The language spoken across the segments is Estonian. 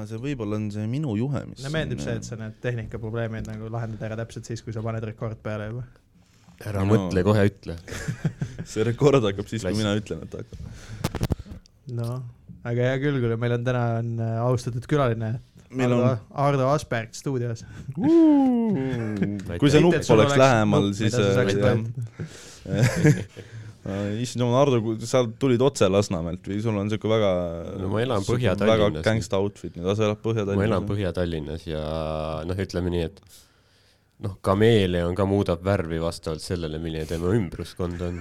aa, see võib-olla on see minu juhe, mis mulle meeldib see, et sa need tehnikaprobleemid nagu lahendad ära täpselt siis, kui sa paned rekord peale juba. ära No. mõtle, kohe ütle. see rekord hakkab siis, kui mina ütlen, et hakkab. noh, aga hea küll, kuule, meil on täna on äh, austatud külaline meil Ardo on, Ardo Asperg stuudios. kui see nupp oleks lähemal, siis sa äh, issand jumal, Ardo, sa tulid otse Lasnamäelt või sul on siuke väga No ma elan Põhja-Tallinnas. väga gangsta outfit, nüüd sa elad ma Põhja-Tallinnas. elan Põhja-Tallinnas ja noh, ütleme nii, et noh, kameeleon ka muudab värvi vastavalt sellele, milline tema ümbruskond on.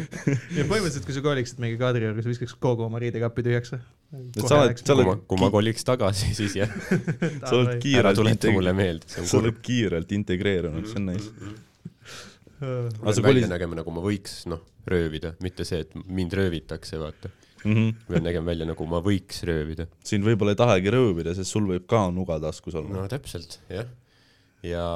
ja põhimõtteliselt, kui sa koliksid mingi Kadriorus, viskaks kogu oma riidekapi tühjaks. sa oled- sa kui oled- ma, kui ma koliks tagasi, siis jah, sa oled ära kiirelt tuleta mulle meelde, sa oled kiirelt integreerunud, see on nice. Äh, aga ma sa pean välja kolisid nägema, nagu ma võiks noh, röövida, mitte see, et mind röövitakse, vaata. mm. -hmm. ma pean nägema välja, nagu ma võiks röövida. sind võib-olla ei tahagi röövida, sest sul võib ka nuga taskus olla no täpselt, jah. ja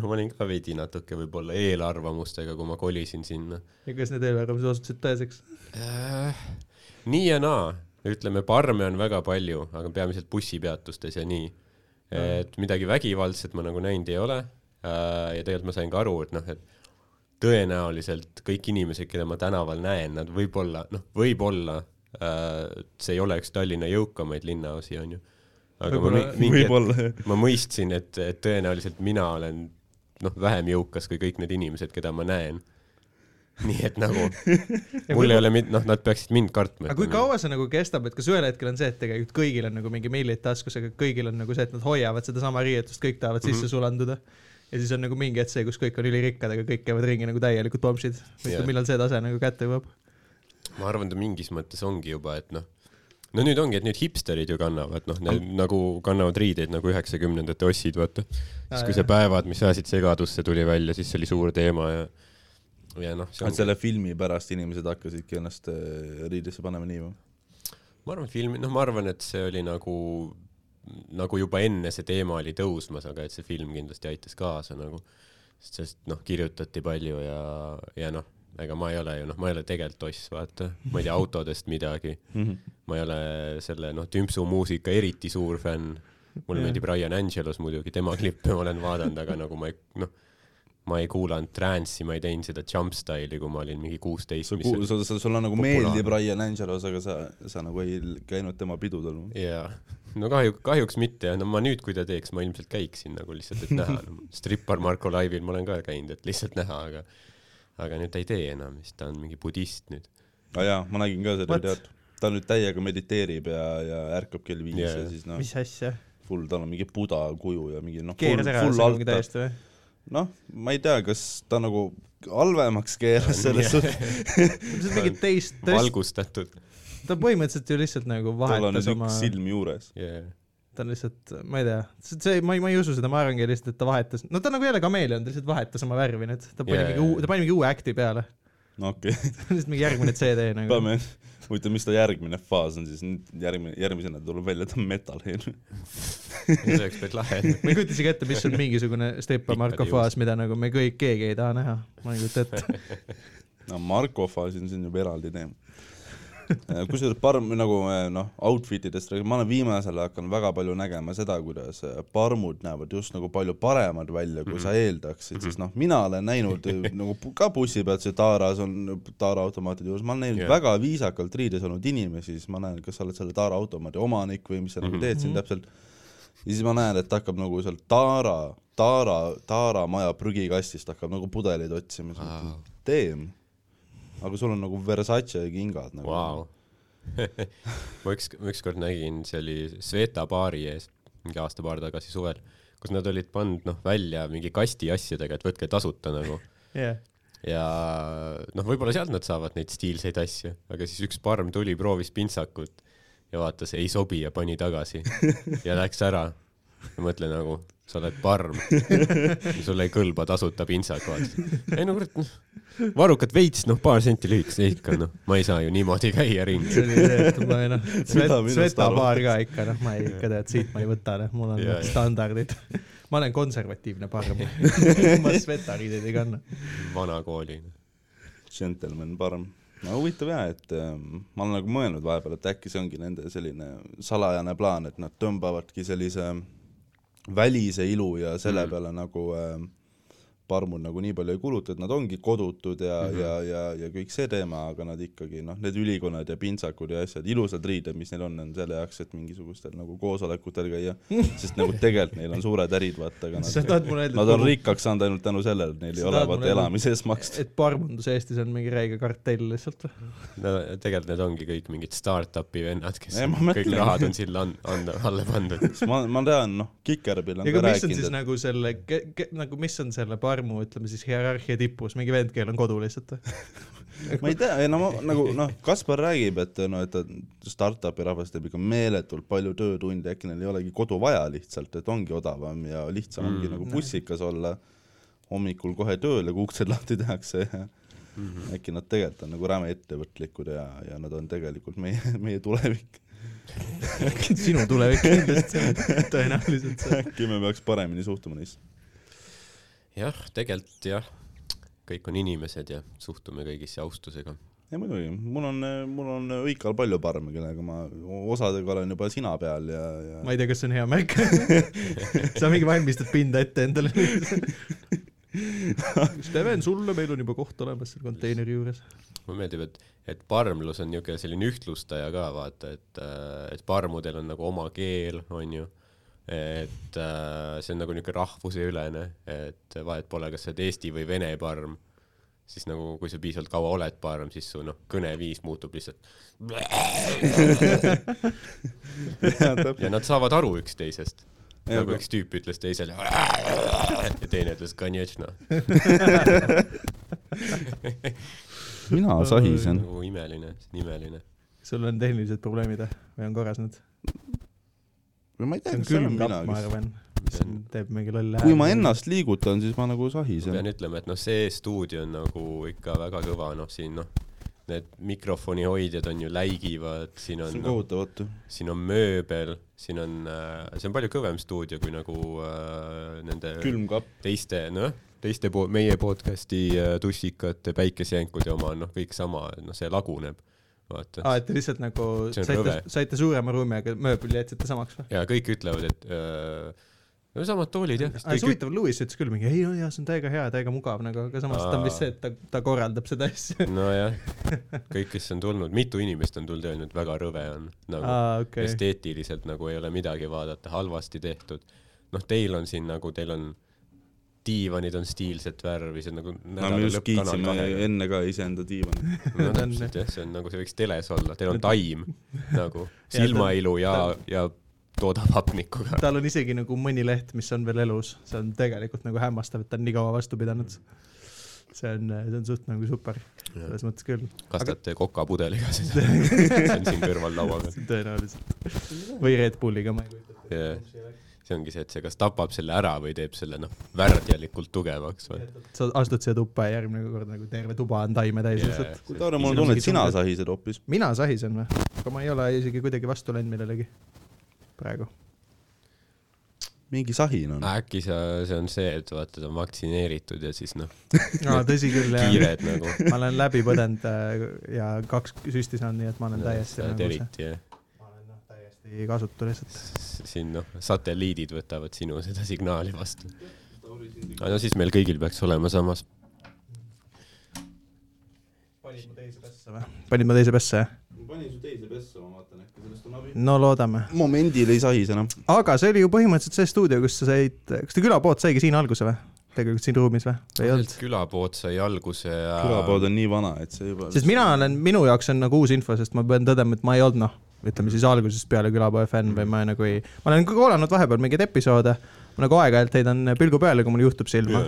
no ma olin ka veidi natuke võib-olla eelarvamustega, kui ma kolisin sinna ja kas need eelarvamused osutusid tõeseks? äh,. nii ja naa, ütleme, parme on väga palju, aga peamiselt bussipeatustes ja nii. et midagi vägivaldset ma nagu näinud ei ole. Ja tegelikult ma sain ka aru, et noh, et tõenäoliselt kõik inimesed, keda ma tänaval näen, nad võib-olla, noh, võib-olla äh, see ei ole üks Tallinna jõukamaid linnaosi, onju. aga ma Võib-olla- mi- mingi võib-olla ma mõistsin, et, et tõenäoliselt mina olen noh, vähem jõukas kui kõik need inimesed, keda ma näen. nii et nagu mul ei ole mit-, noh, nad peaksid mind kartma. aga kui kaua see nagu kestab, et kas ühel hetkel on see, et tegelikult kõigil on nagu mingi millid taskus, aga kõigil on nagu see, et nad hoiavad sedasama riietust, kõik tahavad sisse Mhm. sulanduda. Ja siis on nagu mingi hetk see, kus kõik on ülirikkad, aga kõik käivad ringi nagu täielikud pomsid. Millal see tase nagu kätte jõuab? ma arvan, ta mingis mõttes ongi juba, et noh, no nüüd ongi, et nüüd hipsterid ju kannavad, noh, need nagu kannavad riideid nagu üheksakümnendate ossid, vaata. siis kui see päevad, mis ajasid segadusse, tuli välja, siis see oli suur teema ja, ja noh, et selle filmi pärast inimesed hakkasidki ennast äh, riidesse panema nii või? ma arvan, filmi, noh, ma arvan, et see oli nagu, nagu juba enne see teema oli tõusmas, aga et see film kindlasti aitas kaasa nagu, sest noh, kirjutati palju ja, ja noh, ega ma ei ole ju noh, ma ei ole tegelikult oss, vaata, ma ei tea autodest midagi, ma ei ole selle noh, tümpsu muusika eriti suur fänn, mulle Jah. meeldib Ryan Angelos muidugi, tema klippe ma olen vaadanud, aga nagu ma ei noh, ma ei kuulanud trance'i, ma ei teinud seda jump style'i, kui ma olin mingi kuusteist sa, sa, sa, sulle nagu populaarne. meeldib Ryan Angelos, aga sa, sa nagu ei käinud tema pidudel. jaa, no kahju, kahjuks mitte, no ma nüüd, kui ta teeks, ma ilmselt käiksin nagu lihtsalt, et näha no. Strippar Marko laivil ma olen ka käinud, et lihtsalt näha, aga aga nüüd ta ei tee enam, siis ta on mingi budist nüüd. aa jaa, ma nägin ka seda videot. ta nüüd täiega mediteerib ja, ja ärkab kell viis Jaa. ja siis noh, mis asja? full, tal on mingi buda kuju ja mingi noh, full, keeras ära altar. täiesti või? noh, ma ei tea, kas ta nagu halvemaks keeras selles suhtes, see on mingi teist, lihtsalt, valgustatud ta põhimõtteliselt ju lihtsalt nagu vahetas oma silm juures. yeah.. ta on lihtsalt, ma ei tea, see, ma ei, ma ei usu seda, ma arvangi lihtsalt, et ta vahetas, no ta on nagu jälle kameeleon, ta lihtsalt vahetas oma värvi nüüd, ta pani Jaa, mingi jaa, uu-, ta pani mingi uue act'i peale. no okei okay. ta on lihtsalt mingi järgmine CD nagu. peame, huvitav, mis ta järgmine faas on siis, nüüd järgmine, järgmisena tuleb välja, ta on metalhead. see oleks päris lahe. ma ei kujuta isegi ette, mis on mingisugune Stepa Marko faas, mida nagu me kõik, keegi ei taha näha. ma ei kujuta ette. no Marko faas on siin juba eraldi teema. kusjuures parm nagu eh, noh, outfit idest, ma olen viimasel ajal hakanud väga palju nägema seda, kuidas eh, parmud näevad just nagu palju paremad välja, kui sa eeldaksid, sest noh, mina olen näinud eh, nagu ka bussipeatuse Taaras on Taara automaatide juures, ma olen näinud yeah. väga viisakalt riides olnud inimesi, siis ma näen, kas sa oled selle Taara automaadi omanik või mis sa mm -hmm. nagu teed siin täpselt. ja siis ma näen, et hakkab nagu sealt Taara, Taara, Taara maja prügikastist hakkab nagu pudeleid otsima teem. Aga sul on nagu Versace kingad nagu Vau. ma üks, ma ükskord nägin, see oli Sveta baari ees, mingi aasta-paar tagasi suvel, kus nad olid pannud noh välja mingi kasti asjadega, et võtke tasuta nagu. jah, ja noh, võib-olla sealt nad saavad neid stiilseid asju, aga siis üks parm tuli, proovis pintsakut ja vaatas, ei sobi ja pani tagasi ja läks ära. Ma mõtlen nagu, sa oled parm, sulle ei kõlba tasuta pintsak, vaata. ei no kurat, noh, varrukad veits, noh, paar senti lühikest ikka, noh, ma ei saa ju niimoodi käia ringi. see oli see, et ma ei noh, Mida minust Sveta arvad? baar ka ikka noh, ma ei ikka tead, siit ma ei võta noh, mul on jaa. standardid. ma olen konservatiivne parm. ma Sveta riideid ei kanna. vanakooli. gentleman parm. no huvitav jaa, et ähm, ma olen nagu mõelnud vahepeal, et äkki see ongi nende selline salajane plaan, et nad tõmbavadki sellise välise ilu ja selle Mm. peale nagu äh, parmud nagu nii palju ei kuluta, et nad ongi kodutud ja mm. -hmm. ja, ja, ja kõik see teema, aga nad ikkagi noh, need ülikonnad ja pintsakud ja asjad, ilusad riided, mis neil on, on selle jaoks, et mingisugustel nagu koosolekutel käia, sest nagu tegelikult neil on suured ärid, vaata, aga nad Nad on rikkaks saanud ainult tänu sellele, et neil ei ole vaata elamise eest maksta. et parmundus Eestis on mingi räige kartell lihtsalt või? no tegelikult need ongi kõik mingid startup'i vennad, kes Ei, kõik rahad on sinna an-, anda, alla pandud. ma, ma tean, noh, Kikerbil on ka aga mis on rääkinud, siis et nagu selle, nagu mis on selle parmu, ütleme siis hierarhia tipus, mingi vend, kellel on kodu lihtsalt ma ei tea, ei no ma nagu noh, Kaspar räägib, et no et ta startup'i rahvas teeb ikka meeletult palju töötunde, äkki neil ei olegi kodu vaja lihtsalt, et ongi odavam ja lihtsam mm. ongi Mm. nagu bussikas olla, hommikul kohe tööle, kui uksed lahti tehakse ja Mm -hmm. äkki nad tegelikult on nagu räme ettevõtlikud ja, ja nad on tegelikult meie, meie tulevik. sinu tulevik kindlasti, tõenäoliselt äkki me peaks paremini suhtuma neisse. jah, tegelikult jah, kõik on inimesed ja suhtume kõigisse austusega. ei muidugi, mul on, mul on õikal palju parme, kellega ma osadega olen juba sina peal ja, ja ma ei tea, kas see on hea märk sa mingi valmistad pinda ette endale. Steven, sulle, meil on juba koht olemas seal konteineri juures. mulle meeldib, et, et parmlus on niisugune selline ühtlustaja ka vaata, et, et parmudel on nagu oma keel, onju. Et äh, see on nagu niisugune rahvuseülene, et vahet pole, kas sa oled eesti või vene parm, siis nagu kui sa piisavalt kaua oled parm, siis su noh, kõneviis muutub lihtsalt. ja nad saavad aru üksteisest. nagu üks tüüp ütles teisele ja teine ütles konjatšna. mina sahisen. nagu imeline, imeline. sul on tehnilised probleemid või või on korras nüüd? Või ma ei tea, on kas see on ma mis See on- on- teeb mingi lolle kui ma. ennast liigutan, siis ma nagu sahisen pean. ütlema, et noh, see stuudio on nagu ikka väga kõva, noh siin noh, need mikrofoni hoidjad on ju läigivad, siin see on on no,, kohutavatu. siin on mööbel, siin on äh,, see on palju kõvem stuudio kui nagu äh, nende külmkapp. teiste, noh, teiste po-, meie podcast'i äh, tussikate päikesejänkude oma on noh, kõik sama, noh, see laguneb, vaata aa, et te lihtsalt nagu saite saite suurema ruumi, aga mööbli jätsite samaks või? ja kõik ütlevad, et äh, no samad toolid jah. aga see huvitav, Lewis ütles küll mingi ei no jaa, see on täiega hea, täiega mugav nagu, aga samas ta on vist see, et ta, ta korraldab seda asja. nojah, kõik, kes on tulnud, mitu inimest on tulnud öelnud, väga rõve on nagu aa, okei. esteetiliselt nagu ei ole midagi vaadata, halvasti tehtud. noh, teil on siin nagu, teil on diivanid on stiilset värvi, see on nagu no me just kiitsime enne ka iseenda diivani. no täpselt jah, see on nagu see võiks teles olla, teil on taim nagu silmailu ja, ja toodab hapnikuga. tal on isegi nagu mõni leht, mis on veel elus, see on tegelikult nagu hämmastav, et ta on nii kaua vastu pidanud. see on, see on suht nagu super, selles mõttes küll, kastate kokapudeliga seda, see on siin kõrval laua peal. tõenäoliselt. või Red Bulliga, ma ei kujuta ette. See ongi see, et see kas tapab selle ära või teeb selle noh, värdjalikult tugevaks või. sa astud siia tuppa ja järgmine kord nagu terve tuba on taime täis Yeah. lihtsalt. kuule, Taure, mul on tunne, et sina sahised hoopis. mina sahisen või? aga ma ei ole isegi kuidagi vastu läinud millelegi praegu. mingi sahin on. äkki sa, see on see, et vaata, ta on vaktsineeritud ja siis noh, aa, tõsi küll, jah. kiired nagu. ma olen läbi põdenud äh, ja kaks süsti saanud, nii et ma olen täiesti nagu see, eriti jah. Ma täiesti kasutu lihtsalt. siin noh, satelliidid võtavad sinu seda signaali vastu. no siis meil kõigil peaks olema samas. panid mu teise pessa või? panid ma teise pessa, jah? ma panin su teise pessa, ma vaatan, äkki sellest on abi. no loodame. momendil ei sahise enam. aga see oli ju põhimõtteliselt see stuudio, kus sa said, kas ta külapood saigi siin alguse või? tegelikult siin ruumis või? või ei olnud? külapood sai alguse ja külapood on nii vana, et see juba. sest mina olen, minu jaoks on nagu uus info, sest ma pean tõdema, et ma ei olnud noh, ütleme siis algusest peale külapoe fänn või ma nagu ei, ma olen kuulanud vahepeal mingeid episoode, ma nagu aeg-ajalt heidan pilgu peale, kui mul juhtub silma,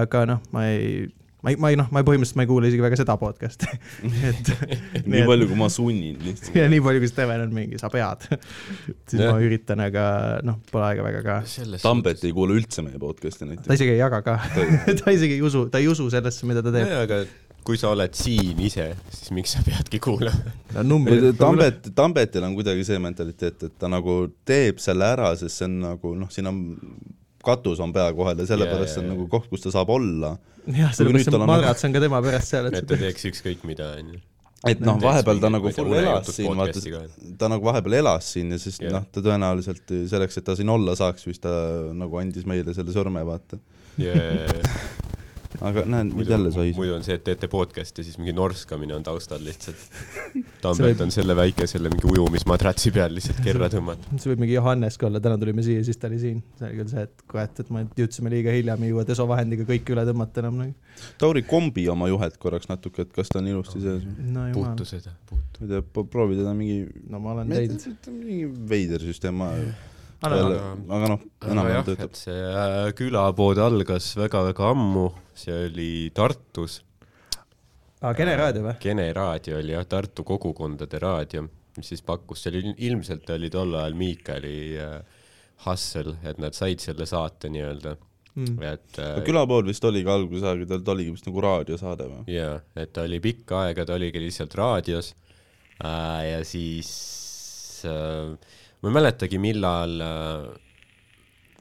aga noh, ma ei, ma ei, ma ei noh, ma ei põhimõtteliselt ma ei kuule isegi väga seda podcast'i et nii palju, kui ma sunnin lihtsalt. ja nii palju, kui Steven on mingi, sa pead, siis Jah. ma üritan, aga noh, pole aega väga ka. Tambet ei kuule üldse meie podcast'i ta näiteks. isegi ei jaga ka, ta isegi ei usu, ta ei usu sellesse, mida ta teeb. aga kui sa oled siin ise, siis miks sa peadki kuulama? Tambet, Tambetil on kuidagi see mentaliteet, et ta nagu teeb selle ära, sest see on nagu noh, siin on katus on pea kohal ja sellepärast see on nagu koht, kus ta saab olla. jah, sellepärast see on- madrats on ka tema pärast seal, et et ta teeks ükskõik mida, onju. et noh, vahepeal ta nagu full elas siin, vaata ta nagu vahepeal elas siin ja siis Jah. noh, ta tõenäoliselt selleks, et ta siin olla saaks, siis ta nagu andis meile selle sõrme, vaata. Aga näed, nüüd jälle sai. muidu on see, et teete podcast'i, siis mingi norskamine on taustal lihtsalt. Tambet on selle väike selle mingi ujumismadratsi peal lihtsalt kerra tõmmata. see võib mingi Johannes ka olla, täna tulime siia, siis ta oli siin. see oli küll see, et kurat, et me jõudsime liiga hilja, me ei jõua desovahendiga kõike üle tõmmata enam nagu. Tauri kombi oma juhet korraks natuke, et kas ta on ilusti sees. no jumal, puutu seda, puutu. ma ei tea, proovi teda mingi, no ma olen teinud. mingi veider süsteem, ma aga- aga noh, enam-vähem töötab see äh, külapood algas väga-väga ammu, see oli Tartus, aa, Kene raadio või? Kene raadio oli jah, Tartu kogukondade raadio, mis siis pakkus, see oli ilmselt oli tol ajal Miikali äh, hustle, et nad said selle saate nii-öelda, Mm. et äh, külapood vist oligi alguses aega, ta oligi vist nagu raadiosaade või? jaa, et ta oli pikka aega, ta oligi lihtsalt raadios äh, ja siis äh, ma ei mäletagi, millal äh,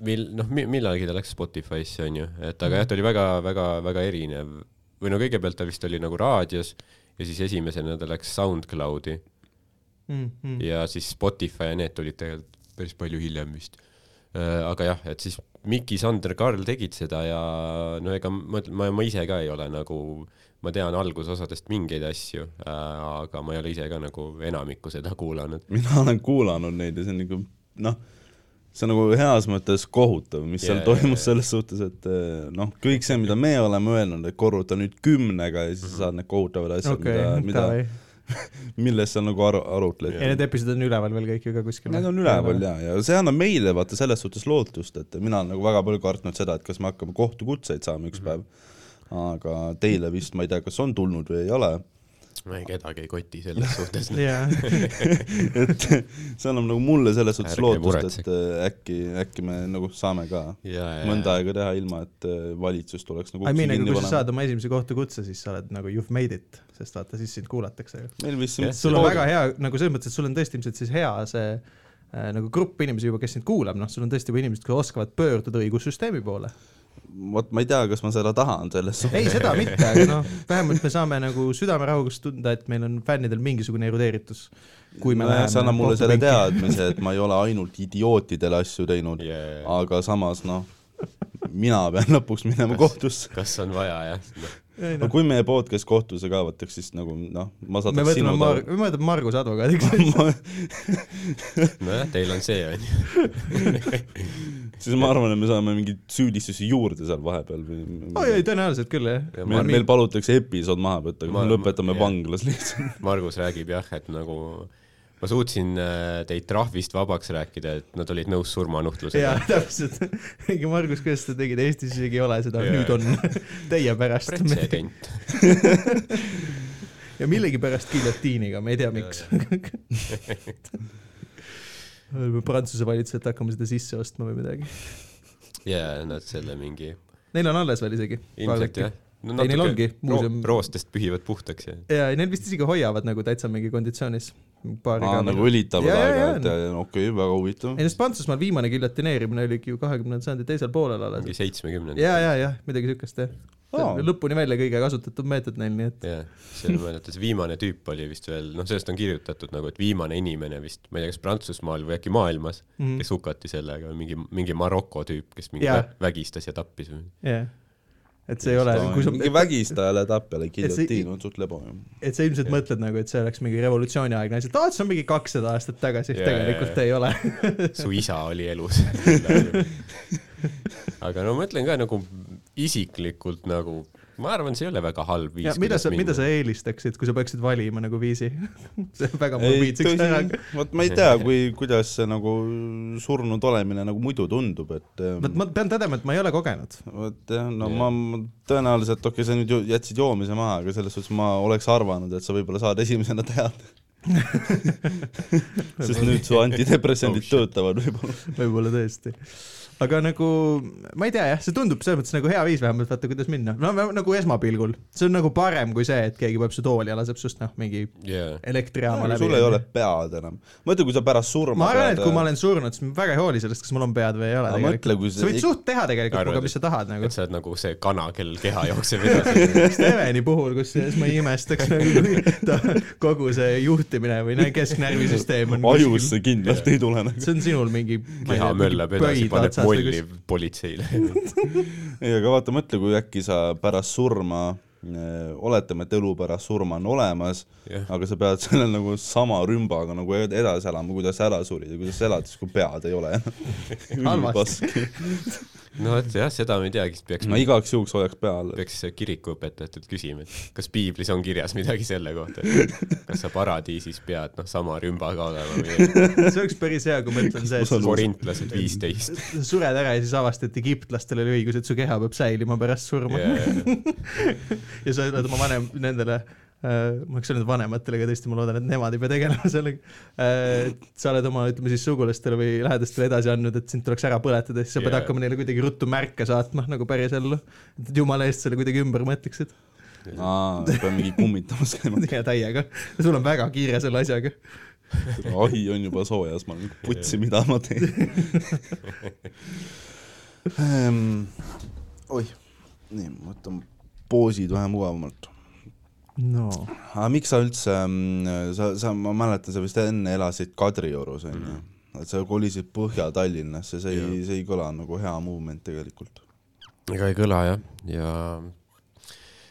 mil-, noh, millalgi ta läks Spotify'sse, onju, et aga jah, ta oli väga-väga-väga erinev. või no kõigepealt ta vist oli nagu raadios ja siis esimesena ta läks SoundCloudi Mm, mm. ja siis Spotify ja need tulid tegelikult päris palju hiljem vist. aga jah, et siis Miki, Sander, Karl tegid seda ja no ega ma ma, ma ise ka ei ole nagu, ma tean algusosadest mingeid asju, aga ma ei ole ise ka nagu enamikku seda kuulanud. mina olen kuulanud neid ja see on nagu noh, see on nagu heas mõttes kohutav, mis seal Jaa, toimus jaa, selles suhtes, et eh, noh, kõik see, mida me oleme öelnud, et korruta nüüd kümnega ja siis sa saad need kohutavad asjad okay,, mida, mida, millest sa nagu aru, arutled ja need episoodid on üleval veel kõik ju ka kuskil? Need on üleval ja, ja see annab meile vaata selles suhtes lootust, et mina olen nagu väga palju kartnud seda, et kas me hakkame kohtukutseid saama üks päev. Aga teile vist, ma ei tea, kas on tulnud või ei ole, ma ei, kedagi ei koti selles suhtes. et see annab nagu mulle selles suhtes Ärge lootust, et äh, äkki, äkki me nagu saame ka mõnda aega teha ilma, et äh, valitsus tuleks nagu I mean, aga kui sa saad oma esimese kohtukutse, siis sa oled nagu you have made it, sest vaata, siis sind kuulatakse ju. meil vist siin sul on väga hea, nagu selles mõttes, et sul on tõesti ilmselt siis hea see äh, nagu grupp inimesi juba, kes sind kuulab, noh, sul on tõesti juba inimesed, kes oskavad pöörduda õigussüsteemi poole. Vot ma ei tea, kas ma seda tahan selles ei, seda mitte, aga noh, vähemalt me saame nagu südamerahugas tunda, et meil on fännidel mingisugune erudeeritus. kui me nojah, see annab mulle selle teadmise, et ma ei ole ainult idiootidele asju teinud, Yeah. aga samas noh, mina pean lõpuks minema kohtusse. kas on vaja jah? Ei, no noh, kui meie podcast kohtusse kaevatakse, siis nagu noh, ma me saadaks sinu Mar-, me võtame Margus advokaadiks. nojah, teil on see onju. siis ma arvan, et me saame mingeid süüdistusi juurde seal vahepeal või oi, ei tõenäoliselt küll jah. meil, meil palutakse episood maha võtta, aga me lõpetame jah. vanglas lihtsalt. Margus räägib jah, et nagu ma suutsin äh, teid trahvist vabaks rääkida, et nad olid nõus jaa surmanuhtlusega., täpselt. mingi Margus, kuidas sa tegid, Eestis isegi ei ole seda, Jaa. nüüd on teie pärast. pretsedent. ja millegipärast giljotiiniga, me ei tea, miks. Prantsuse valitsuselt hakkame seda sisse ostma või midagi. ja nad selle mingi, Neil on alles veel isegi. ilmselt jah. no Ei, neil ongi ro muuseum- roostest pühivad puhtaks ja ja neil vist isegi hoiavad nagu täitsa mingi konditsioonis. aa, nagu õlitavad aeg-ajalt jaa. ja okei, väga huvitav ei, sest Prantsusmaal viimane giljotineerimine oligi ju kahekümnenda sajandi teisel poolel alles mingi. seitsmekümnendad. ja, ja, ja midagi siukest jah. Aa. lõpuni välja kõige kasutatud meetod neil, nii et jah, selle ma mäletan, see viimane tüüp oli vist veel, noh, sellest on kirjutatud nagu, et viimane inimene vist, ma ei tea, kas Prantsusmaal või äkki maailmas mm. -hmm. kes hukati sellega, mingi, mingi Maroko tüüp, kes mingi vä vägistas ja tappis või. jah, et see ei ole, kui sa, mingi vägistajale tapjale giljotiin on suht lebo ju. et sa ilmselt mõtled nagu, et see oleks mingi revolutsiooniaegne asi, et aa, see on mingi kakssada aastat tagasi, tegelikult jaa, ei ole. su isa oli elus. aga no ma ütlen ka nagu isiklikult nagu, ma arvan, see ei ole väga halb viis. ja mida sa, mida sa eelistaksid, kui sa peaksid valima nagu viisi? see on väga morbiidseks ära. vot ma ei tea, kui, kuidas see nagu surnud olemine nagu muidu tundub, et ähm, vot ma pean tõdema, et ma ei ole kogenud. vot jah, no ma, ma tõenäoliselt, okei okay,, sa nüüd ju jätsid joomise maha, aga selles suhtes ma oleks arvanud, et sa võib-olla saad esimesena teada. sest nüüd su antidepressandid Oh, töötavad võib-olla. võib-olla tõesti. Aga nagu ma ei tea jah, see tundub selles mõttes nagu hea viis vähemalt vaata, kuidas minna. no nagu esmapilgul, see on nagu parem kui see, et keegi paneb su tooli ja laseb sust noh, mingi jaa. elektrijaama läbi. sul ei ole pead enam. mõtle, kui sa pärast surma ma arvan, et kui ma olen surnud, siis ma väga ei hooli sellest, kas mul on pead või ei ole mõtle, kui see sa võid suht teha tegelikult minuga, mis sa tahad nagu et. sa oled nagu see kana, kellel keha jookseb edasi. Steveni puhul, kusjuures ma ei imestaks nagu kui ta kogu see juhtimine või kesknärvisüsteem on ajusse kindlalt ei tule nagu. see on sinul mingi keha möllab edasi, paneb molli politseile. ei, aga vaata, mõtle, kui äkki sa pärast surma äh, oletame, et elu pärast surma on olemas, jah, aga sa pead selle nagu sama rümbaga nagu ed- edasi elama, kuidas ära surid ja kuidas sa elad siis, kui pead ei ole. Halvasti. No vot jah, seda me ei teagi, siis peaks ma igaks juhuks hoiaks pea all. peaks kirikuõpetajatelt küsima, et kas piiblis on kirjas midagi selle kohta, et kas sa paradiisis pead noh, sama rümbaga olema või ei. see oleks päris hea, kui ma ütlen see, et korintlased viisteist. sured ära ja siis avastad, et egiptlastel oli õigus, et su keha peab säilima pärast surma ja sa ütled oma vanem, nendele ma oleks öelnud vanematele, aga tõesti ma loodan, et nemad ei pea tegelema sellega äh,. sa oled oma, ütleme siis sugulastele või lähedastele edasi andnud, et sind tuleks ära põletada, siis sa pead Jaa. hakkama neile kuidagi ruttu märke saatma nagu pärisellu. et jumala eest selle kuidagi ümber mõtleksid. aa, pean mingi kummitamas käima. ja täiega, sul on väga kiire selle asjaga. ahi on juba soojas, ma olen putsi, mida ma teen ähm,. oih, nii, ma võtan poosid vähe mugavamalt. No aga miks sa üldse, sa, sa, ma mäletan, sa vist enne elasid Kadriorus onju mm, -hmm. et sa kolisid Põhja-Tallinnasse, see ei, see ei kõla nagu hea movement tegelikult. ega ei kõla jah, ja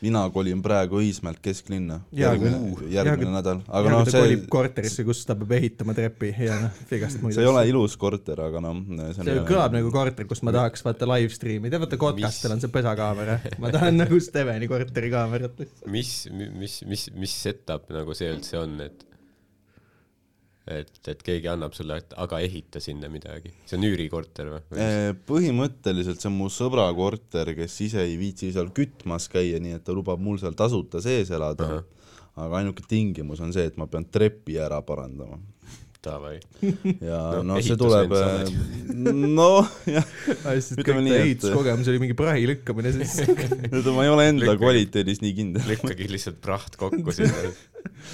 mina kolin praegu Õismäelt kesklinna. Järgmine järgmine nädal, aga noh, see kolib, korterisse, kus ta peab ehitama trepi ja noh, igast muid see ei ole ilus korter, aga noh, see see kõlab nagu korter, kus ma tahaks vaata live stream'i, tead vaata Kotkastel on see pesakaamera, ma tahan nagu Steveni korteri kaamerat. mis, mis, mis, mis setup nagu see üldse on, et et, et keegi annab sulle, et aga ehita sinna midagi, see on üürikorter või? Eh, põhimõtteliselt see on mu sõbra korter, kes ise ei viitsi seal kütmas käia, nii et ta lubab mul seal tasuta sees elada uh. -huh. aga ainuke tingimus on see, et ma pean trepi ära parandama. Davai. ja No, no, no see tuleb, noh, jah, Ütleme kõik nii, et- ehituskogemus oli mingi prahi lükkamine siis. nüüd ma ei ole enda Lükkagi. kvaliteedis nii kindel. lükkagi lihtsalt praht kokku sinna,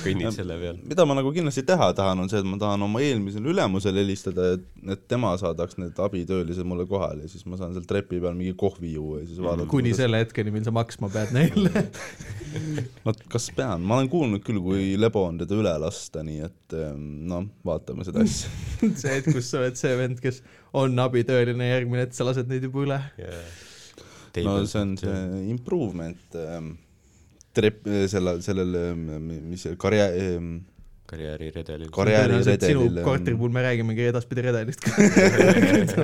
kõnnid selle peal. mida ma nagu kindlasti teha tahan, on see, et ma tahan oma eelmisele ülemusele helistada, et, et tema saadaks need abitöölised mulle kohale ja siis ma saan seal trepi peal mingi kohvi juua ja siis vaadata. kuni selle hetkeni, mil sa maksma pead neile. no kas pean, ma olen kuulnud küll, kui lebo on teda üle lasta, nii et ehm, noh, vaatame seda asja. see hetk, kus sa oled see vend, kes on abitööline, järgmine hetk sa lased neid juba üle. no see on see improvement ähm, trep-, selle, sellel, mis see karjäär, karjääriredelil. sinu karjääriredelil. korteri puhul me räägimegi edaspidi redelist.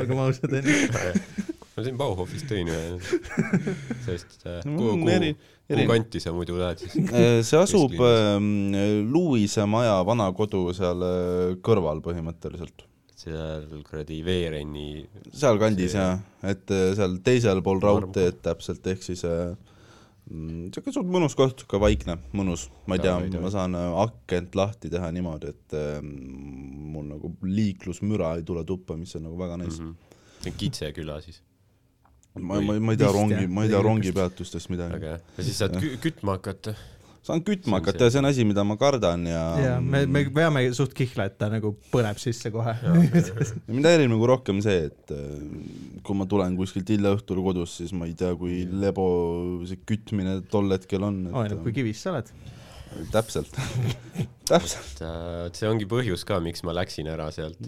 olgem ausad, onju. Ma siin Bauhofist tõin ühe, sellest äh,, No, kuhu, on kuhu kuhu kanti sa muidu lähed siis? see asub ähm, Luise maja vana kodu seal äh, kõrval põhimõtteliselt. seal kuradi Veereni sealkandis See- jah, et äh, seal teisel pool raudteed täpselt, ehk siis äh, mm, suht mõnus koht, siuke vaikne, mõnus, ma ei tea ma saan äh, akent lahti teha niimoodi, et äh, mul nagu liiklusmüra ei tule tuppa, mis on nagu väga nice mm. mm. -hmm. see on Kitse küla siis. ma, ma, ma ei tea rongi ma ei tea midagi rongipeatustest midagi. väga hea. ja siis saad kü- kütma hakata. saan kütma hakata see. ja see on asi, mida ma kardan ja ja me, me peame suht kihla, et ta nagu põleb sisse kohe. ja mind häirib nagu rohkem see, et äh, kui ma tulen kuskilt hilja õhtul kodus, siis ma ei tea, kui lebo see kütmine tol hetkel on. oleneb, kui kivis sa oled. täpselt, täpselt. et see ongi põhjus ka, miks ma läksin ära sealt.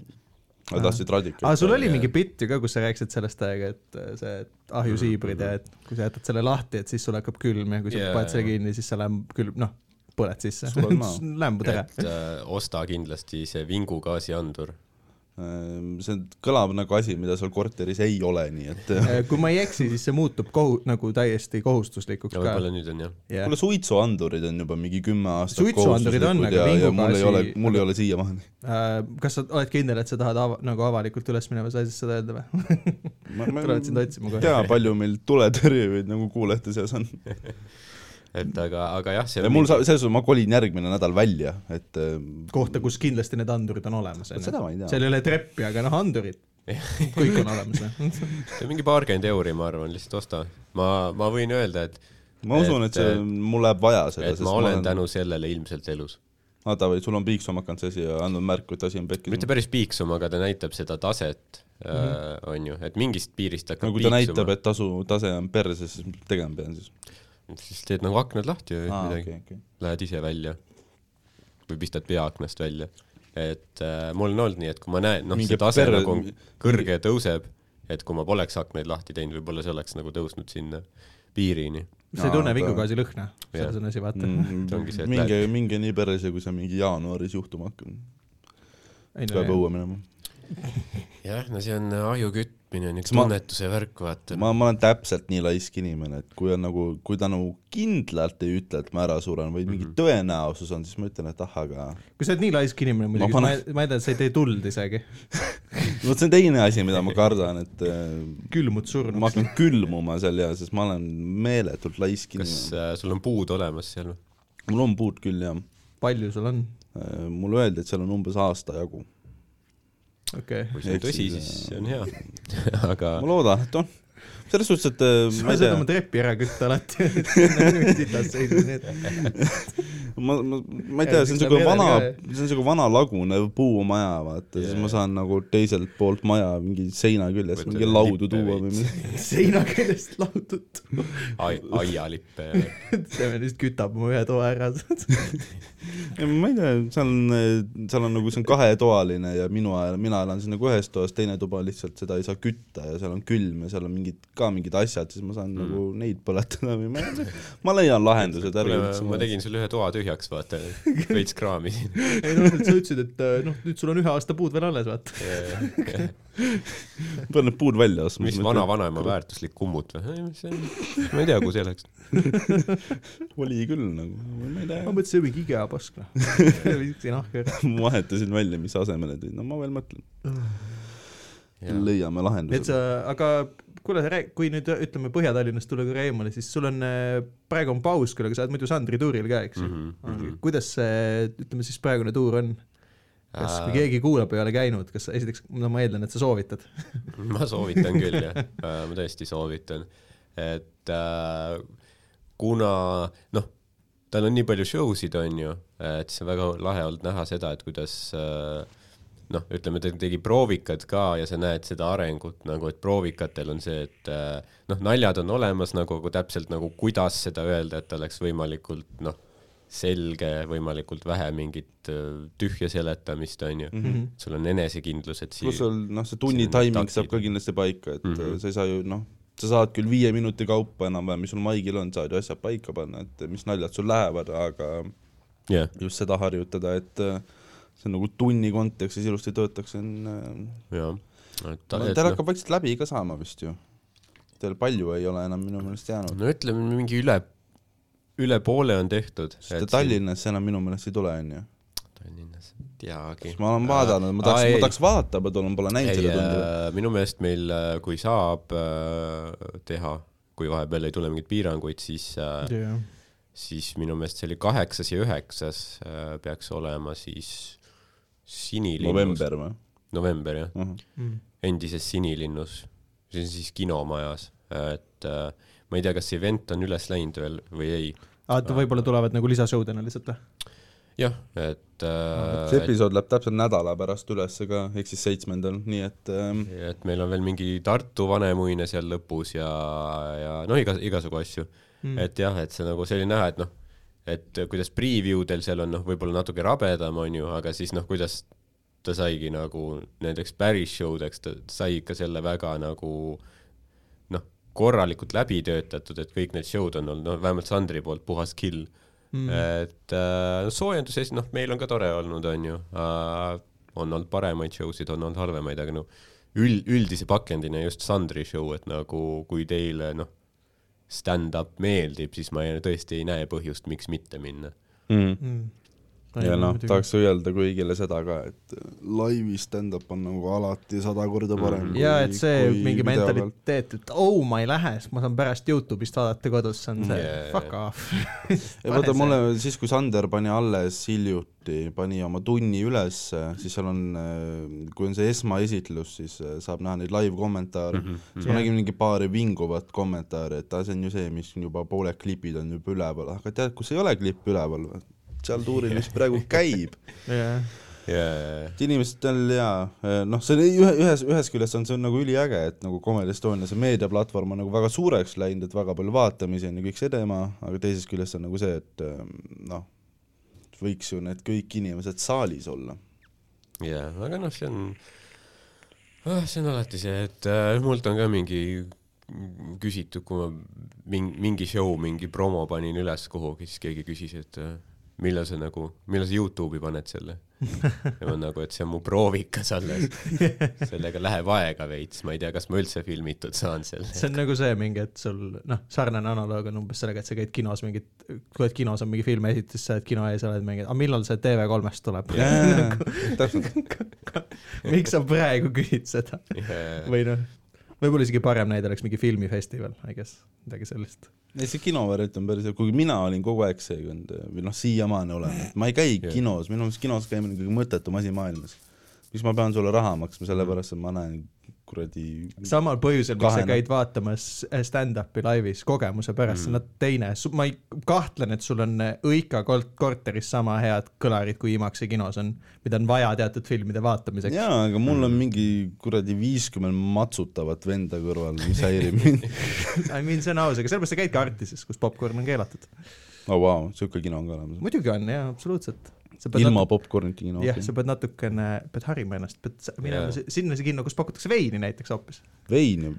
Sa tahtsid radikalt. aa, sul oli mingi bitt ju ka, kus sa rääkisid sellest aega, et äh, see ahjusiibrid ja et kui sa jätad selle lahti, et siis sul hakkab külm ja kui sa Jaa, paned selle kinni, siis sa lämb-, külm, noh, põled sisse ära. et äh, osta kindlasti see vingugaasiandur. Ehm, see kõlab nagu asi, mida seal korteris ei ole, nii et Äh, kui ma ei eksi, siis see muutub kohu-, nagu täiesti kohustuslikuks ja ka võib-olla. nüüd on jah. jah, kuule, suitsuandurid on juba mingi kümme aastat Suitsuandurid on, aga ja, ja mul ei ole vingugaasi-, mul ei ole siiamaani. Äh, kas sa oled kindel, et sa tahad ava-, nagu avalikult üles minevas asjas seda öelda või? ma, ma tulevad sind otsima kohe. tea, palju meil tuletõrjujaid nagu kuulajate seas on. et aga, aga jah, see ja mul sa-, selles suhtes ma kolin järgmine nädal välja, et äh, kohta, kus kindlasti need andurid on olemas. Ma ei tea. seal ei ole treppi, aga noh, andurid, kõik on olemas. see on mingi paarkümmend euri, ma arvan, lihtsalt osta. ma, ma võin öelda, et, ma usun, et see, mul läheb vaja seda, et ma olen tänu sellele ilmselt elus. aa davai, sul on piiksum hakanud see asi ja andnud märku, et asi on pekkis mitte. päris piiksum, aga ta näitab seda taset mm. -hmm. on ju, et mingist piirist hakkab no kui ta näitab, et tasu, tase on perses, siis mis tegema pean siis? Siis teed nagu aknad lahti või aa, midagi okei, okei. lähed ise välja või pistad pea aknast välja. et äh, mul on olnud nii, et kui ma näen, noh, see tase per- nagu kõrge tõuseb, et kui ma poleks aknaid lahti teinud, võib-olla see oleks nagu tõusnud sinna piirini. sa ei tunne vingugaasi lõhna, selles on asi, vaata. Et minge, minge nii perse, kui see mingi jaanuaris juhtuma hakkab. peab õue minema. jah, no see on ahju kütmine, on üks Kas ma- tunnetuse värk, vaata. ma, ma olen täpselt nii laisk inimene, et kui on nagu, kui ta nagu kindlalt ei ütle, et ma ära suren, vaid mingi Mhm. tõenäosus on, siis ma ütlen, et ah, aga kui sa oled nii laisk inimene muidugi, Ma ma, panen- ma, ma ei tea, sa ei tee tuld isegi. vot see on teine asi, mida ma kardan, et äh, külmud ma surnuks. hakkan külmuma seal ja, sest ma olen meeletult laisk kas inimene. äh, sul on puud olemas seal või? mul on puud küll jah, palju sul on? mulle öeldi, et seal on umbes aasta jagu. okay.. kui see on tõsi, siis, siis äh, see on hea. aga ma loodan, et on, selles suhtes, et äh, sa saad oma, trepi ära kütta alati. ma, ma, ma ei tea, see on siuke vana see on siuke vana lagunev puumaja, vaata, siis Jaa. ma saan nagu teiselt poolt maja mingi seina küljest mingi laudu tuua või midagi. seina küljest laudut. ai-, aialippe. teeme lihtsalt kütab mu ühe toa ära. ma ei tea, seal on, seal on nagu, see on kahetoaline ja minu ajal, mina elan siin nagu ühes toas, teine tuba lihtsalt seda ei saa kütta ja seal on külm ja seal on mingid, ka mingid asjad, siis ma saan mm. nagu neid põletada või ma ei tea, ma leian lahendused, ärge üldse ma tegin sulle ühe toa tühjaks, vaata, veits kraami siin. ei noh, sa ütlesid, et äh, noh, nüüd sul on ühe aasta puud veel alles, vaata. pean need puud välja ostma. mis vana-vanaema väärtuslik kummut või? ma ei tea, kuhu see läks. oli küll nagu, ma ei tea ma, mõtlesin, mingi IKEA pask, noh. viskasin ahju ära. ma vahetasin välja, mis asemele tõid, no ma veel mõtlen, leiame et lahenduse sa, aga kuule, kui nüüd ütleme Põhja-Tallinnast tulla korra eemale, siis sul on, praegu on paus küll, aga sa oled muidu Sandri tuuril ka, eks ju Mhm, mhm. kuidas see, ütleme siis praegune tuur on? kas, kui keegi kuulab, ei ole käinud, kas esiteks, no ma eeldan, et sa soovitad. ma soovitan küll jah, ma tõesti soovitan, et äh, kuna noh, tal on nii palju show sid, on ju, et siis on väga lahe olnud näha seda, et kuidas äh, noh, ütleme, ta tegi proovikad ka ja sa näed seda arengut nagu, et proovikatel on see, et äh, noh, naljad on olemas nagu, aga täpselt nagu kuidas seda öelda, et oleks võimalikult noh, selge, võimalikult vähe mingit äh, tühja seletamist, on ju mm. -hmm. sul on enesekindlus, et pluss sul noh, see tunni taktid. saab ka kindlasti paika, et mm. -hmm. sa ei saa ju noh, sa saad küll viie minuti kaupa enam-vähem, mis sul maigil on, saad ju asjad paika panna, et mis naljad sul lähevad, aga jah, just seda harjutada, et äh, see nagu tunni kontekstis ilusti töötaks, on äh, jah. et teil noh, hakkab vaikselt läbi ka saama vist ju. Teil palju ei ole enam minu meelest jäänud. no ütleme mingi üle, üle poole on tehtud. sest Tallinnasse enam minu meelest ei tule, onju. Tallinnas, teagi ma olen vaadanud, ma tahaks, ma tahaks vaadata, aga toon pole näinud seda tundi. minu meelest meil, kui saab äh, teha, kui vahepeal ei tule mingeid piiranguid, siis äh,, siis minu meelest see oli kaheksas ja üheksas äh, peaks olema siis Sinilinnus. november või? november jah, Mhm. endises Sinilinnus, see on siis kinomajas, et äh, ma ei tea, kas see event on üles läinud veel või ei. vaata, võib-olla tulevad nagu lisashowdena lihtsalt või? jah, et äh, see episood läheb täpselt nädala pärast ülesse ka, ehk siis seitsmendal, nii et ähm, et meil on veel mingi Tartu vanemuine seal lõpus ja, ja noh, iga, igasugu asju mm.. et jah, et see nagu see oli näha, et noh, et kuidas preview del seal on noh, võib-olla natuke rabedam, on ju, aga siis noh, kuidas ta saigi nagu nendeks päris show deks, ta sai ikka selle väga nagu noh, korralikult läbi töötatud, et kõik need show'd on olnud, noh, vähemalt Sandri poolt puhas kill mm.. et äh, soojendusest, noh, meil on ka tore olnud, on ju äh,, on olnud paremaid show sid, on olnud halvemaid, aga no üld, üldise pakendina just Sandri show, et nagu kui teile noh, stand-up meeldib, siis ma ei, tõesti ei näe põhjust, miks mitte minna. mm. Mm. Ja noh, tahaks öelda kõigile seda ka, et laivi stand-up on nagu alati sada korda parem Mm. ja et see mingi. mentaliteet, et oh, ma ei lähe, sest ma saan pärast Youtube'ist vaadata kodus, see on see Yeah. yeah. fuck off. ja vaata, mulle siis, kui Sander pani alles hiljuti, pani oma tunni ülesse, siis seal on, kui on see esmaesitlus, siis äh, saab näha neid live-kommentaare mm, -hmm. siis ma nägin mingi paari vinguvat kommentaari, et aa, see on ju see, mis on juba pooled klipid on juba üleval, aga tead, kus ei ole klipp üleval, seal tuuril, mis praegu käib, jah, jaa, et inimestel jaa, noh, see oli ühe, ühes, ühest küljest on see on nagu üliäge, et nagu Comedy Estonia see meediaplatvorm on nagu väga suureks läinud, et väga palju vaatamisi on ja kõik see teema, aga teisest küljest on nagu see, et ähm, noh, võiks ju need kõik inimesed saalis olla. jaa, aga noh, see on ah,, see on alati see, et äh, mult on ka mingi küsitud, kui ma mingi, mingi show, mingi promo panin üles kuhugi, siis keegi küsis, et äh, millal sa nagu, millal sa Youtube'i paned selle? ja ma nagu, et see on mu proovikas alles. sellega läheb aega veits, ma ei tea, kas ma üldse filmitud saan selle. see on nagu see mingi, et sul noh, sarnane analoog on umbes sellega, et sa käid kinos mingit, kui oled kinos on mingi filmi esitus, sa oled kino ees, oled mingi, aga millal see TV3-st tuleb? täpselt, miks sa praegu küsid seda? või noh, võib-olla isegi parem näide oleks mingi filmifestival, I guess, midagi sellist. ei see kinovariant on päris hea, kuigi mina olin kogu aeg seekord või noh, siiamaani olen, et ma ei käi Jah. kinos, minu meelest kinos käimine on kõige mõttetum asi maailmas. miks ma pean sulle raha maksma, sellepärast et ma näen kuradi samal põhjusel, miks sa käid vaatamas stand-up'i laivis kogemuse pärast, see on Mm. teine, ma ei kahtlen, et sul on Õika kort- korteris sama head kõlarid, kui Imaksi kinos on, mida on vaja teatud filmide vaatamiseks. jaa, aga mul on mingi kuradi viiskümmend matsutavat venda kõrval, mis häirib mind. I mean, see on aus, aga sellepärast sa käidki Artises, kus popkorn on keelatud. oh vau, siuke kino on ka olemas. muidugi on jaa, absoluutselt. Ilma popkornita kino. jah, sa pead natukene, pead harima ennast, pead minema yeah. sinna see kinno, kus pakutakse veini näiteks hoopis. vein,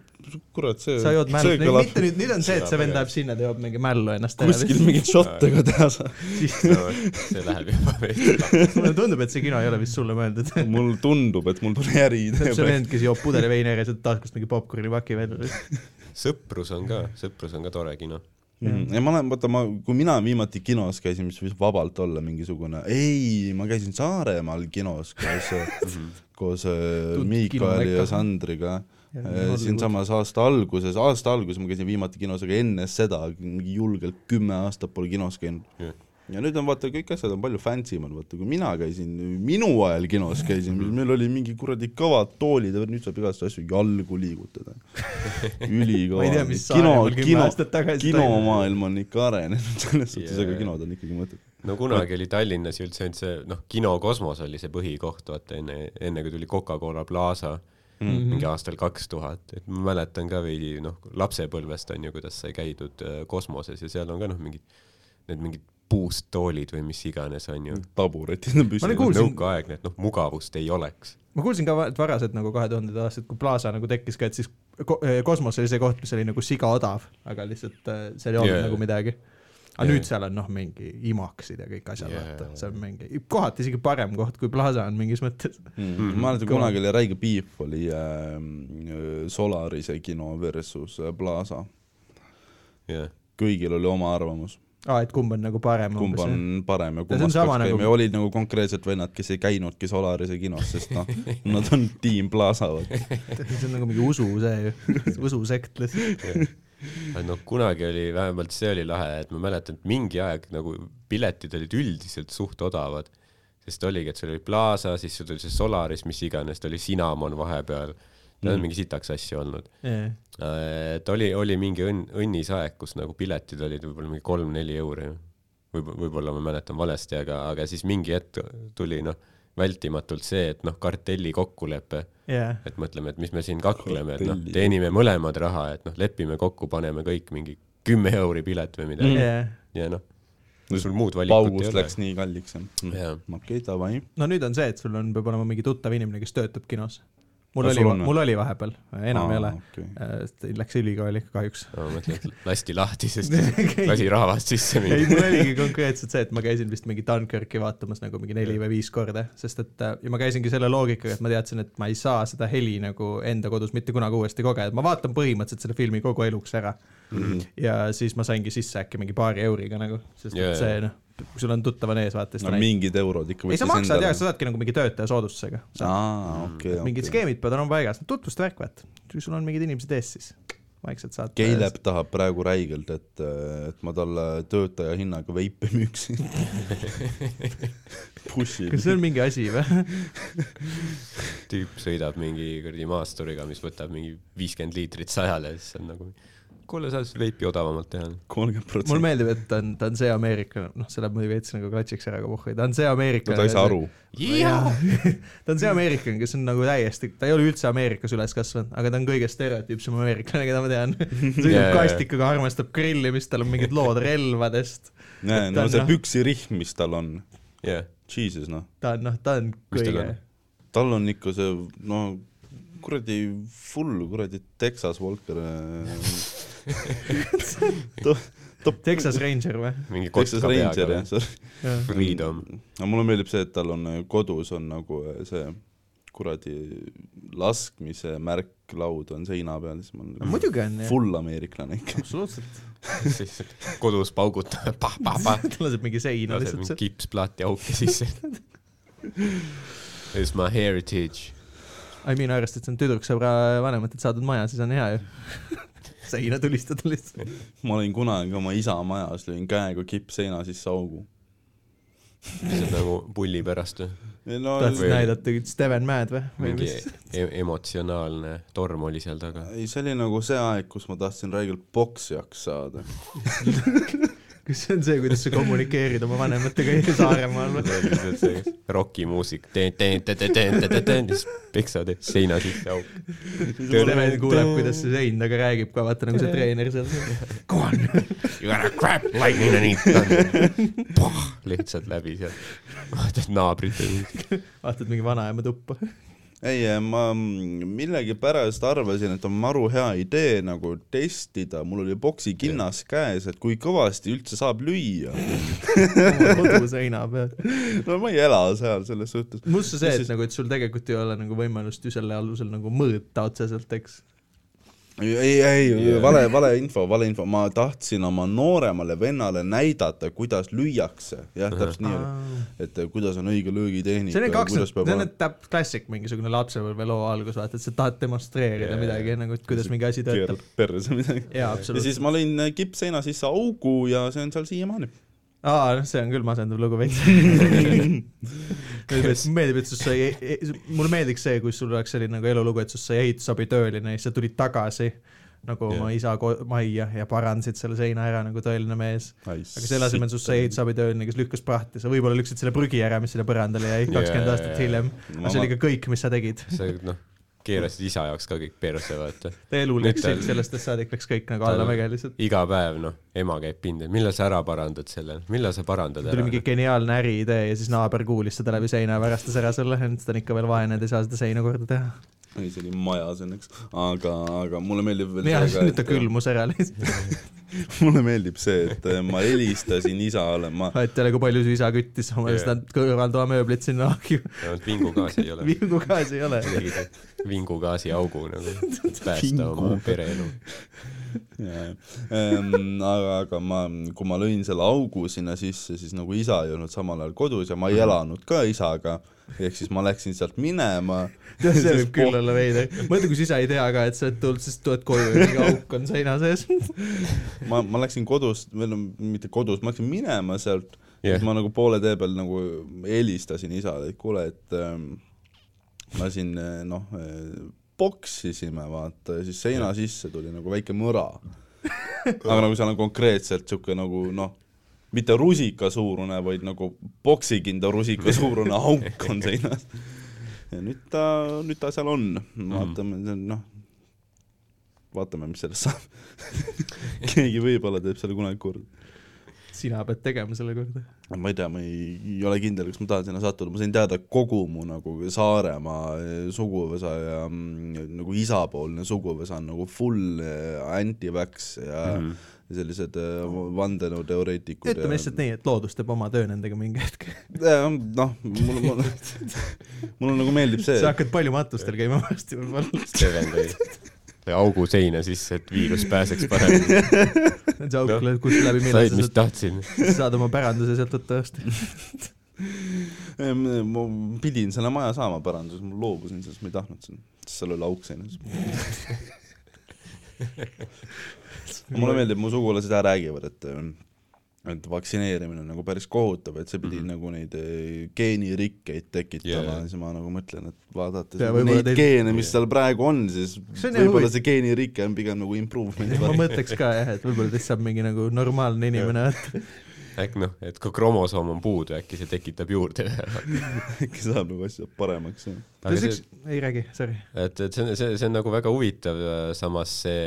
kurat, see, sa jood mällu see, kõlab mitte nüüd, nüüd on see, et see vend läheb sinna, ta joob mingi mällu ennast kuskil mingit šotte ka teha saab. see läheb juba veits mulle tundub, et see kino ei ole vist sulle mõeldud. mul tundub, et mul tuli äriidee see vend, kes joob pudeli veini ära ja sealt taskust mingi popkornipaki välja. sõprus on ka, sõprus on ka tore kino. mm.. ja ma olen, vaata ma, kui mina viimati kinos käisin, mis võis vabalt olla mingisugune, ei, ma käisin Saaremaal kinos koos koos äh, Miikali ja Sandriga. siinsamas aasta alguses, aasta alguses ma käisin viimati kinos, aga enne seda mingi julgelt kümme aastat pole kinos käinud Jah. Ja nüüd on vaata, kõik asjad on palju fancy mad, vaata kui mina käisin, minu ajal kinos käisin, meil oli mingi kuradi kõvad toolid ja nüüd saab igasuguseid asju jalgu liigutada. ülikõva. kino kino, kinomaailm on ikka arenenud selles suhtes, aga Jaa. kinod on ikkagi mõttetud. no kunagi oli Tallinnas ju üldse ainult see, noh, kino Kosmos oli see põhikoht, vaata enne, enne kui tuli Coca-Cola Plaza Mhm. mm -hmm. mingi aastal kaks tuhat, et ma mäletan ka veidi, noh, lapsepõlvest on ju, kuidas sai käidud äh, kosmoses ja seal on ka noh, mingid, need mingid puust toolid või mis iganes on ju. taburetid on püsti kuulsin- nõukaaegne, et noh, mugavust ei oleks. ma kuulsin ka va- et varased nagu kahe tuhandendad aastad, kui Plaza nagu tekkis ka, et siis ko- eh, kosmos oli see koht, mis oli nagu siga odav, aga lihtsalt äh, seal ei olnud yeah. nagu midagi. aga Jaa. nüüd seal on noh, mingi imaksid ja kõik asjad yeah., vaata, see on mingi, kohati isegi parem koht kui Plaza on mingis mõttes. Mm. ma mäletan, kunagi oli räige beef oli äh, Solarise kino versus Plaza. jah, kõigil oli oma arvamus, aa, et kumb on nagu parem kumb on parem ja kummas peaks nagu- käima ja olid nagu konkreetsed vennad, kes ei käinudki Solarise kinos, sest noh, nad on tiim Plaza, see on nagu mingi usu see ju, ususekt lihtsalt. noh, kunagi oli, vähemalt see oli lahe, et ma mäletan, et mingi aeg nagu piletid olid üldiselt suht odavad, sest oligi, et sul oli Plaza, siis sul oli see Solaris, mis iganes, ta oli Cinnamon vahepeal, ta on Mm. mingi sitaks asju olnud. Yeah. et oli, oli mingi õnn, õnnis aeg, kus nagu piletid olid võib-olla mingi kolm-neli euri. võib, võib-olla ma mäletan valesti, aga, aga siis mingi hetk tuli noh, vältimatult see, et noh, kartelli kokkulepe, Yeah. et mõtleme, et mis me siin kakleme, et noh teenime mõlemad raha, et noh, lepime kokku, paneme kõik mingi kümme euri pilet või midagi. Yeah. ja noh, sul muud valikut ei paugust ole läks. nii kalliks, jah okei, davai. no nüüd on see, et sul on, peab olema mingi tuttav inimene, kes töötab kinos. Mul oli mul oli vahepeal, enam ei ole. okay.. Läks ülikooli kahjuks. ma mõtlen, et lasti lahti, sest lasi rahvast sisse ei, minna. mul oligi konkreetselt see, et ma käisin vist mingi Dunkirki vaatamas nagu mingi neli või viis korda, sest et äh, ja ma käisingi selle loogikaga, et ma teadsin, et ma ei saa seda heli nagu enda kodus mitte kunagi uuesti kogeda, ma vaatan põhimõtteliselt selle filmi kogu eluks ära. Mhm. ja siis ma saingi sisse äkki mingi paari euriga nagu, sest et see noh, kui sul on tuttav on ees, vaata siis no mingid eurod ikka ei, sa maksad ja sa saadki nagu mingi töötaja soodustusega. aa, okei, mingid okei. skeemid peavad olema paigas, tutvuste värk, vaata. kui sul on mingid inimesed ees, siis vaikselt saad. Keilep tahab praegu räigelt, et, et ma talle töötaja hinnaga veipe müüksin. Kas see on mingi asi või? tüüp sõidab mingi kuradi maasturiga, mis võtab mingi viiskümmend liitrit sajale ja siis on nagu, kuule, sa saad veipi odavamalt teha. kolmkümmend mulle protsenti. meeldib, et ta on, ta on see ameeriklane, noh, see läheb muidugi veits nagu klatšiks ära, aga pohhui, ta on see no ameeriklane. ta ei saa aru. ta on see ameeriklane, kes on nagu täiesti, ta ei ole üldse Ameerikas üles kasvanud, aga ta on kõige stereotüüpsem ameeriklane, keda ma tean. sõidab jaa. kastikaga, armastab grillimist, tal on mingid lood relvadest. näe, no on see noh- püksirihm, mis tal on, jah, jesus noh, ta on, noh, ta on kõige on?, tal on ikka see, no kuradi full kuradi Texas Walker. Texas Ranger või? mingi Texas kotka Ranger peaga jah,. sorry. Freedom. aga mulle meeldib see, et tal on äh, kodus on nagu äh, see kuradi laskmise märklaud on seina peal, siis ma olen nagu muidugi on jah, full ameeriklane ikka. absoluutselt. siis kodus paugutab, pah, pah, pah, ta laseb mingi seina lihtsalt kipsplaati auki sisse. It's my heritage. I mean, arvestades, et see on tüdruksõbra vanematelt saadud maja, siis on hea ju. seina tulistada lihtsalt. ma olin kunagi oma isa majas, lõin käega kippseina sisse augu. see on nagu pulli pärast või? no tahtsid või- näidata Steven Mäed või? või mingi e emotsionaalne torm oli seal taga. ei, see oli nagu see aeg, kus ma tahtsin räigelt poksjaks saada. kas see on see, kuidas sa kommunikeerid oma vanematega Saaremaal või? rokimuusik, siis peksad seina sisse auk. Steven kuuleb, kuidas see sein taga räägib ka, vaata nagu see treener seal. Go on. You gotta grab lightning and eat. lihtsalt läbi sealt. vaatad naabrit vaatad mingi vanaema tuppa. ei, ma millegipärast arvasin, et on maru hea idee nagu testida, mul oli poksikinnas käes, et kui kõvasti üldse saab lüüa. koduseina peal. no ma ei ela seal selles suhtes. must see et nagu, et sul tegelikult ei ole nagu võimalust ju selle alusel nagu mõõta otseselt, eks. ei, ei, ei Jaa. vale, vale info, vale info, ma tahtsin oma nooremale vennale näidata, kuidas lüüakse, jah, täpselt nii oli, et eh, kuidas on õige löögitehnika. see on kaks, see on täp-, klassik mingisugune lapsepõlveloo algus, vaata, et sa tahad demonstreerida Jaa, midagi nagu, et kuidas mingi asi töötab. perse midagi. ja siis ma lõin eh, kippseina sisse augu ja see on seal siiamaani. aa, noh, see on küll masendav lugu veits. meeldib, et sinust sai, mulle meeldiks see, kui sul oleks selline nagu elulugu, et sinust sai ehitusabitööline ja siis sa tulid tagasi nagu Jah. oma isa majja ja parandasid selle seina ära nagu tõeline mees. aga selle asemel sinust sai ei ehitusabitööline, kes lükkas prahti, sa võib-olla lükkasid selle prügi ära, mis sinna põrandale jäi kakskümmend Jaa, aastat hiljem. Ma- aga see oli ka kõik, mis sa tegid. sa noh, keerasid isa jaoks ka kõik perse, vaata. ta elu Nüüd läks ta- sellest ajast saadik läks kõik nagu allamäge lihtsalt. iga päev, noh, ema käib pindel, millal sa ära parandad selle, millal sa parandad tuli ära mingi? geniaalne äriidee ja siis naaber kuulis seda läbi seina ja värastas ära selle, et ta on ikka veel vaene, ta ei saa seda seina korda teha. ei, see oli majas õnneks, aga, aga mulle meeldib veel ja see nüüd ta külmus ära lihtsalt. et mulle meeldib see, et eh, ma helistasin isale, ma ei ole, kui palju su isa küttis oma Jaa. seda kõrvaltoa mööblit sinna ahju. vingugaasi ei ole. vingugaasi ei ole. vingugaasi augu nagu, päästa oma pereelu. ähm, aga, aga ma, kui ma lõin selle augu sinna sisse, siis nagu isa ei olnud samal ajal kodus ja ma ei elanud ka isaga, ehk siis ma läksin sealt minema. tead, see võib küll olla veider. mõtle, kui su isa ei tea ka, et sa oled tulnud, siis tuled koju ja mingi auk on seina sees. ma, ma läksin kodust, või no mitte kodus, ma läksin minema sealt yeah., Jah. siis ma nagu poole tee peal nagu helistasin isale, et kuule, et ähm, ma siin eh, noh, poksisime vaata ja siis seina sisse tuli nagu väike mõra. aga nagu seal on konkreetselt siuke nagu noh, mitte rusika suurune, vaid nagu poksikinda rusika suurune auk on seinas. ja nüüd ta, nüüd ta seal on, vaatame, noh, vaatame, mis sellest saab. keegi võib-olla teeb selle kunagi korda. sina pead tegema selle korda. ma ei tea, ma ei, ei ole kindel, kas ma tahan sinna sattuda, ma sain teada, kogu mu nagu Saaremaa eh, suguvõsa ja mm, nagu isapoolne suguvõsa on nagu full eh, anti-vax ja mm -hmm. Sellised eh, vandenõuteoreetikud. ütleme lihtsalt nii, et loodus teeb oma töö nendega mingi hetk. noh, mul, mul, mulle nagu meeldib see sa, hakkad palju matustel käima varsti võib-olla. Steven tõi, augu seina sisse, et viirus pääseks paremini. see auk Noh, no,, kus läbi said, millal mis sa tahtsin. saad, saad oma päranduse sealt võtta tõesti. ma pidin selle maja saama päranduses, ma loobusin sellest, ma ei tahtnud seda, sest seal oli auk seinas. Mulle meeldib, mu sugulased ära räägivad, et et vaktsineerimine on nagu päris kohutav, et see pidi mm. -hmm. nagu neid eh, geenirikkeid tekitama yeah. ja siis ma nagu mõtlen, et vaadates neid teil- geene, mis seal praegu on, siis võib-olla see geenirike on pigem nagu improvement'i ma mõtleks ka jah, et võib-olla teist saab mingi nagu normaalne inimene, äkki noh, et kui kromosoom on puudu, äkki see tekitab juurde. äkki saab nagu asja paremaks. üks, ei räägi, sorry. et, et see on, see, see on nagu väga huvitav, samas see,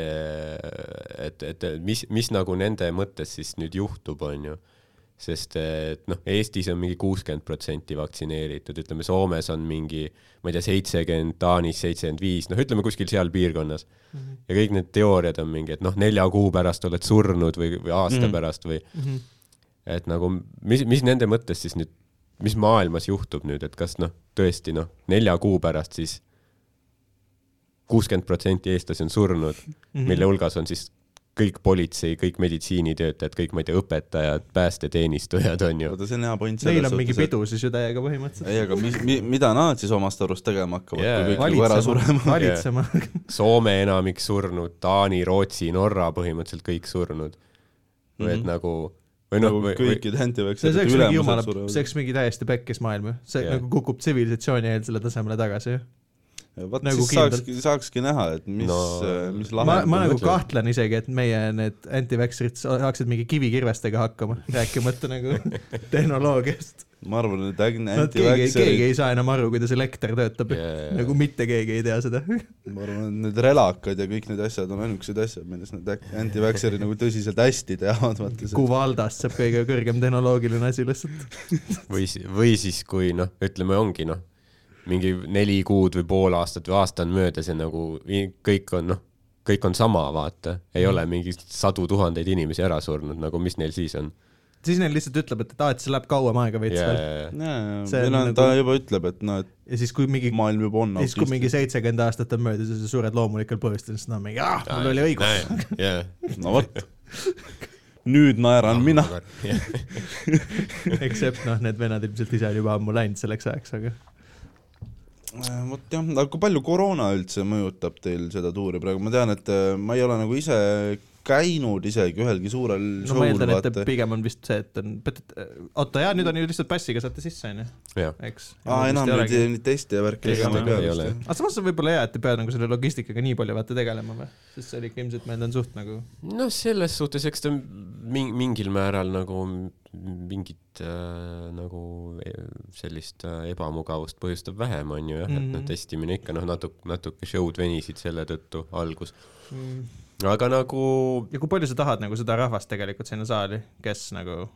et, et mis, mis nagu nende mõttes siis nüüd juhtub, on ju. sest et noh, Eestis on mingi kuuskümmend protsenti vaktsineeritud, ütleme Soomes on mingi, ma ei tea, seitsekümmend, Taanis seitsekümmend viis, noh, ütleme kuskil seal piirkonnas. ja kõik need teooriad on mingi, et noh, nelja kuu pärast oled surnud või, või aasta mm. pärast või et nagu mis, mis nende mõttes siis nüüd, mis maailmas juhtub nüüd, et kas noh, tõesti noh, nelja kuu pärast siis kuuskümmend protsenti eestlasi on surnud mm. -hmm. mille hulgas on siis kõik politsei, kõik meditsiinitöötajad, kõik, ma ei tea, õpetajad, päästeteenistujad on ju. oota, see on hea point Neil on mingi pidu siis ju täiega põhimõtteliselt. ei, aga mis, mida nad siis omast arust tegema hakkavad yeah,, kui kõik nagu ära surema? valitsema. Soome enamik surnud, Taani, Rootsi, Norra põhimõtteliselt kõik surnud. või et Mhm. nagu, või noh nagu, või, kõikide see antivaktsineeride see oleks mingi jumala ülemused, surevad see. oleks mingi täiesti pekkis maailm ju, see yeah. nagu kukub tsivilisatsiooni eelsele tasemele tagasi ju. vot nagu siis kindlalt. saakski, saakski näha, et mis No- no,, mis ma, lahend ma nagu kahtlen isegi, et meie need anti-vaxxerid saaksid mingi kivikirvestega hakkama, rääkimata nagu tehnoloogiast. Ma arvan, et äkki Nad keegi, keegi ei saa enam aru, kuidas elekter töötab Jaa. nagu mitte keegi ei tea seda. ma arvan, et need relakad ja kõik need asjad on ainukesed asjad, millest need antivaktsinerid nagu tõsiselt hästi teavad, vaata. Kuvaldast saab kõige kõrgem tehnoloogiline asi lihtsalt. või, või siis, kui noh, ütleme, ongi noh, mingi neli kuud või pool aastat või aasta on möödas ja nagu kõik on noh, kõik on sama, vaata, ei ole mingi sadu tuhandeid inimesi ära surnud, nagu mis neil siis on. Siis neil lihtsalt ütleb, et aa, et see läheb kauem aega veits ja, veel. on noh, nagu- ta juba ütleb, et noh, et ja siis, kui mingi, maailm juba on siis kui mingi seitsekümmend aastat on möödas ja sa sured loomulikel põhjustel, siis nad on mingi, ah, mul oli õigus. no vot, nüüd naeran mina. Except noh, need vennad ilmselt ise on juba ammu läinud selleks ajaks, aga Äh, vot jah, aga kui palju koroona üldse mõjutab teil seda tuuri praegu, ma tean, et äh, ma ei ole nagu ise käinud isegi ühelgi suurel no show'l ma eeldan, et pigem on vist see, et on, oota jaa, nüüd on ju lihtsalt passiga saate sisse, onju, eks. aa, enam neid neid teste ja värki ei ole. ole. aga samas on võib-olla hea, et ei pea nagu selle logistikaga nii palju vaata tegelema või, sest see oli ikka ilmselt meil on suht nagu noh, selles suhtes, eks ta ming-, mingil määral nagu mingit äh, nagu e- sellist äh, ebamugavust põhjustab vähem, on ju jah mm, -hmm. et noh, Mhm. testimine ikka noh, natuke, natuke show'd venisid selle tõttu algus. mm.. Aga nagu ja kui palju sa tahad nagu seda rahvast tegelikult sinna saali, kes nagu,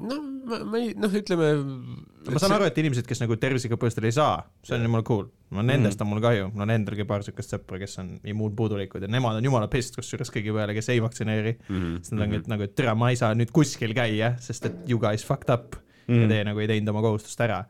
no ma, ma ei, noh, ütleme. ma saan aru, et inimesed, kes nagu tervisega põhjustel ei saa, see on jumala cool, no nendest on mul kahju, mul on endalgi paar siukest sõpra, kes on immuunpuudulikud ja nemad on jumala pissed kusjuures kõigi peale, kes ei vaktsineeri mm. -hmm. sest nad ongi et nagu, et tere, ma ei saa nüüd kuskil käia, sest et you guys fucked up mm. Mhm. ja teie nagu ei teinud oma kohustust ära.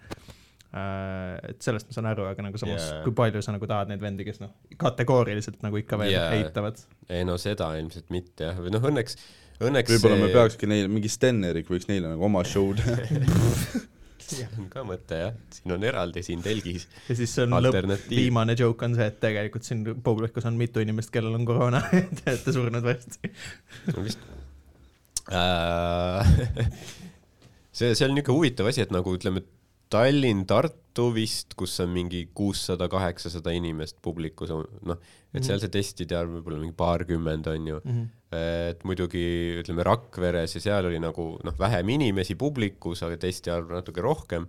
Et sellest ma saan aru, aga nagu samas yeah., kui palju sa nagu tahad neid vendi, kes noh, kategooriliselt nagu ikka veel yeah. eitavad. ei no seda ilmselt mitte jah, või noh, õnneks, õnneks võib-olla me peakski neile, mingi Sten-Erik võiks neile nagu oma show teha. see on ka mõte jah, siin on eraldi siin telgis ja siis see on lõpp, viimane joke on see, et tegelikult siin publikus on mitu inimest, kellel on koroona, te olete surnud varsti. no vist äh. see, see on niisugune huvitav asi, et nagu ütleme, Tallinn, Tartu vist, kus on mingi kuussada, kaheksasada inimest publikus, noh, et seal see testide arv võib olla mingi paarkümmend on ju. et muidugi ütleme Rakveres ja seal oli nagu noh, vähem inimesi publikus, aga testi arv natuke rohkem.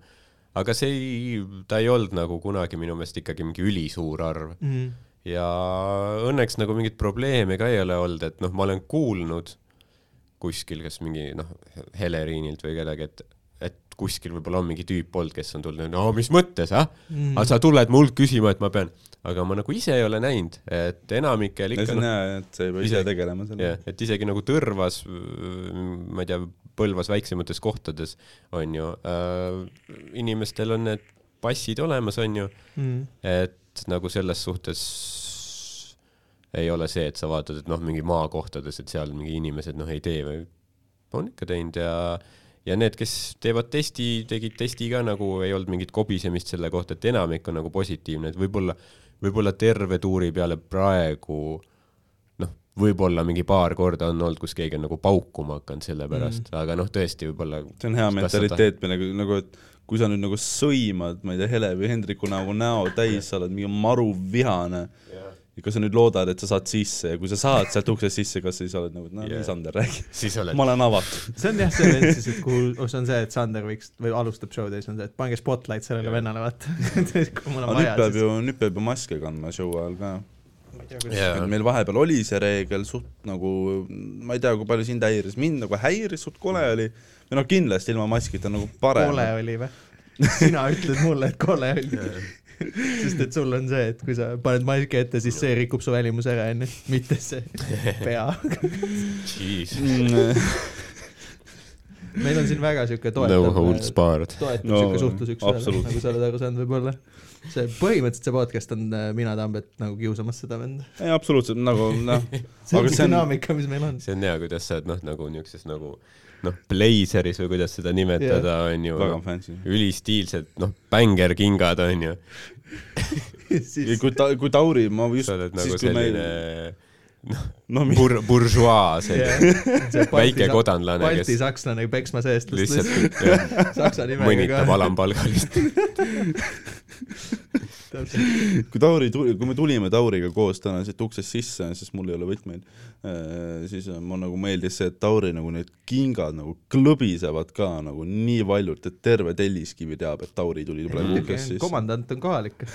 aga see ei, ta ei olnud nagu kunagi minu meelest ikkagi mingi ülisuur arv ja õnneks nagu mingit probleemi ka ei ole olnud, et noh, ma olen kuulnud kuskil, kas mingi noh, Heleriinilt või kedagi, et kuskil võib-olla on mingi tüüp olnud, kes on tulnud, no mis mõttes, ah, aga sa tuled mult küsima, et ma pean, aga ma nagu ise ei ole näinud, et enamikel ikka see on hea, et sa ei pea ise Isegi- tegelema sellega., et isegi nagu Tõrvas, ma ei tea, Põlvas väiksemates kohtades on ju äh,, inimestel on need passid olemas, on ju, et nagu selles suhtes, ei ole see, et sa vaatad, et noh, mingi maakohtades, et seal mingi inimesed noh ei tee või on ikka teinud ja ja need, kes teevad testi, tegid testi ka nagu ei olnud mingit kobisemist selle kohta, et enamik on nagu positiivne, et võib-olla, võib-olla terve tuuri peale praegu noh, võib-olla mingi paar korda on olnud, kus keegi on nagu paukuma hakanud selle pärast mm., aga noh, tõesti võib-olla see on hea mentaliteet, millega nagu, et kui sa nüüd nagu sõimad, ma ei tea, Hele või Hendriku nagu näo täis, sa oled mingi maru vihane ja kas sa nüüd loodad, et sa saad sisse ja kui sa saad sealt uksest sisse, kas siis oled nagu, et no Jaa. nii, Sander, räägi. ma olen avatud. see on jah see vend siis, et kuhu, see on see, et Sander võiks või alustab show'd ja siis on see, et pange spotlight sellele vennale, vaata. kui mul on aga nüüd vaja, peab ju, nüüd peab ju maske kandma show ajal ka. et meil vahepeal oli see reegel suht nagu, ma ei tea, kui palju sind häiris, mind nagu häiris, suht kole oli. või noh, kindlasti ilma maskita nagu parem. kole oli või? sina ütled mulle, et kole oli. sest et sul on see, et kui sa paned maski ette, siis see rikub su välimuse ära, onju, mitte see pea. Meil on siin väga siuke no toetav, holds barred. toetav No, siuke suhtlus absoluutselt. nagu sa oled aru saanud võib-olla. see põhimõtteliselt see podcast on äh, mina Tambet nagu kiusamas seda venda. ei, absoluutselt nagu noh, see Aga on see dünaamika, mis meil on. see on hea, kuidas sa oled noh, nagu niisuguses nagu noh, blazeris või kuidas seda nimetada yeah., on ju väga fancy. ülistiilsed, noh, bängerkingad on ju. siis kui ta, kui Tauri, ma just sa oled nagu siis kui selline meil, noh, no mi- bur-, buržuaa, selline see väike kodanlane, Balti kes sakslane peksmas eestlast lihtsalt saksa nimega mõnitab alampalgalist. kui Tauri tuli, kui me tulime Tauriga koos täna siit uksest sisse, sest mul ei ole võtmeid, siis ma nagu meeldis see, et Tauri nagu need kingad nagu klõbisevad ka nagu nii valjult, et terve Telliskivi teab, et Tauri tuli praegu uksest sisse. komandant on kohal ikka.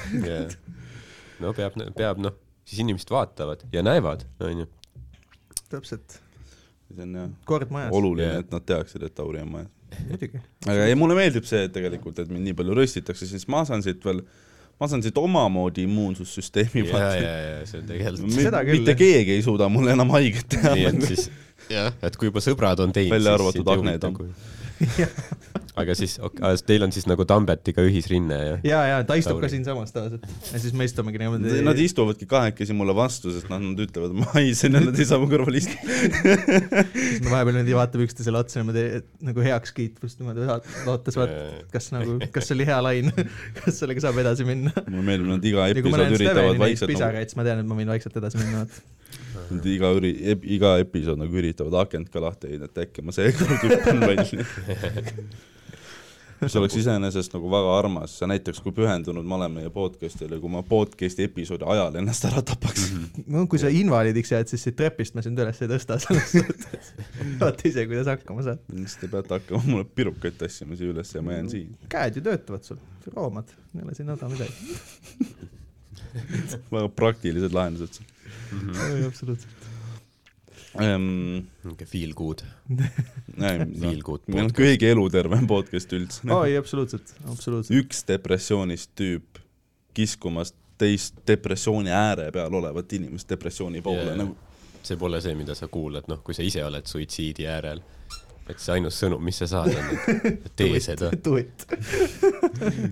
no peab, peab noh, siis inimesed vaatavad ja näevad, on ju. täpselt, see on jah kord majas, oluline et nad teaksid, et Tauri on majas. muidugi. aga ei, mulle meeldib see et tegelikult, et mind nii palju röstitakse, siis ma saan siit veel, ma saan siit omamoodi immuunsussüsteemi ja, ja, ja see on tegelikult mitte keegi ei suuda mulle enam haiget teha. nii, et siis jah, et kui juba sõbrad on teinud, Välja arvatud Agne Tamm. aga siis okay,, teil on siis nagu Tambetiga ühisrinne ja ja, ja ta istub Tauri. ka siinsamas tavaliselt ja siis me istumegi niimoodi. Nad istuvadki kahekesi mulle vastu, sest nad, nad ütlevad, ma haisen ja nad ei saa mu kõrval istuda. siis me vahepeal niimoodi vaatame üksteisele otsa niimoodi et nagu heakskiitvust niimoodi vaat- lootes vaata, kas nagu, kas see oli hea lain, kas sellega saab edasi minna. mulle meeldib, nad iga ma episood üritavad vaikselt nagu, pisaraid, siis ma tean, et ma võin vaikselt edasi minna, vaata. Nad iga üri-, iga episood nagu üritavad akent ka lahti hoida, et äkki ma seekord hüppan välja. mis oleks iseenesest nagu väga armas, see näitaks, kui pühendunud ma olen meie podcast'ile, kui ma podcast'i episoodi ajal ennast ära tapaks mm. -hmm. no kui sa invaliidiks jääd, siis siit trepist ma sind üles ei tõsta selles suhtes. vaata ise, kuidas hakkama saad. siis te peate hakkama mulle pirukaid tassima siia üles ja ma jään siia. käed ju töötavad sul, roomad, ei ole siin häda midagi. väga praktilised lahendused absoluutselt. ähm,. niisugune feel good. Feel Feel good meil on kõige elutervem podcast üldse aa ei, absoluutselt, absoluutselt. üks depressioonist tüüp kiskumas teist depressiooni ääre peal olevat inimest depressiooni poole yeah. nagu see pole see, mida sa kuulad, noh, kui sa ise oled suitsiidi äärel. Et see ainus sõnum, mis sa saad, on, et tee seda.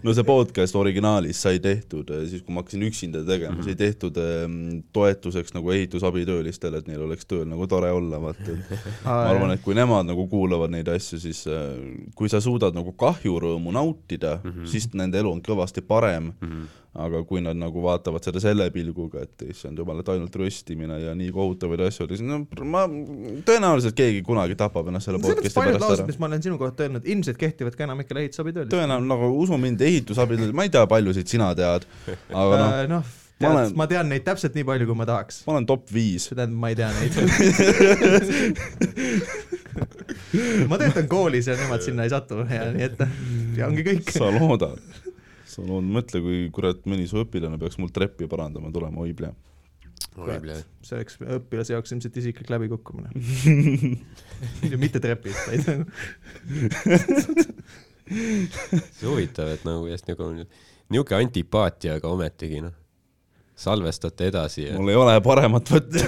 No see podcast originaalis sai tehtud eh, siis, kui ma hakkasin üksinda tegema mm, -hmm. sai tehtud ähm, toetuseks nagu ehitusabitöölistele, et neil oleks tööl nagu tore olla, vaata. ma arvan, et kui nemad nagu kuulavad neid asju, siis äh, kui sa suudad nagu kahjurõõmu nautida mm, -hmm. siis nende elu on kõvasti parem mm. -hmm. Aga kui nad nagu vaatavad seda selle pilguga, et issand jumal, et ainult röstimine ja nii kohutavaid asju oli, siis no ma, tõenäoliselt keegi kunagi tapab ennast selle podcast'i pärast laused, ära. mis ma olen sinu kohta öelnud, ilmselt kehtivad ka enamikele ehitusabitöölistele. tõenäoliselt nagu usu mind, ehitusabitöölised, ma ei tea, paljusid sina tead, aga noh, noh, ma tead, olen- ma tean neid täpselt nii palju, kui ma tahaks. ma olen top viis. see tähendab, ma ei tea neid. ma töötan koolis ja nemad sinna ei satu ja nii et ja ongi kõik. sa loodad, loodad, mõtle, kui kurat mõni su õpilane peaks mul treppi parandama tulema, oi plee. see oleks õpilase jaoks ilmselt isiklik läbikukkumine. mitte trepist, vaid nagu see huvitav, et nagu just nagu niisugune antipaatia, aga ometigi noh, salvestate edasi ja mul ei ole paremat võtta.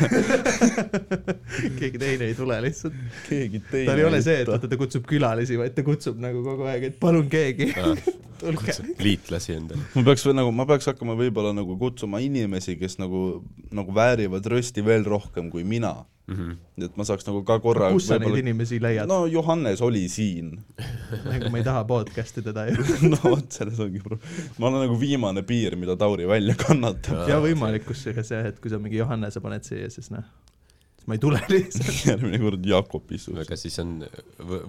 keegi teine ei tule lihtsalt. keegi teine. tal ei ole see, et vaata ta kutsub külalisi, vaid ta kutsub nagu kogu aeg, et palun keegi, tulge. liitlasi endale. ma peaks või nagu, ma peaks hakkama võib-olla nagu kutsuma inimesi, kes nagu nagu väärivad rösti veel rohkem kui mina mm. -hmm. et ma saaks nagu ka korra kus sa neid inimesi leiad no. Johannes oli siin nagu ma ei taha podcast'i teda ju no vot, selles ongi pro-. ma olen nagu viimane piir, mida Tauri välja kannatab. ja võimalik kusjuures jah, et kui sa mingi Johannese paned siia, siis noh ma ei tule lihtsalt järgmine kord Jakob istub. aga siis on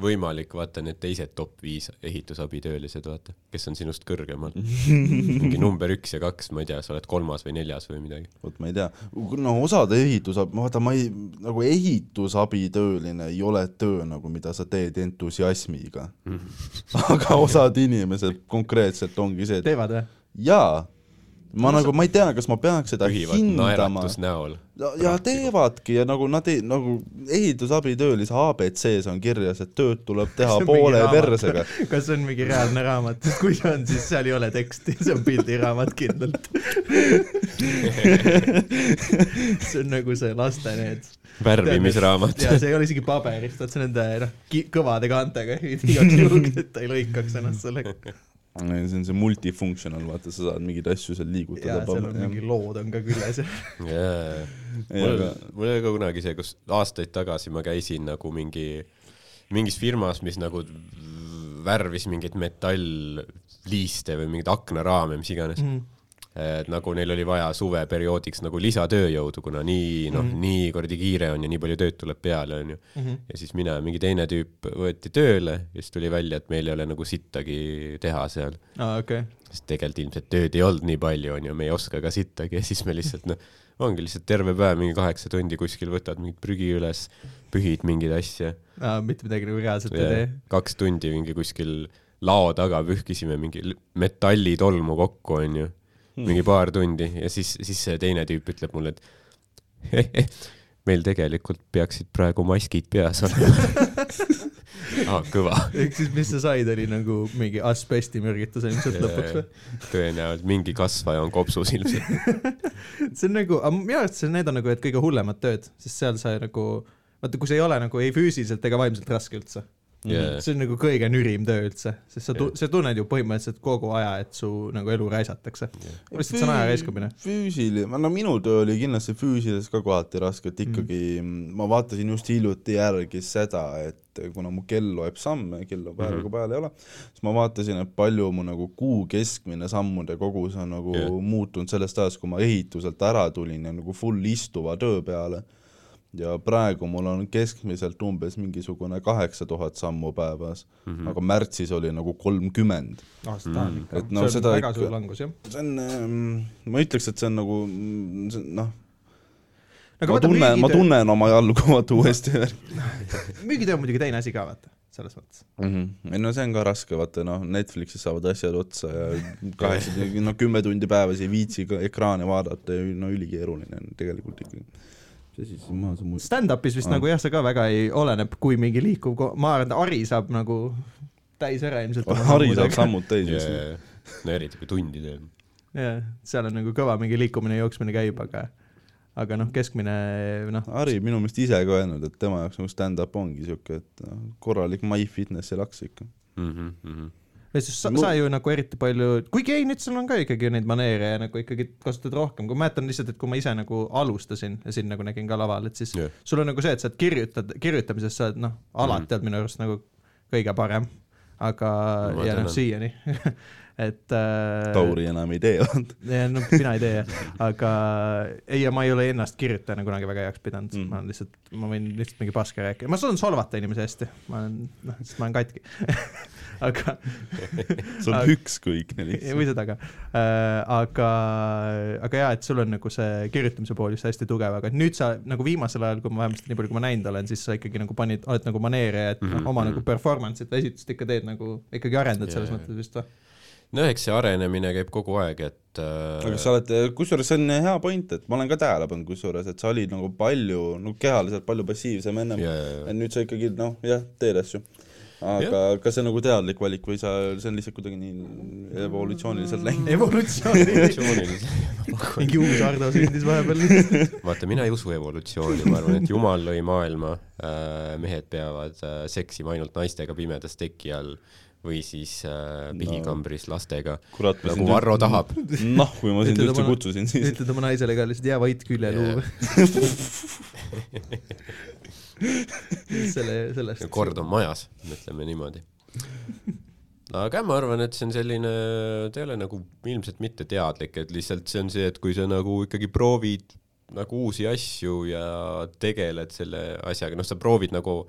võimalik vaata need teised top viis ehitusabitöölised, vaata, kes on sinust kõrgemal. mingi number üks ja kaks, ma ei tea, sa oled kolmas või neljas või midagi. vot ma ei tea, no osad ehitusab-, vaata ma ei, nagu ehitusabitööline ei ole töö nagu, mida sa teed entusiasmiga. -hmm. aga osad inimesed konkreetselt ongi see, et teevad või? jaa ma no, nagu, ma ei tea, kas ma peaks seda hindama. näol. ja, ja teevadki ja nagu nad ei, nagu ehitusabitöölise abc-s on kirjas, et tööd tuleb teha poole persega. kas see on mingi reaalne raamat, sest kui see on, siis seal ei ole teksti, see on pildiraamat kindlalt see on nagu see laste need värvimisraamat. ja see ei ole isegi paberist, vaat see nende noh, kõvade kaantega igaks juhuks, et ta ei lõikaks ennast sellega see on see multifunctional, vaata, sa saad mingeid asju seal liigutada. jaa, seal on mingi lood on ka küljes jaa, mul, mul oli ka kunagi see, kus aastaid tagasi ma käisin nagu mingi, mingis firmas, mis nagu värvis mingeid metallliiste või mingeid aknaraame, mis iganes mm. Et nagu neil oli vaja suveperioodiks nagu lisatööjõudu, kuna nii noh mm -hmm., nii kuradi kiire on ja nii palju tööd tuleb peale, onju. Mhm. ja siis mina, mingi teine tüüp võeti tööle ja siis tuli välja, et meil ei ole nagu sittagi teha seal ah,. Okay. sest tegelikult ilmselt tööd ei olnud nii palju, onju, me ei oska ka sittagi ja siis me lihtsalt noh, ongi lihtsalt terve päev, mingi kaheksa tundi kuskil võtad mingit prügi üles, pühid mingeid asju ah,. mitte midagi nagu reaalselt ei tee? kaks tundi mingi kuskil lao taga pühkisime mingi metallitolmu kokku, onju. Mingi paar tundi ja siis, siis see teine tüüp ütleb mulle, et meil tegelikult peaksid praegu maskid peas olema ah, kõva. ehk siis, mis sa said, oli nagu mingi asbestimürgitus ilmselt lõpuks või? tõenäoliselt mingi kasvaja on kopsus ilmselt see on nagu, minu arust see, need on nagu need kõige hullemad tööd, sest seal sa nagu, vaata, kui see ei ole nagu ei füüsiliselt ega vaimselt raske üldse yeah.. see on nagu kõige nürim töö üldse, sest sa, yeah. sa tunned ju põhimõtteliselt kogu aja, et su nagu elu raisatakse yeah.. lihtsalt see on aja raiskamine. füüsiline, no minu töö oli kindlasti füüsiliselt ka kohati raske, et ikkagi mm. ma vaatasin just hiljuti järgi seda, et kuna mu kell loeb samme, kell on päevaga mm -hmm. peal ei ole, siis ma vaatasin, et palju mu nagu kuu keskmine sammude kogus on nagu yeah. muutunud sellest ajast, kui ma ehituselt ära tulin ja nagu full istuva töö peale ja praegu mul on keskmiselt umbes mingisugune kaheksa tuhat sammu päevas mm, -hmm. aga märtsis oli nagu kolmkümmend. ah, seda on ikka, no, see väga ikka, suur langus, jah. see on ähm,, ma ütleks, et see on nagu noh, ma tunnen, ma tunnen oma jalgu vaata uuesti müügitöö on muidugi teine asi ka, vaata, selles mõttes mm. -hmm. ei no see on ka raske, vaata noh, Netflixis saavad asjad otsa ja kaheksa, no kümme tundi päevas ei viitsi ka ekraane vaadata ja no ülikeeruline on tegelikult ikkagi mis asi siis maha sa muud stand-up'is vist ah. nagu jah, see ka väga ei oleneb, kui mingi liikuv, ma arvan, et Ari saab nagu täis ära ilmselt. Ari saab sammud täis just yeah.. no eriti kui tundi teeb. jah, seal on nagu kõva mingi liikumine, jooksmine käib, aga aga noh, keskmine noh. Harri minu meelest ise ka öelnud, et tema jaoks nagu stand-up ongi siuke, et noh, korralik My Fitnessi laks ikka mm. -hmm, mm -hmm sest sa, sa ju nagu eriti palju, kuigi ei, nüüd sul on ka ikkagi neid maneere ja nagu ikkagi kasutad rohkem, kui ma mäletan lihtsalt, et kui ma ise nagu alustasin ja siin nagu nägin ka laval, et siis yeah. sul on nagu see, et sa kirjutad, kirjutamises sa oled noh, alati mm. oled minu arust nagu kõige parem, aga no, ja noh, siiani et äh, Tauri enam ei tee, vaata. no mina ei tee jah, aga ei, ja ma ei ole ennast kirjutajana kunagi väga heaks pidanud mm., ma olen lihtsalt, ma võin lihtsalt mingi paska rääkida, ma suudan solvata inimesi hästi, ma olen, noh, sest ma olen katki aga sul on ükskõikne lihtsalt. või seda ka äh,, aga, aga jaa, et sul on nagu see kirjutamise pool just hästi tugev, aga nüüd sa nagu viimasel ajal, kui ma vähemasti nii palju, kui ma näinud olen, siis sa ikkagi nagu panid, oled nagu maneere, et mm -hmm. oma nagu performance'it või esitust ikka teed nagu, ikkagi arendad yeah. selles mõttes vist või? No eks see arenemine käib kogu aeg, et äh... aga sa oled, kusjuures see on hea point, et ma olen ka tähele pannud kusjuures, et sa olid nagu palju, no kehaliselt palju passiivsem ennem. Yeah,, yeah, yeah. nüüd sa ikkagi noh, jah, teed asju. Aga kas see on nagu teadlik valik või sa, see on lihtsalt kuidagi nii evolutsiooniliselt läinud? evolutsiooniliselt. Mingi uus Ardo sündis vahepeal vaata, mina ei usu evolutsiooni, ma arvan, et jumal lõi maailma. Äh,, mehed peavad äh, seksima ainult naistega pimedas teki all või siis äh, pihikambris lastega, kurat, ma nagu sind Varro tahab. noh, kui ma sind üldse kutsusin, siis ütled oma naisele ka lihtsalt jää vait küljeluu selle, sellest. kord on majas, ütleme niimoodi. aga ma arvan, et see on selline, ta ei ole nagu ilmselt mitte teadlik, et lihtsalt see on see, et kui sa nagu ikkagi proovid nagu uusi asju ja tegeled selle asjaga, noh, sa proovid nagu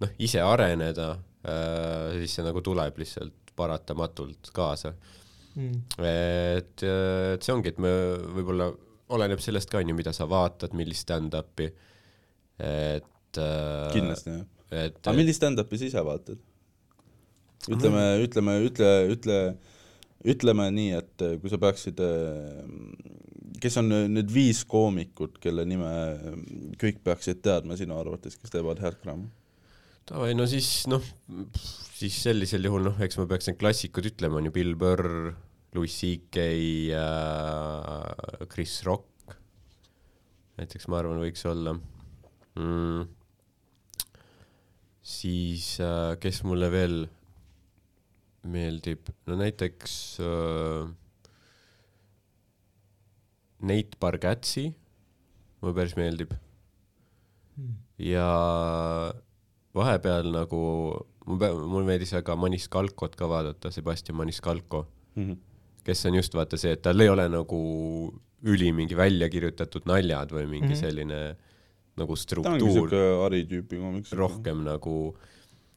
noh, ise areneda, siis see nagu tuleb lihtsalt paratamatult kaasa. Mm. et, et see ongi, et me võib-olla oleneb sellest ka onju, mida sa vaatad, millist stand-up'i, et äh, kindlasti jah. et aga millist stand-up'i sa ise vaatad? ütleme, ütleme, ütle, ütle, ütleme nii, et kui sa peaksid, kes on need viis koomikut, kelle nime kõik peaksid teadma sinu arvates, kes teevad head kraami? davai, no siis noh, siis sellisel juhul noh, eks ma peaks need klassikud ütlema, on ju Bill Burr, Louis CK äh,, Chris Rock. näiteks ma arvan, võiks olla mm.. siis äh, kes mulle veel meeldib, no näiteks äh, Nate Bargatsi, mulle päris meeldib. ja vahepeal nagu, mul mulle meeldis väga Maniscalcot ka vaadata, Sebastian Maniscalco, kes on just vaata see, et tal ei ole nagu üli mingi välja kirjutatud naljad või mingi mm. -hmm. selline nagu ta ongi struktuur siuke Ari tüüpi koomiks. rohkem nagu,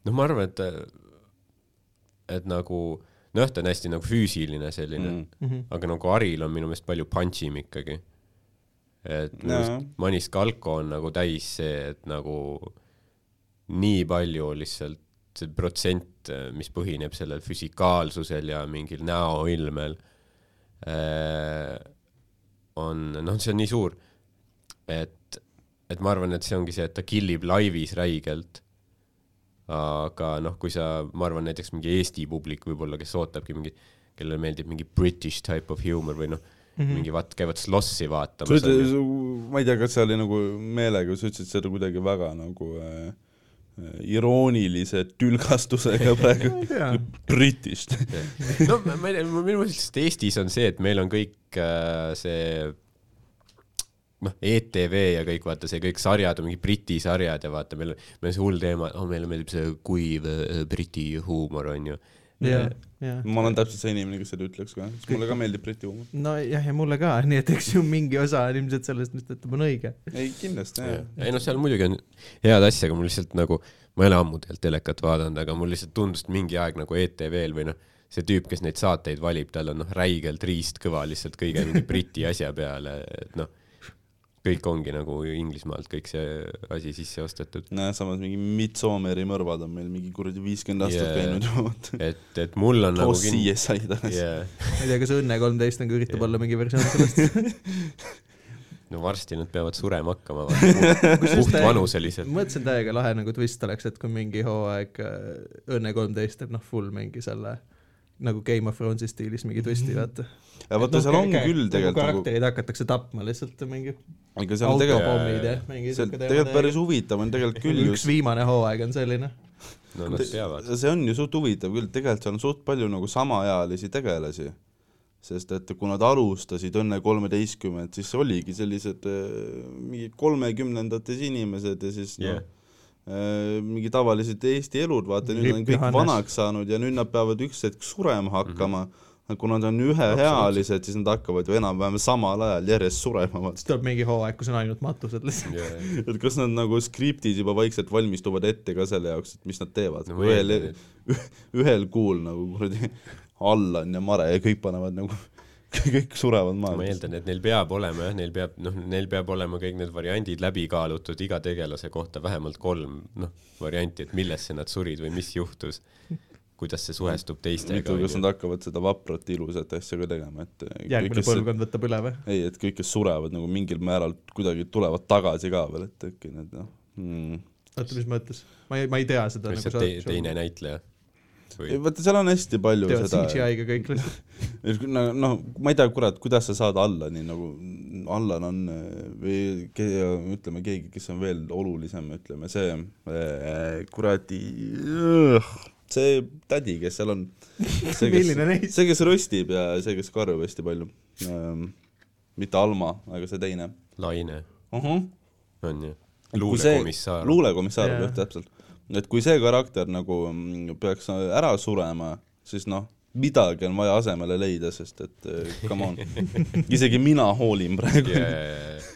noh, ma arvan, et, et nagu noh, ta on hästi nagu füüsiline selline mm., Mhm. aga nagu Aril on minu meelest palju punch im ikkagi. et minu meelest Manis Kalko on nagu täis see, et nagu nii palju lihtsalt see protsent, mis põhineb sellel füsikaalsusel ja mingil näoilmel, on, noh, see on nii suur, et, et ma arvan, et see ongi see, et ta killib laivis räigelt. aga noh, kui sa, ma arvan näiteks mingi Eesti publik võib-olla, kes ootabki mingi, kellele meeldib mingi British type of humor või noh mm, -hmm. mingi vaat-, käivad slossi vaatamas. ma ei tea, kas see oli nagu meelega, sa ütlesid seda kuidagi väga nagu äh, äh, iroonilise tülgastusega praegu Britist. no ma ei tea, minu meelest Eestis on see, et meil on kõik äh, see noh, ETV ja kõik vaata see kõik sarjad on mingi Briti sarjad ja vaata meil, meil on see hull teema, oh meile meeldib see kuiv äh, Briti huumor onju. ja, ja. ma olen täpselt see inimene, kes seda ütleks ka, sest mulle ka meeldib Briti huumor. nojah, ja mulle ka, nii et eks ju mingi osa on ilmselt sellest, mis ta ütleb, on õige. ei, kindlasti jah. ei noh, seal muidugi on head asja, aga mul lihtsalt nagu, ma ei ole ammu tegelikult telekat vaadanud, aga mul lihtsalt tundus, et mingi aeg nagu ETV-l või noh, see tüüp, kes neid saateid valib, tal on noh, räigelt riistkõva lihtsalt kõige mingi Briti asja peale, et noh, kõik ongi nagu Inglismaalt kõik see asi sisse ostetud. näe, samas mingi Midsommeri mõrvad on meil mingi kuradi viiskümmend aastat Jaa. käinud vaata. et, et mul on nagu koos CSI tagasi. yeah.. ma ei tea, kas Õnne kolmteist nagu üritab olla mingi versioon sellest. no varsti nad peavad surema hakkama, puhtvanuseliselt. mõtlesin täiega lahe nagu twist oleks, et kui mingi hooaeg äh, Õnne kolmteist teeb noh, full mingi selle nagu Game of Thronesi stiilis mingi twisti, vaata. ja vaata, seal on küll tegelikult nagu, karakterid hakatakse tapma lihtsalt mingi ega seal on tegelikult, autopommid ja mingi see siuke tegelikult päris huvitav on tegelikult küll üks just, viimane hooaeg on selline. no nad peavad. see on ju suht huvitav küll, tegelikult seal on suht palju nagu samaealisi tegelasi. sest et kui nad alustasid Õnne kolmeteistkümmet, siis oligi sellised äh, mingi kolmekümnendates inimesed ja siis Jah. noh, mingi tavalised Eesti elud, vaata nüüd on kõik Johannes. vanaks saanud ja nüüd nad peavad üks hetk surema hakkama mm. -hmm. kui nad on üheealised, siis nad hakkavad ju enam-vähem samal ajal järjest surema, siis tuleb mingi hooaeg, kus on ainult matused lihtsalt. et kas nad nagu skriptis juba vaikselt valmistuvad ette ka selle jaoks, et mis nad teevad No ühel ühel kuul nagu kuradi Allan ja Mare ja kõik panevad nagu, kõik surevad ma maha. eeldan, et neil peab olema jah, neil peab, noh, neil peab olema kõik need variandid läbi kaalutud iga tegelase kohta vähemalt kolm, noh, varianti, et millesse nad surid või mis juhtus. kuidas see suhestub teistega kas nad hakkavad seda vaprat ilusat asja ka tegema, et kõik, järgmine põlvkond võtab üle või? ei, et kõik, kes surevad nagu mingil määral kuidagi tulevad tagasi ka veel, et äkki need noh hmm. oota, mis mõttes? ma ei, ma ei tea seda. lihtsalt te, teine näitleja või ei vaata, seal on hästi palju teevad seda CGI-ga kõik lihtsalt. no noh, ma ei tea, kurat, kuidas sa saad Allani nagu, Allan on või ke, ütleme keegi, kes on veel olulisem, ütleme see äh, kuradi, see tädi, kes seal on. see, milline kes, neist? see, kes röstib ja see, kes karjub hästi palju ähm,. mitte Alma, aga see teine Laine uh. -huh. on ju, luulekomissar. luulekomissar jah, täpselt. Et kui see karakter nagu peaks ära surema, siis noh, midagi on vaja asemele leida, sest et eh, come on, isegi mina hoolin praegu yeah.,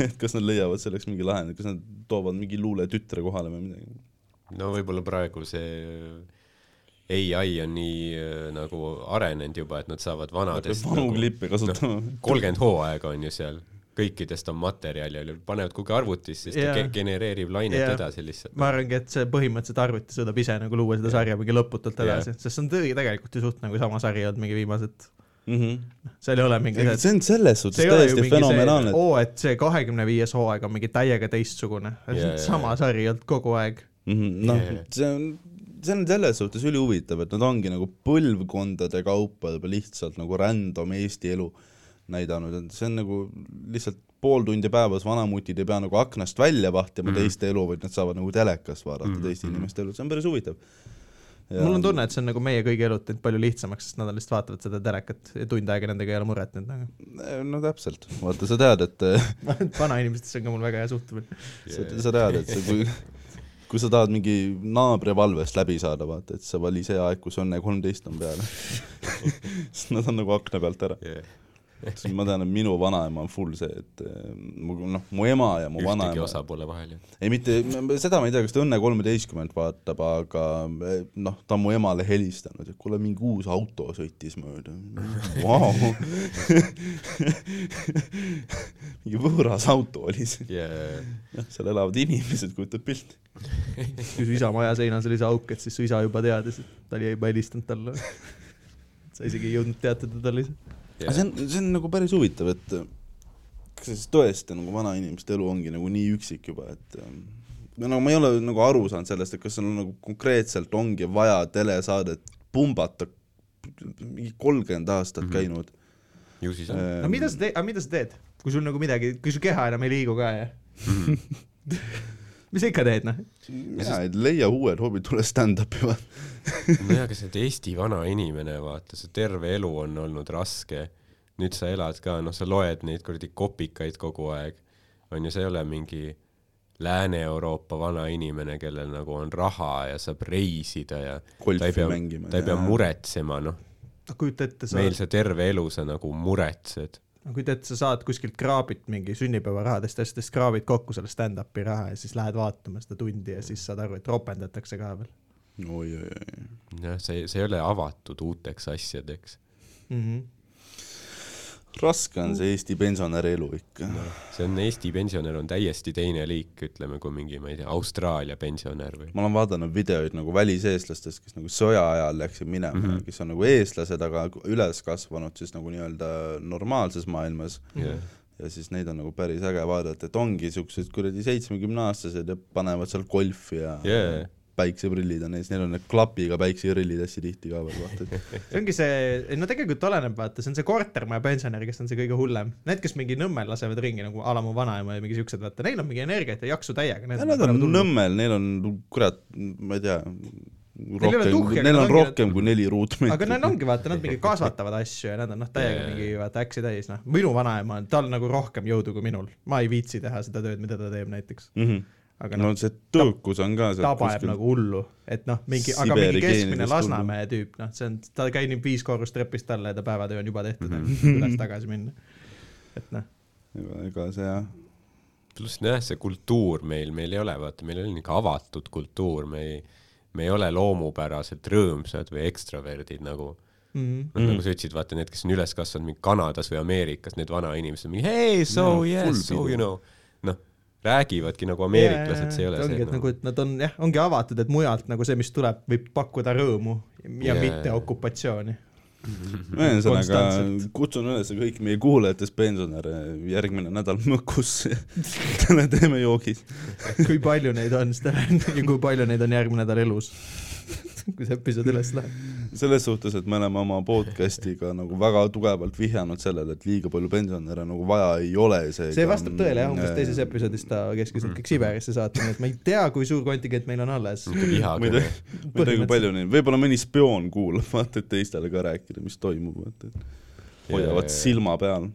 et kas nad leiavad selleks mingi lahendi, kas nad toovad mingi luuletütre kohale või midagi. no võib-olla praegu see ai on nii äh, nagu arenenud juba, et nad saavad vanadest vanu nagu, klippe kasutama no.. kolmkümmend hooaega on ju seal, kõikidest on materjali, panevad kuhugi arvutisse, siis ta Jaa. ge- genereerib lainet Jaa. edasi lihtsalt. ma arvangi, et see põhimõtteliselt arvuti suudab ise nagu luua seda sarja mingi lõputult edasi, sest see on tõi- tegelikult ju suht nagu sama sari olnud mingi viimased, Mm -hmm. seal ei ole mingi see, see on selles suhtes täiesti fenomenaalne,, oo, et see kahekümne viies hooaeg on mingi täiega teistsugune, jaa, sama jaa. sari olnud kogu aeg. noh Jaa., see on, see on selles suhtes ülihuvitav, et nad ongi nagu põlvkondade kaupa juba lihtsalt nagu random Eesti elu näidanud, see on nagu lihtsalt pool tundi päevas vanamutid ei pea nagu aknast välja vahtima mm. -hmm. teiste elu, vaid nad saavad nagu telekast vaadata mm -hmm. teiste mhm. inimeste elu, see on päris huvitav. mul on tunne, et see on nagu meie kõigi elud teinud palju lihtsamaks, sest nad lihtsalt vaatavad seda telekat ja tund aega nendega ei ole muret nüüd nagu. no täpselt, vaata sa tead, et vanainimestesse on ka mul väga hea suhtumine. sa, sa tead, et see, kui kui sa tahad mingi naabri valvest läbi saada, vaata, et sa vali see aeg, kus Õnne kolmteist on peal. sest nad on nagu akna pealt ära. Siis ma tean, et minu vanaema on full see, et eh, mu noh, mu ema ja mu ühtegi vanaema, osapoole vahel ju. ei mitte, seda ma ei tea, kas ta Õnne kolmeteistkümmet vaatab, aga eh, noh, ta on mu emale helistanud, et kuule, mingi uus auto sõitis mööda wow. mingi võõras auto oli see, jah, seal elavad inimesed, kujutad pilti. kui su isa maja seinas oli see auk, et siis su isa juba teadis, et ta oli juba helistanud talle. sa isegi ei jõudnud teatada talle ise. Aga see on, see on nagu päris huvitav, et kas see siis tõesti nagu vanainimeste elu ongi nagu nii üksik juba, et ähm, no nagu ma ei ole nagu aru saanud sellest, et kas sul nagu konkreetselt ongi vaja telesaadet pumbata mingi kolmkümmend aastat Mhm. käinud. ju siis on. no mida sa teed, aga mida sa teed, kui sul nagu midagi, kui su keha enam ei liigu ka ja mis sa ikka teed, noh? mina ei leia uued hobid, tule stand-up'i vaata. nojah, aga sa oled Eesti vana inimene, vaata, su terve elu on olnud raske. nüüd sa elad ka, noh, sa loed neid kuradi kopikaid kogu aeg. on ju, sa ei ole mingi Lääne-Euroopa vana inimene, kellel nagu on raha ja saab reisida ja ta ei golfi pea, mängima. ta ei pea. muretsema, noh, kujuta ette, sa, meil sa terve elu sa nagu muretsed. Kujuta ette, sa saad kuskilt kraabit mingi sünnipäevarahadest asjadest kraabid kokku selle stand-up'i raha ja siis lähed vaatama seda tundi ja siis saad aru, et ropendatakse ka veel oi-oi-oi. jah, see, see ei ole avatud uuteks asjadeks. mm. -hmm. Raske on see Eesti pensionäri elu ikka. see on, Eesti pensionär on täiesti teine liik, ütleme, kui mingi, ma ei tea, Austraalia pensionär või. ma olen vaadanud videoid nagu väliseestlastest, kes nagu sõja ajal läksid minema mm. -hmm. kes on nagu eestlased, aga üles kasvanud siis nagu nii-öelda normaalses maailmas jah, ja siis neid on nagu päris äge vaadata, et ongi siuksed kuradi seitsmekümneaastased ja panevad seal golfi ja Jaa. Päikseprillid on ees, neil on need klapiga päikseprillid hästi tihti ka veel, vaata, et see ongi see, no tegelikult oleneb, vaata, see on see kortermaja pensionär, kes on see kõige hullem. Need, kes mingi Nõmmel lasevad ringi nagu a la mu vanaema ja mingi siuksed, vaata, neil on mingi energiat ja jaksu täiega. nad on Nõmmel, neil on kurat, ma ei tea, rohkem neil nad on rohkem kui neli ruutmeetrit. aga nad ongi, vaata, nad mingi kasvatavad asju ja nad on noh, täiega mingi vaata äksi täis, noh. minu vanaema on, tal nagu rohkem jõudu kui minul. ma ei viitsi teha seda tööd, mida ta teeb näiteks. mm. -hmm. Aga no noh, see tõukus on ka ta paneb nagu hullu, et noh, mingi, aga mingi keskmine Lasnamäe tüüp, noh, see on, ta käib viis korrust trepist alla ja ta päevatöö on juba tehtud mm, -hmm. üles-tagasi minna. et noh, ega, see jah, pluss nojah, see kultuur meil, meil ei ole, vaata, meil on ikka avatud kultuur, me ei, me ei ole loomupäraselt rõõmsad või ekstraverdid nagu. Mm -hmm. noh, nagu sa ütlesid, vaata need, kes on üles kasvanud mingi Kanadas või Ameerikas, need vanainimesed, mingi hey, so No, yes, so you know, räägivadki nagu ameeriklased, see ei ole ongi, see et nagu, et nad on jah, ongi avatud, et mujalt nagu see, mis tuleb, võib pakkuda rõõmu ja Jaa. mitte okupatsiooni. ühesõnaga kutsun üles kõiki meie kuulajatest pensionäre järgmine nädal Mõkusse täna teeme joogid. kui palju neid on, seda ja kui palju neid on järgmine nädal elus. kui see episood üles läheb. selles suhtes, et me oleme oma podcast'iga nagu väga tugevalt vihjanud sellele, et liiga palju pensionäre nagu vaja ei ole, see vastab tõele jah, umbes teises episoodis ta käskis nad kõik Siberisse saata, nii et ma ei tea, kui suur kontingent meil on alles. ma ei tea, ma ei tea, kui palju neid, võib-olla mõni spioon kuulab, vaata, et teistele ka rääkida, mis toimub, vaata, et hoiavad silma peal.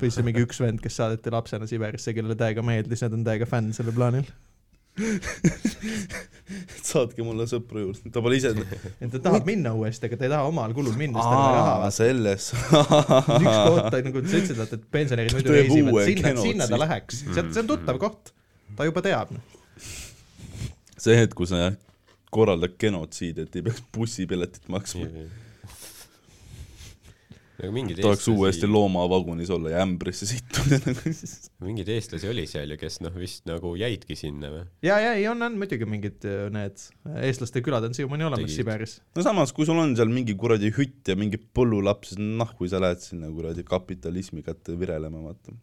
või siis mingi üks vend, kes saadeti lapsena Siberisse, kellele täiega meeldis, nad on täiega fänn sellel plaanil. saatke mulle sõpru juurde, ta pole ise. et ta tahab minna uuesti, aga ta ei taha omal kulul minna, sest tal ei ole raha selles. üks koht, nagu sa ütlesid, et, et pensionärid muidu reisivad, sinna, sinna ta läheks, sealt, see on tuttav koht. ta juba teab. see hetk, kus sa korraldad genotsiidi, et ei peaks bussipiletit maksma. mingeid tahaks uuesti loomavagunis olla ja ämbrisse sittuda nagu. mingeid eestlasi oli seal ju, kes noh, vist nagu jäidki sinna või? ja, ja ei on, on muidugi mingid äh, need eestlaste külad on siiamaani olemas Tegid. Siberis. no samas, kui sul on seal mingi kuradi hütt ja mingi põllulaps, siis nahku sa lähed sinna kuradi kapitalismi kätte virelema, vaata.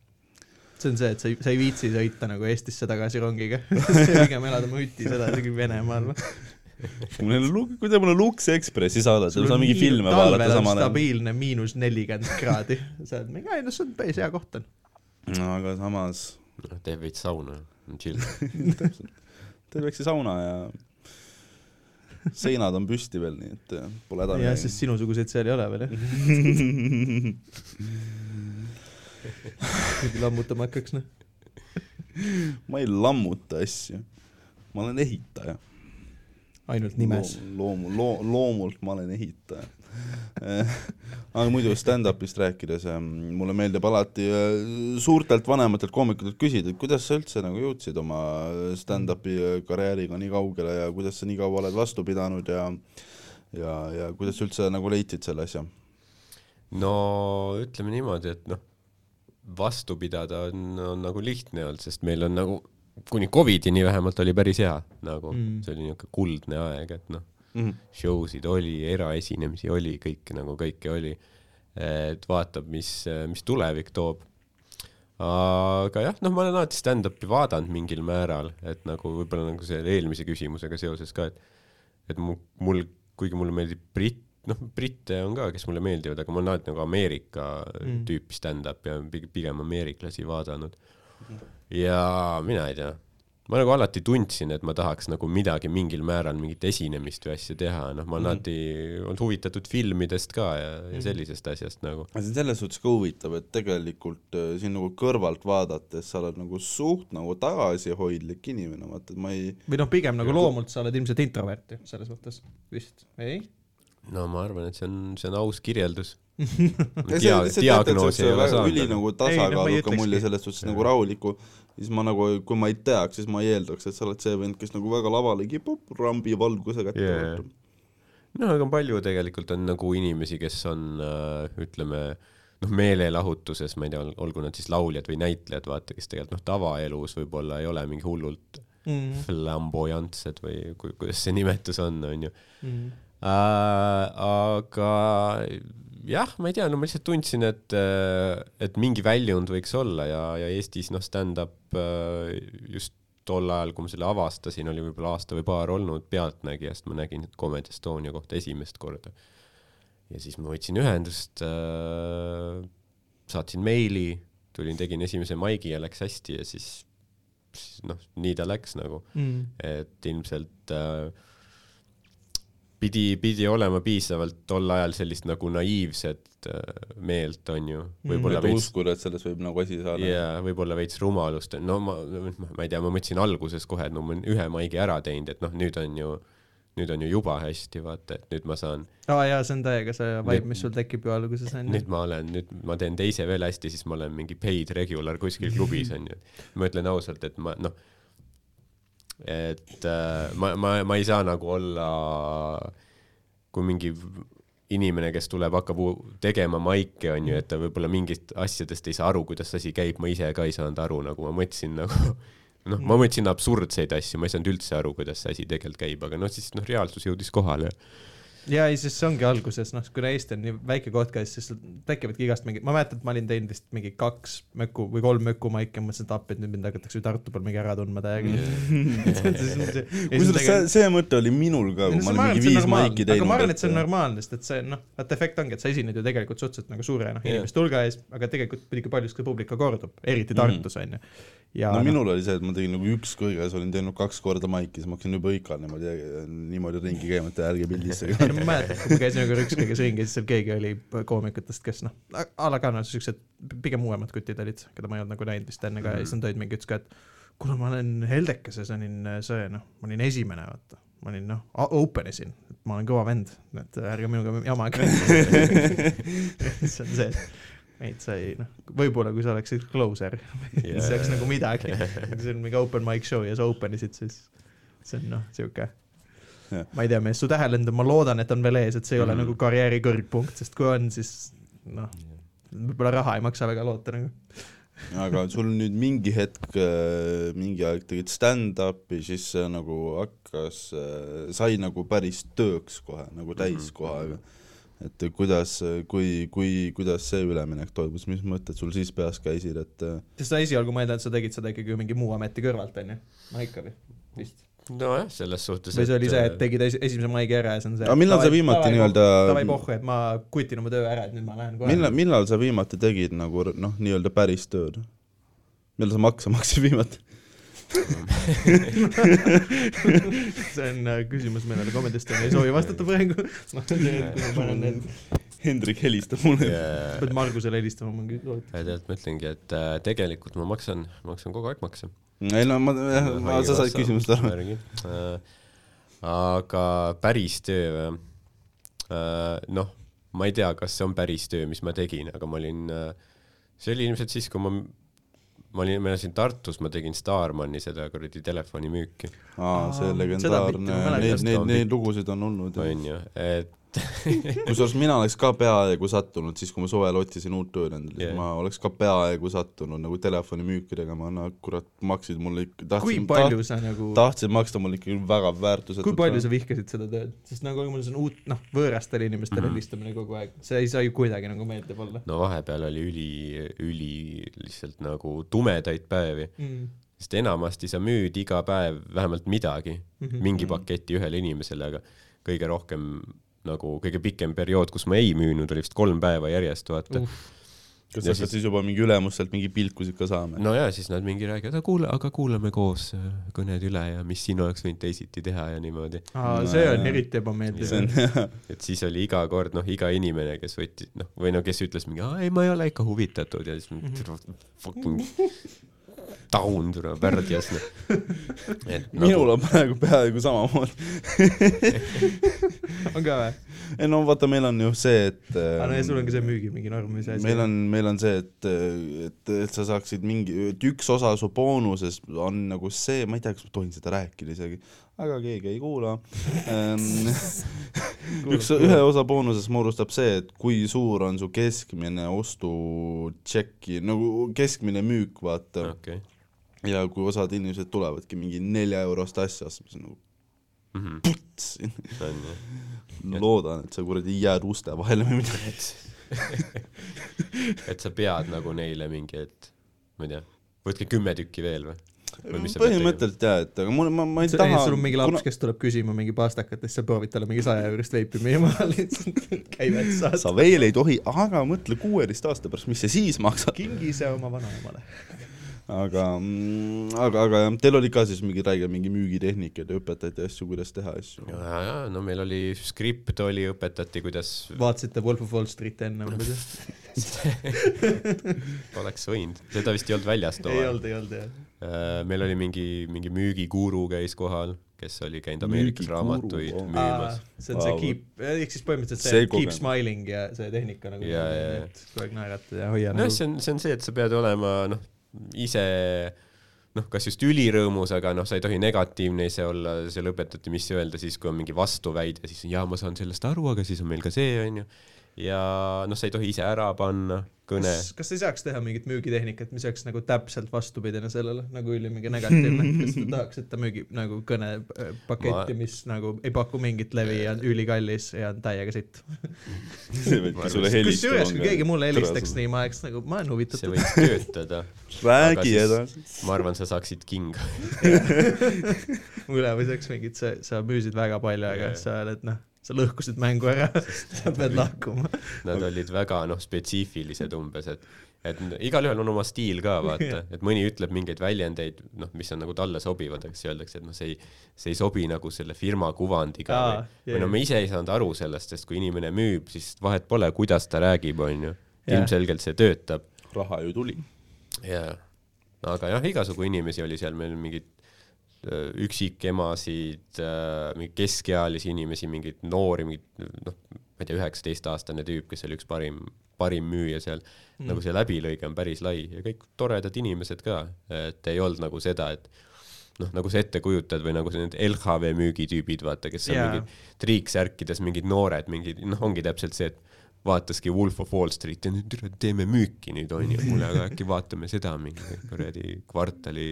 see on see, et sa ei, sa ei viitsi sõita nagu Eestisse tagasi rongiga. pigem elad oma hütis edasi Venemaal. kui neil lu-, kui te mulle Lux Ekspressi saadate, siis saan mingi filme vaadata samal ajal. stabiilne miinus nelikümmend kraadi. sa oled mingi, ei no see on päris hea koht on. no aga samas, noh, teeb veits sauna, chill. teed väikse sauna ja seinad on püsti veel, nii et äh, pole häda jah, sest sinusuguseid seal ei ole veel jah. kuigi lammutama hakkaks noh. ma ei lammuta asju, ma olen ehitaja. Ainult nimes. loomu-, loo-, loomult ma olen ehitaja. aga muidu stand-up'ist rääkides, mulle meeldib alati äh, suurtelt vanematelt koomikutelt küsida, et kuidas sa üldse nagu jõudsid oma stand-up'i karjääriga nii kaugele ja kuidas sa nii kaua oled vastu pidanud ja ja, ja kuidas sa üldse nagu leidsid selle asja? no ütleme niimoodi, et noh, vastu pidada on, on nagu lihtne olnud, sest meil on nagu kuni Covidini vähemalt oli päris hea, nagu Mm. mm. see oli niisugune kuldne aeg, et noh, Mhm. show sid oli, eraesinemisi oli, kõike nagu kõike oli. et vaatab, mis, mis tulevik toob. aga jah, noh, ma olen alati stand-up'i vaadanud mingil määral, et nagu võib-olla nagu selle eelmise küsimusega seoses ka, et et mu, mul, kuigi mulle meeldib britt, noh, britte on ka, kes mulle meeldivad, aga ma olen alati nagu Ameerika Mm. mm. tüüpi stand-up'i ja pig- pigem ameeriklasi vaadanud. Ja mina ei tea, ma nagu alati tundsin, et ma tahaks nagu midagi mingil määral, mingit esinemist või asja teha, noh, ma olen Mhm. alati olnud huvitatud filmidest ka ja, ja Mhm. sellisest asjast nagu. see on selles suhtes ka huvitav, et tegelikult äh, siin nagu kõrvalt vaadates sa oled nagu suht nagu tagasihoidlik inimene, vaata, et ma ei või noh, pigem nagu loomult sa oled ilmselt introvert ju, selles mõttes vist, ei? no ma arvan, et see on, see on aus kirjeldus. Üli nagu tasakaaluka mulje selles suhtes nagu rahuliku, siis ma nagu, kui ma ei teaks, siis ma ei eeldaks, et sa oled see vend, kes nagu väga lavale kipub, rambi valguse kätte yeah.. noh, aga palju tegelikult on nagu inimesi, kes on äh, ütleme noh, meelelahutuses, ma ei tea, olgu nad siis lauljad või näitlejad, vaata, kes tegelikult noh, tavaelus võib-olla ei ole mingi hullult Mm. flamboyantsed või ku, kuidas see nimetus on, onju Mm. äh,. aga jah, ma ei tea, no ma lihtsalt tundsin, et, et mingi väljund võiks olla ja, ja Eestis noh, stand-up äh, just tol ajal, kui ma selle avastasin, oli võib-olla aasta või paar olnud Pealtnägijast, ma nägin Comedy Estonia kohta esimest korda. ja siis ma võtsin ühendust äh,, saatsin meili, tulin, tegin esimese maigi ja läks hästi ja siis, siis noh, nii ta läks nagu Mm. et ilmselt äh, pidi, pidi olema piisavalt tol ajal sellist nagu naiivset äh, meelt, onju. võib-olla et veits, uskuda, et sellest võib nagu asi saada jaa, võib-olla veits rumalust, no ma, ma ei tea, ma mõtlesin alguses kohe, et no ma olen ühe maigi ära teinud, et noh, nüüd on ju, nüüd on ju juba hästi, vaata, et nüüd ma saan, aa jaa, see on täiega see vibe, mis sul tekib ju alguses onju nüüd. ma olen, nüüd ma teen teise veel hästi, siis ma olen mingi paid regular kuskil klubis onju. ma ütlen ausalt, et ma noh, et äh, ma, ma, ma ei saa nagu olla kui mingi inimene, kes tuleb, hakkab tegema maike, onju, et ta võib-olla mingist asjadest ei saa aru, kuidas asi käib, ma ise ka ei saanud aru, nagu ma mõtlesin nagu noh, ma mõtlesin absurdseid asju, ma ei saanud üldse aru, kuidas see asi tegelikult käib, aga noh, siis noh, reaalsus jõudis kohale. ja ei, siis see ongi alguses, noh, kuna Eesti on nii väike koht ka, siis tekivadki igast mingi, ma mäletan, et ma olin teinud vist mingi kaks möku või kolm mökumaiki ja mõtlesin, et appi, et nüüd mind hakatakse ju Tartu peal mingi ära tundma täiega. kusjuures see, see mõte oli minul ka, kui ma olin mingi viis maiki teinud. aga ma arvan, et see on normaalne, sest et see noh, vaata efekt ongi, et sa esined ju tegelikult suhteliselt nagu suure noh, inimeste hulga ees, aga tegelikult muidugi paljuski publik ka kordub, eriti Tartus onju. Ja no noh, minul oli see, et ma tegin nagu üks kõiges, olin teinud kaks korda maiki, siis ma hakkasin juba ikka niimoodi, niimoodi ringi käima, et ärge pildistage. ei no ma mäletan, kui ma käisin ühe korra ükskõiges ringi, siis seal keegi oli koomikutest, kes noh, a la ka noh, siuksed pigem uuemad kutid olid, keda ma ei olnud nagu näinud vist enne ka ja siis nad olid mingi, ütles ka, et kuule, ma olen Heldekeses olin see noh, ma olin esimene, vaata. ma olin noh, open isin, et ma olen kõva vend, et ärge minuga jamage. see on see, meid sai noh, võib-olla kui sa oleksid closer, siis oleks nagu midagi. kui see on mingi open mic show ja sa open isid, siis see on noh, sihuke Jah. ma ei tea, mees, su tähelend on, ma loodan, et on veel ees, et see ei ole Mhm. nagu karjääri kõrgpunkt, sest kui on, siis noh, võib-olla raha ei maksa väga loota nagu. aga sul nüüd mingi hetk, mingi aeg tegid stand-up'i, siis see nagu hakkas, sai nagu päris tööks kohe, nagu täiskohaga. Et kuidas, kui, kui, kuidas see üleminek toimus, mis mõtted sul siis peas käisid, et sest sa esialgu ma eeldan, et sa tegid seda ikkagi ju mingi muu ameti kõrvalt, onju. no ikka või, vist. nojah, selles suhtes. või see oli see, et tegid esi- esimese maigi ära ja see on see. Aga millal sa viimati nii-öelda- davai pohhu, et ma kutin oma töö ära, et nüüd ma lähen kohe. millal, millal sa viimati tegid nagu noh, nii-öelda päris tööd? millal sa makse maksid viimati? see on äh, küsimus, millele Comedy Estonia ei soovi vastata praegu. Hendrik helistab mulle. yeah. pead Margusele helistama mingi. tegelikult ma ütlengi, et äh, tegelikult ma maksan, maksan kogu aeg makse. ei no ma, ma, sa said küsimusest aru. aru. aga päris töö või? noh, ma ei tea, kas see on päris töö, mis ma tegin, aga ma olin, see oli ilmselt siis, kui ma, ma olin, ma elasin Tartus, ma tegin Starmani seda kuradi telefonimüüki, aa, see Aa, legendaarne neid, neid, on neid lugusid on olnud. onju, et kusjuures mina oleks ka peaaegu sattunud, siis kui ma suvel otsisin uut tööd endale yeah., ma oleks ka peaaegu sattunud nagu telefonimüüki tegema, no kurat, maksid mulle ikka, tahtsin, palju sa nagu, tahtsid maksta mulle ikkagi väga väärtusetult. kui palju sa vihkasid seda tööd, sest nagu mul see on uut, noh, võõrastele inimestele Mhm. helistamine kogu aeg, see ei saa ju kuidagi nagu meeldiv olla no vahepeal oli üli, üli lihtsalt nagu tumedaid päevi, mm.. sest enamasti sa müüd iga päev vähemalt midagi Mm -hmm. mingi paketi ühele inimesele, aga kõige rohkem nagu kõige pikem periood, kus ma ei müünud, oli vist kolm päeva järjest, vaata Uh. kas Ja sa hakkad siis- juba mingi ülemust sealt mingi pilkusid ka saama? no ja siis nad mingi räägivad, aga kuule, aga kuulame koos äh, kõned üle ja mis siin oleks võinud teisiti teha ja niimoodi. Aa, No see on jaa. eriti ebameeldiv et siis oli iga kord noh, iga inimene, kes võttis noh, või no kes ütles mingi, ei ma ei ole ikka huvitatud ja siis -hmm. fucking taun tule värdjas et minul on praegu peaaegu samamoodi. on ka või? ei no vaata, meil on ju see, et aa, no ja sul on ka see müügi mingi norm või see asi. meil on, meil on see, et, et, et sa saaksid mingi, et üks osa su boonusest on nagu see, ma ei tea, kas ma tohin seda rääkida isegi, aga keegi ei kuula. üks, ühe osa boonusest moodustab see, et kui suur on su keskmine ostutšeki, nagu keskmine müük, vaata. okei ja kui osad inimesed tulevadki mingi nelja eurost asja ostma, siis nagu Mhm. puts, on jah loodan, et sa kuradi ei jää uste vahele või midagi. et sa pead nagu neile mingi, et ma ei tea, võtke kümme tükki veel või? põhimõtteliselt jaa, et aga mul, ma, ma ei see, taha sul on mingi laps, kes tuleb küsima mingi pastakat ja siis sa proovid talle mingi saja eurist veipi müüa lihtsalt käivet saada. sa veel ei tohi, aga mõtle kuueteist aasta pärast, mis see siis maksab. kingi see oma vanaemale. aga, aga, aga jah, teil oli ka siis mingi räige mingi müügitehnika, te õpetati asju, kuidas teha asju. ja, ja no meil oli skript oli, õpetati, kuidas vaatasite Wolf of Wall Streeti enne või kuidas? oleks võinud, seda vist ei olnud väljas too ei aeg. olnud, ei olnud jah. meil oli mingi, mingi müügiguru käis kohal, kes oli käinud Ameerikas raamatuid vau. müümas. see on see Vau. keep, ehk siis põhimõtteliselt See see keep kogemus. smiling ja see tehnika nagu. Ja. kogu aeg naerata ja hoia nojah, nagu. see on, see on see, et sa pead olema noh, ise noh, kas just ülirõõmus, aga noh, sa ei tohi negatiivne ise olla, seal õpetati, mis öelda siis, kui on mingi vastuväide, siis jaa, ma saan sellest aru, aga siis on meil ka see, onju. Ja noh, sa ei tohi ise ära panna kõne. kas, ei saaks teha mingit müügitehnikat, mis oleks nagu täpselt vastupidine sellele, nagu üli mingi negatiivne, kas ta tahaks, et ta müügib nagu kõnepaketti, Ma- mis nagu ei paku mingit levi ja on ülikallis ja on täiega sitt. see kusjuures, kui keegi mulle helistaks nii, ma oleks nagu, ma olen see huvitatud. võiks töötada. räägi edasi. ma arvan, sa saaksid kinga. üle või see oleks mingit, sa, sa müüsid väga palju, aga sa oled noh, sa lõhkusid mängu ära, sa pead lahkuma. Nad olid väga noh, spetsiifilised umbes, et et igalühel on oma stiil ka vaata, et mõni ütleb mingeid väljendeid, noh, mis on nagu talle sobivad, siis öeldakse, et noh, see ei, see ei sobi nagu selle firma kuvandiga Aa, või, või no me ise ei saanud aru sellest, sest kui inimene müüb, siis vahet pole, kuidas ta räägib, onju. Ilmselgelt see töötab. Raha ju tuli. jaa, aga jah, igasugu inimesi oli seal meil mingeid öö, üksikemasid, mingeid keskealisi inimesi, mingeid noori, mingeid noh, ma ei tea, üheksateistaastane tüüp, kes oli üks parim, parim müüja seal mm., nagu see läbilõige on päris lai ja kõik toredad inimesed ka, et ei olnud nagu seda, et noh, nagu sa ette kujutad või nagu need LHV müügitüübid, vaata, kes Jaa. yeah. mingid triiksärkides mingid noored, mingid noh, ongi täpselt see, et vaataski Wolf of Wall Street ja nüüd teeme müüki nüüd onju, kuule aga äkki vaatame seda mingi kuradi kvartali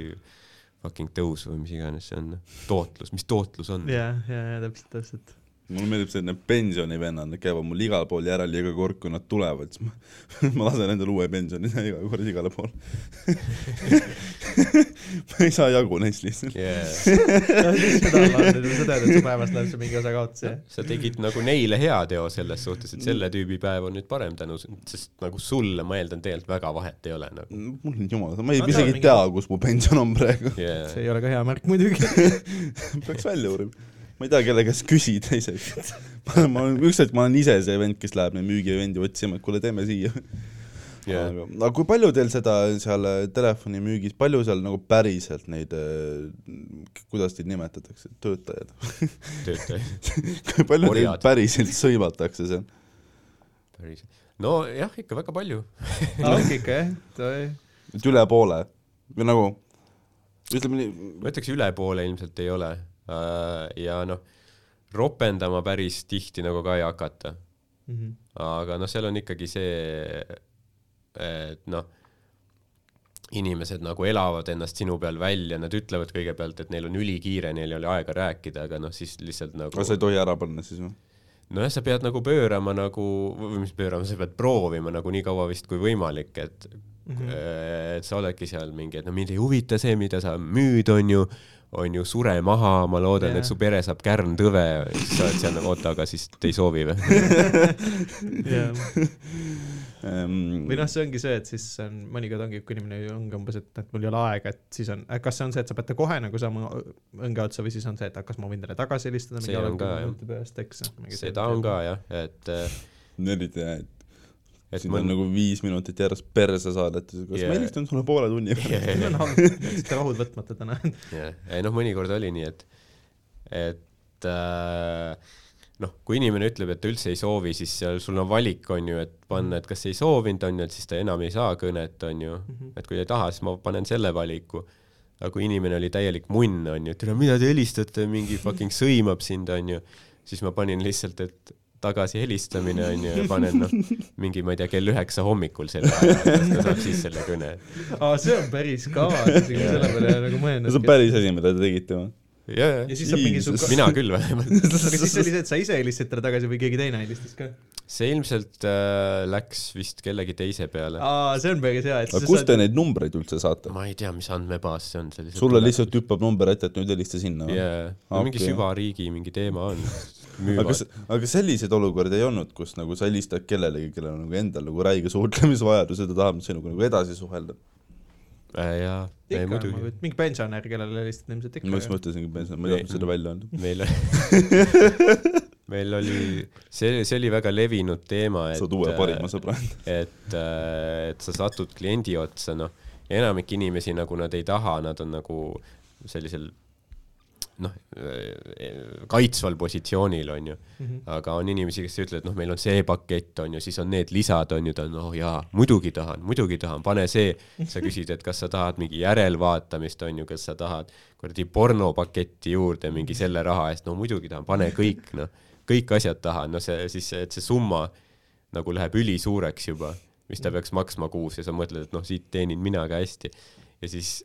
fucking tõus või mis iganes see on, tootlus, mis tootlus on? ja, ja, ja täpselt, täpselt. Mulle meeldib see, et need pensionivennad, need käivad mul igal pool järel ja iga kord, kui nad tulevad, siis ma, ma lasen endale uue pensioni iga kord igale poole. ma ei saa jagu neist lihtsalt. Yeah. seda on lahendada, sa tead, et su päevast läheb see mingi osa kaotsi, jah. sa tegid nagu neile heateo selles suhtes, et selle tüübi päev on nüüd parem tänu, sest nagu sulle, ma eeldan, tegelikult väga vahet ei ole nagu mul on jumala, ma ei Ma isegi ei tea, kus mu pension on praegu. yeah.. see ei ole ka hea märk muidugi. peaks välja uurima. Ma ei tea, kelle käest küsida isegi. ma olen, ma olen, ükskord ma olen ise see vend, kes läheb neid müügivendi otsima, et kuule, teeme siia. Yeah. aga, aga kui palju teil seda seal äh, telefonimüügis, palju seal nagu päriselt neid, kuidas teid nimetatakse, töötajaid? töötajaid, kui palju Orjad. päriselt sõimatakse seal? päris. nojah, ikka väga palju. ongi ikka jah, et üle poole või nagu ütleme nii, ma ütleks üle poole ilmselt ei ole. Ja noh, ropendama päris tihti nagu ka ei hakata. Mhm. aga noh, seal on ikkagi see, et noh, inimesed nagu elavad ennast sinu peal välja, nad ütlevad kõigepealt, et neil on ülikiire, neil ei ole aega rääkida, aga noh, siis lihtsalt nagu aga sa ei tohi ära panna siis või? nojah, sa pead nagu pöörama nagu, või mis pöörama, sa pead proovima nagu nii kaua vist kui võimalik, et mm, -hmm. et sa oledki seal mingi, et no mind ei huvita see, mida sa müüd, onju, onju, sure maha, ma loodan yeah., et su pere saab kärntõve, siis sa oled seal nagu, oota, aga siis te ei soovi või? jah. Ehm, või noh, see ongi see, et siis on mõnikord ongi, kui inimene ongi umbes, et, et mul ei ole aega, et siis on, kas see on see, et sa pead ta kohe nagu saama õnge otsa või siis on see, et kas ma võin talle tagasi helistada. On ka, jah. peast, eks. seda on ka jah, et, eriti jah, et et sind on nagu viis minutit järjest perse saadetud, kas Jaa. ma helistan sulle poole tunni pärast? see on halb, jätsite rahud võtmata täna. jah, ei noh, mõnikord oli nii, et, et äh, noh, kui inimene ütleb, et ta üldse ei soovi, siis seal sul on valik, on ju, et panna, et kas ei soovinud, on ju, et siis ta enam ei saa kõnet, on ju, et kui ei taha, siis ma panen selle valiku. aga kui inimene oli täielik munn, on ju, et tere, mida te helistate, mingi fucking sõimab sind, on ju, siis ma panin lihtsalt, et tagasi helistamine on ju ja panen noh, mingi, ma ei tea, kell üheksa hommikul selle aja, et ta saab siis selle kõne. aa, see on päris kaval, isegi selle peale ei ole nagu mõelnud. see on päris asi, mida te tegite või? ja, ja ja siis saab mingi su mina küll vähemalt. aga siis oli see, et sa ise helistasid talle tagasi või keegi teine helistas ka? see ilmselt äh, läks vist kellegi teise peale. aa, see on päris hea, et aga kust te neid numbreid üldse saate? ma ei tea, mis andmebaas see on, sulle lihtsalt hüppab number ette, et nüüd helista sinna või? jaa, Okei. mingi süvariigi mingi teema on. Aga kas, aga selliseid olukordi ei olnud, kus nagu sa helistad kellelegi, kellel on nagu endal nagu räige suhtlemisvajadus ja ta tahab sinuga nagu edasi suhelda. äh,. jaa, ei ikka, muidugi. mingi pensionär, kellele helistad ilmselt ma just ikka. mõtlesingi, ma ei tahtnud seda välja öelda. meil meil oli, see, see oli väga levinud teema, et saad uue parima sõbra. et, et sa satud kliendi otsa, noh, enamik inimesi nagu nad ei taha, nad on nagu sellisel noh, kaitsval positsioonil, on ju. Mhm. aga on inimesi, kes ütlevad, noh, meil on see pakett, on ju, siis on need lisad, on ju, ta on, oh jaa, muidugi tahan, muidugi tahan, pane see. sa küsid, et kas sa tahad mingi järelvaatamist, on ju, kas sa tahad kuradi pornopaketti juurde mingi selle raha eest, no muidugi tahan, pane kõik, noh, kõik asjad tahan, no see siis, et see summa nagu läheb ülisuureks juba, mis ta peaks maksma kuus ja sa mõtled, et noh, siit teenin mina ka hästi. ja siis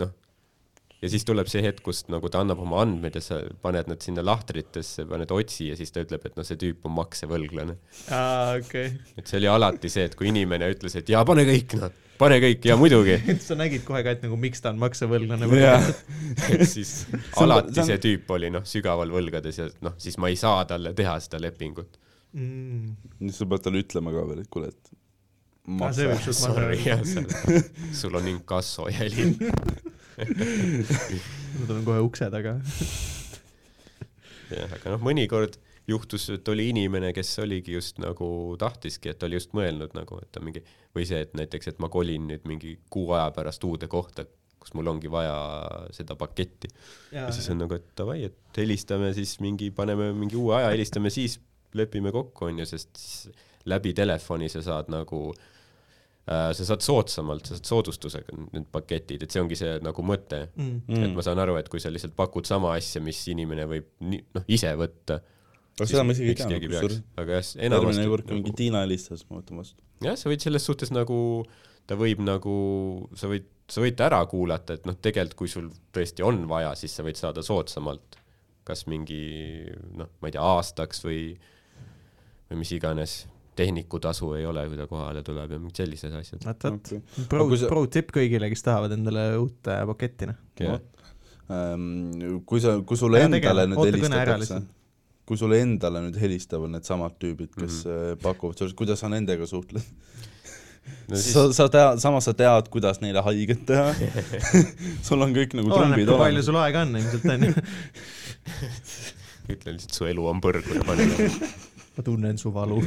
noh, ja siis tuleb see hetk, kus nagu ta annab oma andmed ja sa paned nad sinna lahtritesse, paned otsi ja siis ta ütleb, et noh, see tüüp on maksevõlglane. aa, okei. et see oli alati see, et kui inimene ütles, et jaa, pane kõik noh, pane kõik ja muidugi, sa nägid kohe ka, et nagu miks ta on maksevõlglane. jah, et siis alati see on- see tüüp oli noh, sügaval võlgades ja noh, siis ma ei saa talle teha seda lepingut. mm.. siis sa pead talle ütlema ka veel, et kuule, et Ah, maha Sorry, jah, sul on inkassojäli. ma tulen kohe ukse taga. jah, aga noh, mõnikord juhtus, et oli inimene, kes oligi just nagu tahtiski, et oli just mõelnud nagu, et ta mingi või see, et näiteks, et ma kolin nüüd mingi kuu aja pärast uude kohta, kus mul ongi vaja seda paketti. ja siis on nagu, et davai, et helistame siis mingi, paneme mingi uue aja, helistame siis, lepime kokku, onju, sest läbi telefoni sa saad nagu äh, sa saad soodsamalt, sa saad soodustusega need paketid, et see ongi see nagu mõte mm.. mm.. et ma saan aru, et kui sa lihtsalt pakud sama asja, mis inimene võib nii- noh, ise võtta. aga seda ma isegi ei teadnud, kusjuures. aga jah, järgmine enamasti kord, kui mingi nagu, Tiina helistas, ma võtan vastu. jah, sa võid selles suhtes nagu, ta võib nagu, sa võid, sa võid ta ära kuulata, et noh, tegelikult kui sul tõesti on vaja, siis sa võid saada soodsamalt. kas mingi noh, ma ei tea, aastaks või, või mis iganes, tehnikutasu ei ole, kui ta kohale tuleb ja mingid sellised asjad. vot, vot Okei.. pro sa- pro tipp kõigile, kes tahavad endale uut äh, paketti, noh. jah, Ähm, kui sa, kui sulle Ära endale nüüd helistatakse kui sulle endale nüüd helistavad needsamad tüübid, kes mm. -hmm. pakuvad sulle, kuidas sa nendega suhtled no siis... sa, sa tead, samas sa tead, kuidas neile haiget teha sul on kõik nagu trumbid kui palju olemas. sul aega on ilmselt, onju. ütle lihtsalt, su elu on põrgu ja pane ma tunnen su valu.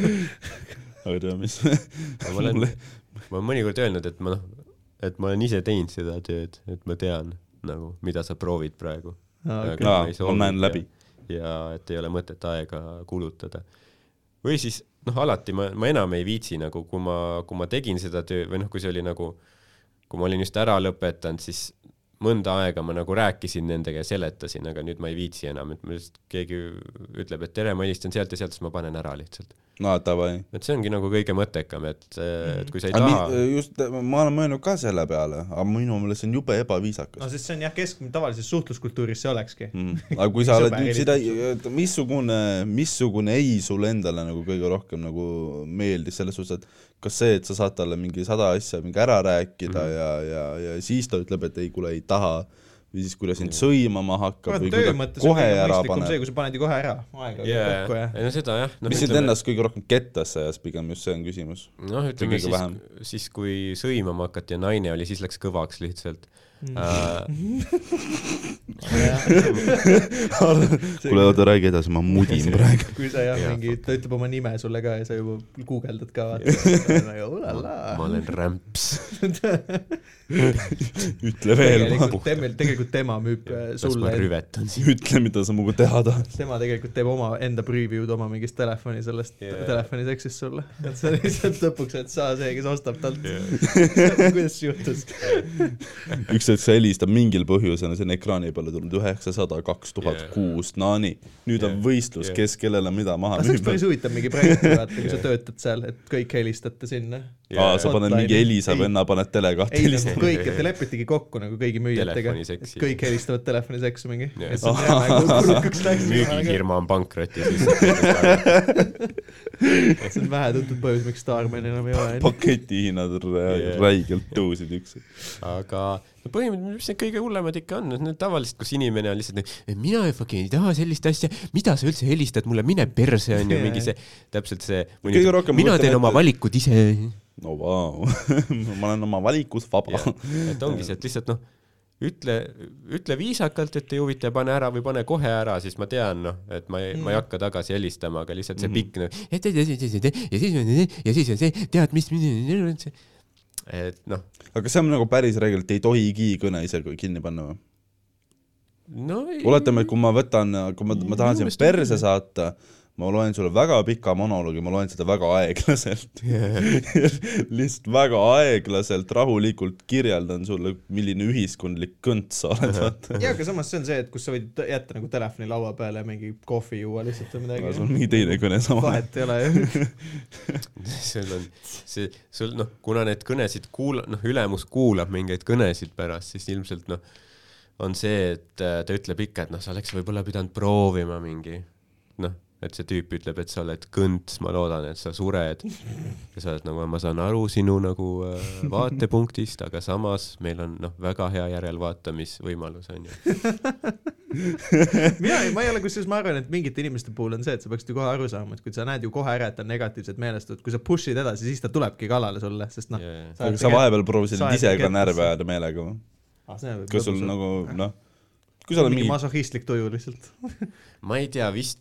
aga tea, mis ma olen, ma olen mõnikord öelnud, et ma noh, et ma olen ise teinud seda tööd, et ma tean nagu, mida sa proovid praegu. ei ma soovi näen ja- läbi. ja et ei ole mõtet aega kulutada. või siis noh, alati ma, ma enam ei viitsi nagu, kui ma, kui ma tegin seda töö või noh, kui see oli nagu, kui ma olin just ära lõpetanud, siis mõnda aega ma nagu rääkisin nendega ja seletasin, aga nüüd ma ei viitsi enam, et ma lihtsalt, keegi ütleb, et tere, ma helistan sealt ja sealt, siis ma panen ära lihtsalt. No davai. et see ongi nagu kõige mõttekam, et, et kui sa ei aga taha just, ma olen mõelnud ka selle peale, aga minu meelest see on jube no ebaviisakas sest see on jah, kesk-, tavalises suhtluskultuuris see olekski. mm.. aga kui sa oled nüüd seda, missugune, missugune ei sulle endale nagu kõige rohkem nagu meeldis selles suhtes, et kas see, et sa saad talle mingi sada asja mingi ära rääkida mm -hmm. ja, ja, ja siis ta ütleb, et ei, kuule, ei taha või siis, kui ta sind sõimama hakkab või kui ta kohe ära mõistlikum see, paneb. kui sa paned ju kohe ära, aega jaa, kokku ja ei no seda jah. mis sind ennast kõige rohkem kettasse ajas, pigem just see on küsimus. noh, ütleme siis siis kui sõimama hakati ja naine oli, siis läks kõvaks lihtsalt. kuule, oota, räägi edasi, ma mudin praegu. kui sa jah mingi, ta ütleb oma nime sulle ka ja sa juba guugeldad ka, nagu ma olen rämps. ütle veel, tegelikult tema, tegelikult tema müüb äh, sulle, ütle, mida sa minuga teha tahad. tema tegelikult teeb oma enda preview'd oma mingist telefoni sellest Jaa. yeah. telefoniseksist sulle. et sa lihtsalt lõpuks oled sa see, kes ostab talt. kuidas see juhtus? üks hetk sa helistad mingil põhjusel, see on ekraani peale tulnud üheksasada kaks tuhat kuus, no nii, nüüd on Yeah. võistlus, Yeah. kes kellele mida maha aga see oleks müüb. päris huvitav mingi projekt, vaata, kui sa töötad seal, et kõik helistate sinna. aa, sa paned mingi. Elisa venna, paned Tele2 ei, helistama. nagu kõik, et te lepitegi kokku nagu kõigi müüjatega. Telefoniseksi. kõik helistavad mingi. Et on jäme kulukaks läks. müügifirma on pankrotis see on vähetuntud põhjus, miks Starman enam ei ole. paketihinnad räigelt tõusid üks. aga no põhimõtteliselt, mis need kõige hullemad ikka on, need tavaliselt, kus inimene on lihtsalt, mina ei fucking ei taha sellist asja, mida sa üldse helistad mulle, mine perse onju, mingi see, täpselt see. Mina teen oma valikud ise. No vau, ma olen oma valikus vaba. et ongi see, et lihtsalt noh, ütle, ütle viisakalt, et ei huvita ja pane ära või pane kohe ära, siis ma tean noh, et ma ei, ma ei hakka tagasi helistama, aga lihtsalt see Mhm. pikk noh, ja siis, ja siis on see, tead mis, et noh, aga see on nagu päris reegel, et ei tohigi kõne ise kinni panna või? no ei, oletame, et kui ma võtan, kui ma, ma tahan sind perse saata, ma loen sulle väga pika monoloogi, ma loen seda väga aeglaselt. lihtsalt väga aeglaselt, rahulikult kirjeldan sulle, milline ühiskondlik kõnt sa oled, vaata. jaa, aga samas see on see, et kus sa võid jätta nagu telefoni laua peale ja mingi kohvi juua lihtsalt või aga sul on midagi. mingi teine kõne ajal. vahet ei ole ju. sul on see, sul noh, kuna need kõnesid kuula-, noh, ülemus kuulab mingeid kõnesid pärast, siis ilmselt noh, on see, et äh, ta ütleb ikka, et noh, sa oleks võib-olla pidanud proovima mingi et see tüüp ütleb, et sa oled kõnts, ma loodan, et sa sured. ja sa oled nagu, ma saan aru sinu nagu äh, vaatepunktist, aga samas meil on noh, väga hea järelvaatamisvõimalus on ju. mina, ma ei ole, kusjuures ma arvan, et mingite inimeste puhul on see, et sa peaksid ju kohe aru saama, et kui sa näed ju kohe ära, et ta on negatiivselt meelestatud, kui sa push'id edasi, siis ta tulebki kallale sulle, sest noh. aga sa vahepeal proovisid sa ise ka närvi ajada meelega või? kas sul nagu noh, kui sa oled mingi mingi, masohhistlik tuju lihtsalt. ma ei tea, vist,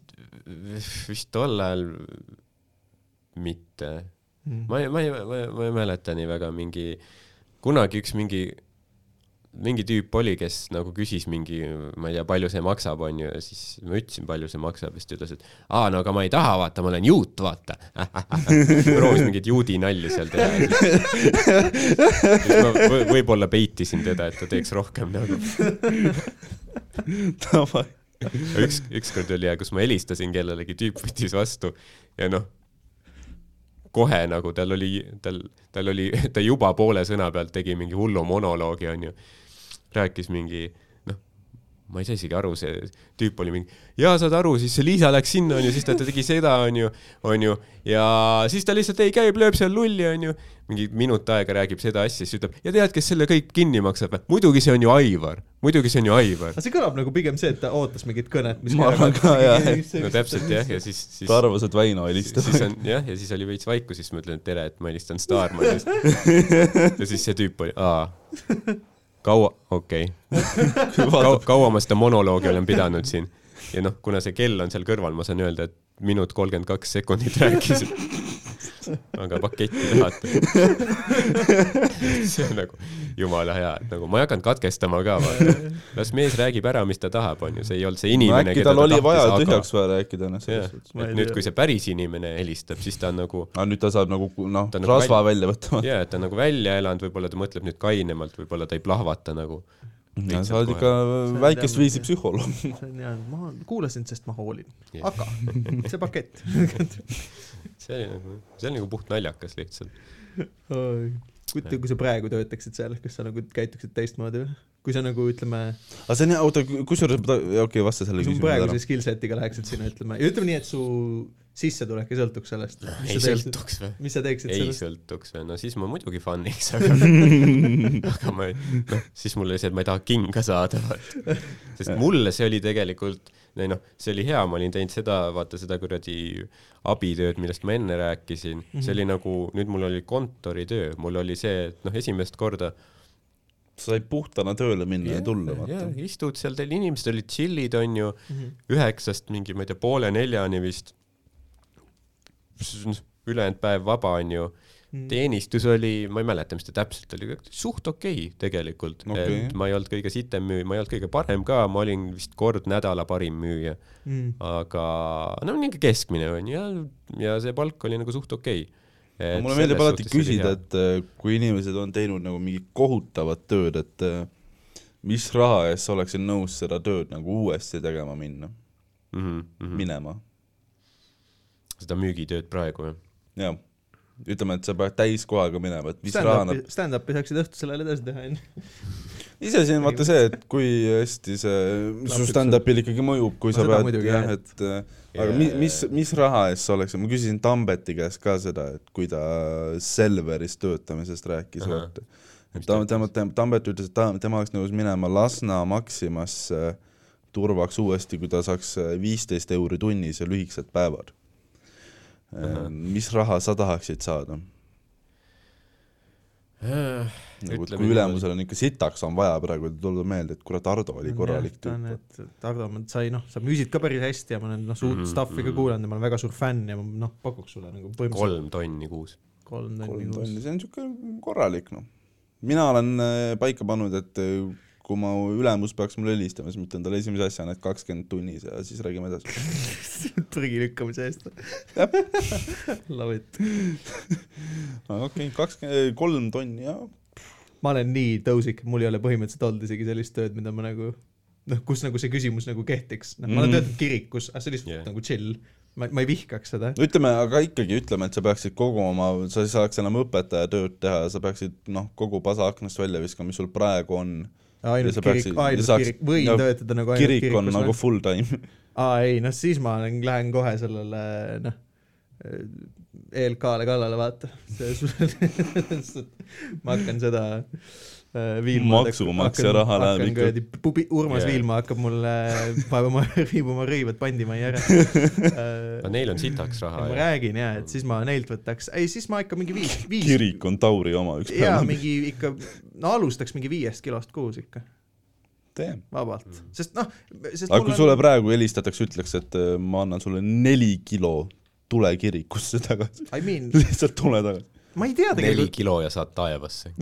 vist tol ajal mitte ma ei, ma ei, ma ei, ma ei mäleta nii väga mingi, kunagi üks mingi, mingi tüüp oli, kes nagu küsis mingi, ma ei tea, palju see maksab, onju, ja siis ma ütlesin, palju see maksab ja siis ta ütles, et aa, no aga ma ei taha, vaata, ma olen juut, vaata. proovis mingeid juudi nalju seal teha võib-olla peitisin teda, et ta teeks rohkem nagu. davai, üks, ükskord oli hea, kus ma helistasin kellelegi, tüüp võttis vastu ja noh, kohe nagu tal oli, tal, tal oli, ta juba poole sõna pealt tegi mingi hullu monoloogi, onju. rääkis mingi, noh, ma ei saa isegi aru, see tüüp oli mingi, jaa, saad aru, siis see Liisa läks sinna, onju, siis ta tegi seda, onju, onju, ja siis ta lihtsalt ei käib, lööb seal lulli, onju. mingi minut aega räägib seda asja, siis ütleb, ja tead, kes selle kõik kinni maksab? muidugi see on ju Aivar, muidugi see on ju Aivar. aga see kõlab nagu pigem see, et ta ootas mingit kõnet, mis Ma arvan ka, jah. no täpselt jah, ja siis, siis ta arvas, et Väino helistab. siis on jah, ja siis oli veits vaikus, siis ma ütlen, et tere, et ma helistan Staarmanist. ja siis see tüüp oli, aa, kaua, okei okay., kaua, kaua ma seda monoloogi olen pidanud siin ja noh, kuna see kell on seal kõrval, ma saan öelda, et minut kolmkümmend kaks sekundit rääkisin. aga paketti tahate. see on nagu jumala hea, et nagu ma ei hakanud katkestama ka, vaata. las mees räägib ära, mis ta tahab, onju, see ei olnud see no inimene, äkki keda tal ta oli vaja tahtis, aga tühjaks vaja rääkida jah, selles suhtes. Et nüüd, kui see päris inimene helistab, siis ta on nagu aga nüüd ta saab nagu noh nagu rasva välja võtta. jaa, et ta on nagu välja elanud, võib-olla ta mõtleb nüüd kainemalt, võib-olla ta ei plahvata nagu. sa oled ikka väikest viisi psühholoog. ma kuulasin, sest ma hoolin. Jah. aga see pakett. see oli nagu, see oli nagu puht naljakas lihtsalt. kujuta, kui sa praegu töötaksid seal, kas sa nagu käituksid teistmoodi või? kui sa nagu ütleme, aga see on hea, oota, kusjuures, okei okay,, vasta selle kui sa küsimusele praeguse ära. skillset'iga läheksid sinna, ütleme, ütleme nii, et su sissetulek ei sõltuks sellest. ei sõltuks või? mis sa teeksid ei sellest? sõltuks või, no siis ma muidugi fun'iks, aga aga ma ei, noh, siis mul oli see, et ma ei taha kinga saada, sest mulle see oli tegelikult, ei noh, see oli hea, ma olin teinud seda, vaata seda kuradi abitööd, millest ma enne rääkisin mm, -hmm. see oli nagu, nüüd mul oli kontoritöö, mul oli see, et noh, esimest korda sa said puhtana tööle minna ja tulla, jah vaata., istud seal, teil inimesed olid chill'id, onju, Mhm. üheksast mingi, ma ei tea, poole neljani vist. ülejäänud päev vaba, onju. Mhm. teenistus oli, ma ei mäleta, mis ta täpselt oli, suht okei okay, tegelikult okay.. et ma ei olnud kõige sitem müüja, ma ei olnud kõige parem ka, ma olin vist kord nädala parim müüja, Mm. aga no niisugune keskmine onju ja, ja see palk oli nagu suht okei okay.. mulle meeldib alati küsida, et äh, kui inimesed on teinud nagu mingit kohutavat tööd, et äh, mis raha eest sa oleksid nõus seda tööd nagu uuesti tegema minna, mm. -hmm. minema, seda müügitööd praegu jah. jah. ütleme, et sa pead täiskohaga minema, et mis raha nad stand-up'i, saaksid õhtusel ajal edasi teha, onju. iseasi on vaata see, et kui hästi see su stand-up'il ikkagi mõjub, kui No sa seda pead muidugi, jah, et äh, aga mi, mis, mis raha eest sa oleksid, ma küsisin Tambeti käest ka seda, et kui ta Selveris töötamisest rääkis, Ahah. vaata. Mis et ta, ta tema, Tambet ütles, et ta, tema oleks nõus minema Lasna Maximasse turvaks uuesti, kui ta saaks viisteist euri tunnis ja lühikesed päevad. Ahah. mis raha sa tahaksid saada? nagu, et kui ülemusel on ikka sitaks on vaja praegu, tuleb meelde, et kurat, Ardo oli korralik tüüp. et Tardo, sa ei noh, sa müüsid ka päris hästi ja ma olen noh, suurt mm -hmm. stuff'i ka mhm. kuulanud ja ma olen väga suur fänn ja ma noh, pakuks sulle nagu põhimõtteliselt kolm tonni kuus. kolm tonni kuus. see on niisugune korralik noh. mina olen äh, paika pannud, et äh, kui mu ülemus peaks mulle helistama, siis ma ütlen talle esimese asjana, et kakskümmend tunnis ja siis räägime edasi. prügi lükkamise eest. Love it. okei kakskümmend kolm tonni ja ma olen nii tõusik, mul ei ole põhimõtteliselt olnud isegi sellist tööd, mida ma nagu noh, kus nagu see küsimus nagu kehtiks, noh, ma olen Mhm. töötanud kirikus, aga see on lihtsalt Jah. nagu chill. ma, ma ei vihkaks seda. no ütleme, aga ikkagi ütleme, et sa peaksid kogu oma, sa ei saaks enam õpetaja tööd teha, sa peaksid noh, kogu pasa aknast välja viskama, mis sul praegu on. Ainult kirik ainult saaks- kirik, võin ja töötada nagu ainult kirik on kirikus nagu full time. aa ei, noh siis ma olen, lähen kohe sellele noh, ELK-le kallale vaata, selles mõttes, et ma hakkan seda Viilma Maksumaksja raha läheb ikka. pubi-, Urmas Jaa. yeah. Viilma hakkab mulle vaeva oma, viib oma rõivad pandimajja ära äh, aga neil on sitaks raha ma ja räägin jaa, et siis ma neilt võtaks, ei siis ma ikka mingi viis, viis, kirik on Tauri oma üks jaa, päev. mingi ikka, no alustaks mingi viiest kilost kuus ikka, tee. vabalt, sest noh, sest aga kui sulle praegu helistatakse, ütleks, et äh, ma annan sulle neli kilo, tule kirikusse tagasi. I mean, lihtsalt tule tagasi. Ma ei tea neli tegelikult, kilo ja saad taevasse.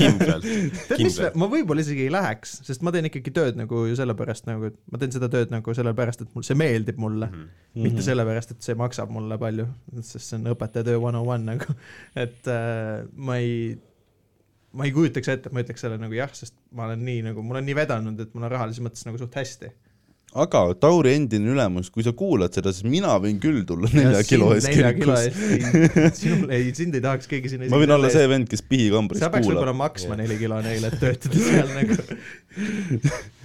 kindlalt, tead mis, ma võib-olla isegi ei läheks, sest ma teen ikkagi tööd nagu ju sellepärast nagu, et ma teen seda tööd nagu sellepärast, et mul see meeldib mulle mm, -hmm. mitte sellepärast, et see maksab mulle palju, sest see on õpetaja töö one on one nagu, et äh, ma ei, ma ei kujutaks ette, et ma ütleks selle nagu jah, sest ma olen nii nagu, mul on nii vedanud, et mul on rahalises mõttes nagu suht hästi. Aga Tauri endine ülemus, kui sa kuulad seda, siis mina võin küll tulla nelja kilo eest kirikusse. sinul ei, sind ei tahaks keegi sinna ma võin olla see vend, kes pihikambris sa peaks võib-olla kuulab, maksma neli kilo neile, et töötada seal nagu.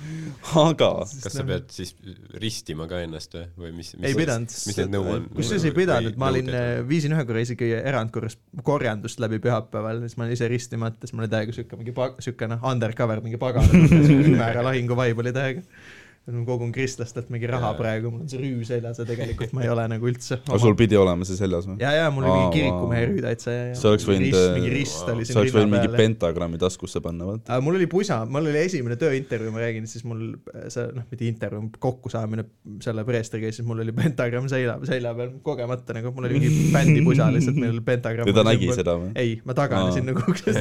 aga kas sa pead siis ristima ka ennast või, või mis, mis ei pidanud. mis need nõu on? kusjuures ei pidanud, ma olin, viisin ühe korra isegi erandkorras korjandust läbi pühapäeval, siis ma olin ise ristimata, siis mul oli täiega siuke mingi siuke noh, undercover mingi pagan, ümera lahingu vibe oli täiega. Ma kogun kristlastelt mingi raha Jaa. praegu, mul on see rüü seljas ja tegelikult ma ei ole nagu üldse. aga sul pidi olema see seljas või? ja, ja mul oli mingi kirikumehe rüü täitsa ja, ja. sa oleks võinud, oli sa oleks võinud mingi pentagrammi taskusse panna, vaata. aga mul oli pusa, mul oli esimene tööintervjuu, ma räägin, siis mul see noh, mitte intervjuu, kokkusaamine selle preestriga ja siis mul oli pentagramm selja, selja peal kogemata nagu, mul oli mingi bändipusa lihtsalt, meil oli pentagramm. ja ta nägi seda või? ei, ma taganesin nagu uksest.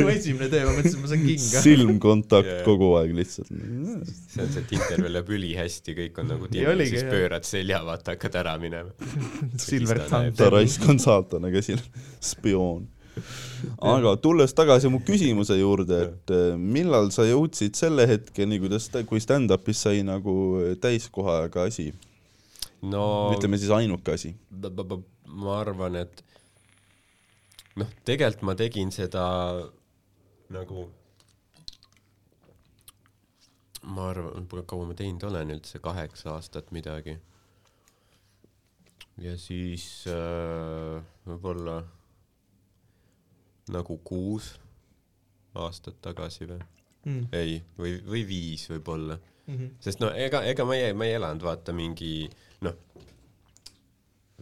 minu esimene töö, ma mõtlesin, et ma saan kinga. silmkontakt kogu aeg lihtsalt. See on see, et intervjuul läheb ülihästi, kõik on nagu oligi, siis pöörad selja, vaata, hakkad ära minema. Silver Siis ta Thunder. raisk on saatana käsil, spioon. aga tulles tagasi mu küsimuse juurde, et eh, millal sa jõudsid selle hetkeni, kuidas, kui stand-up'is sai nagu täiskohaga asi, no ütleme siis ainuke asi. ma arvan, et noh, tegelikult ma tegin seda nagu ma arvan, kaua ma teinud olen üldse, kaheksa aastat midagi. ja siis äh, võib-olla nagu kuus aastat tagasi või? Mm, ei, või, või viis võib-olla mhm. sest no ega, ega ma ei, ma ei elanud vaata mingi noh,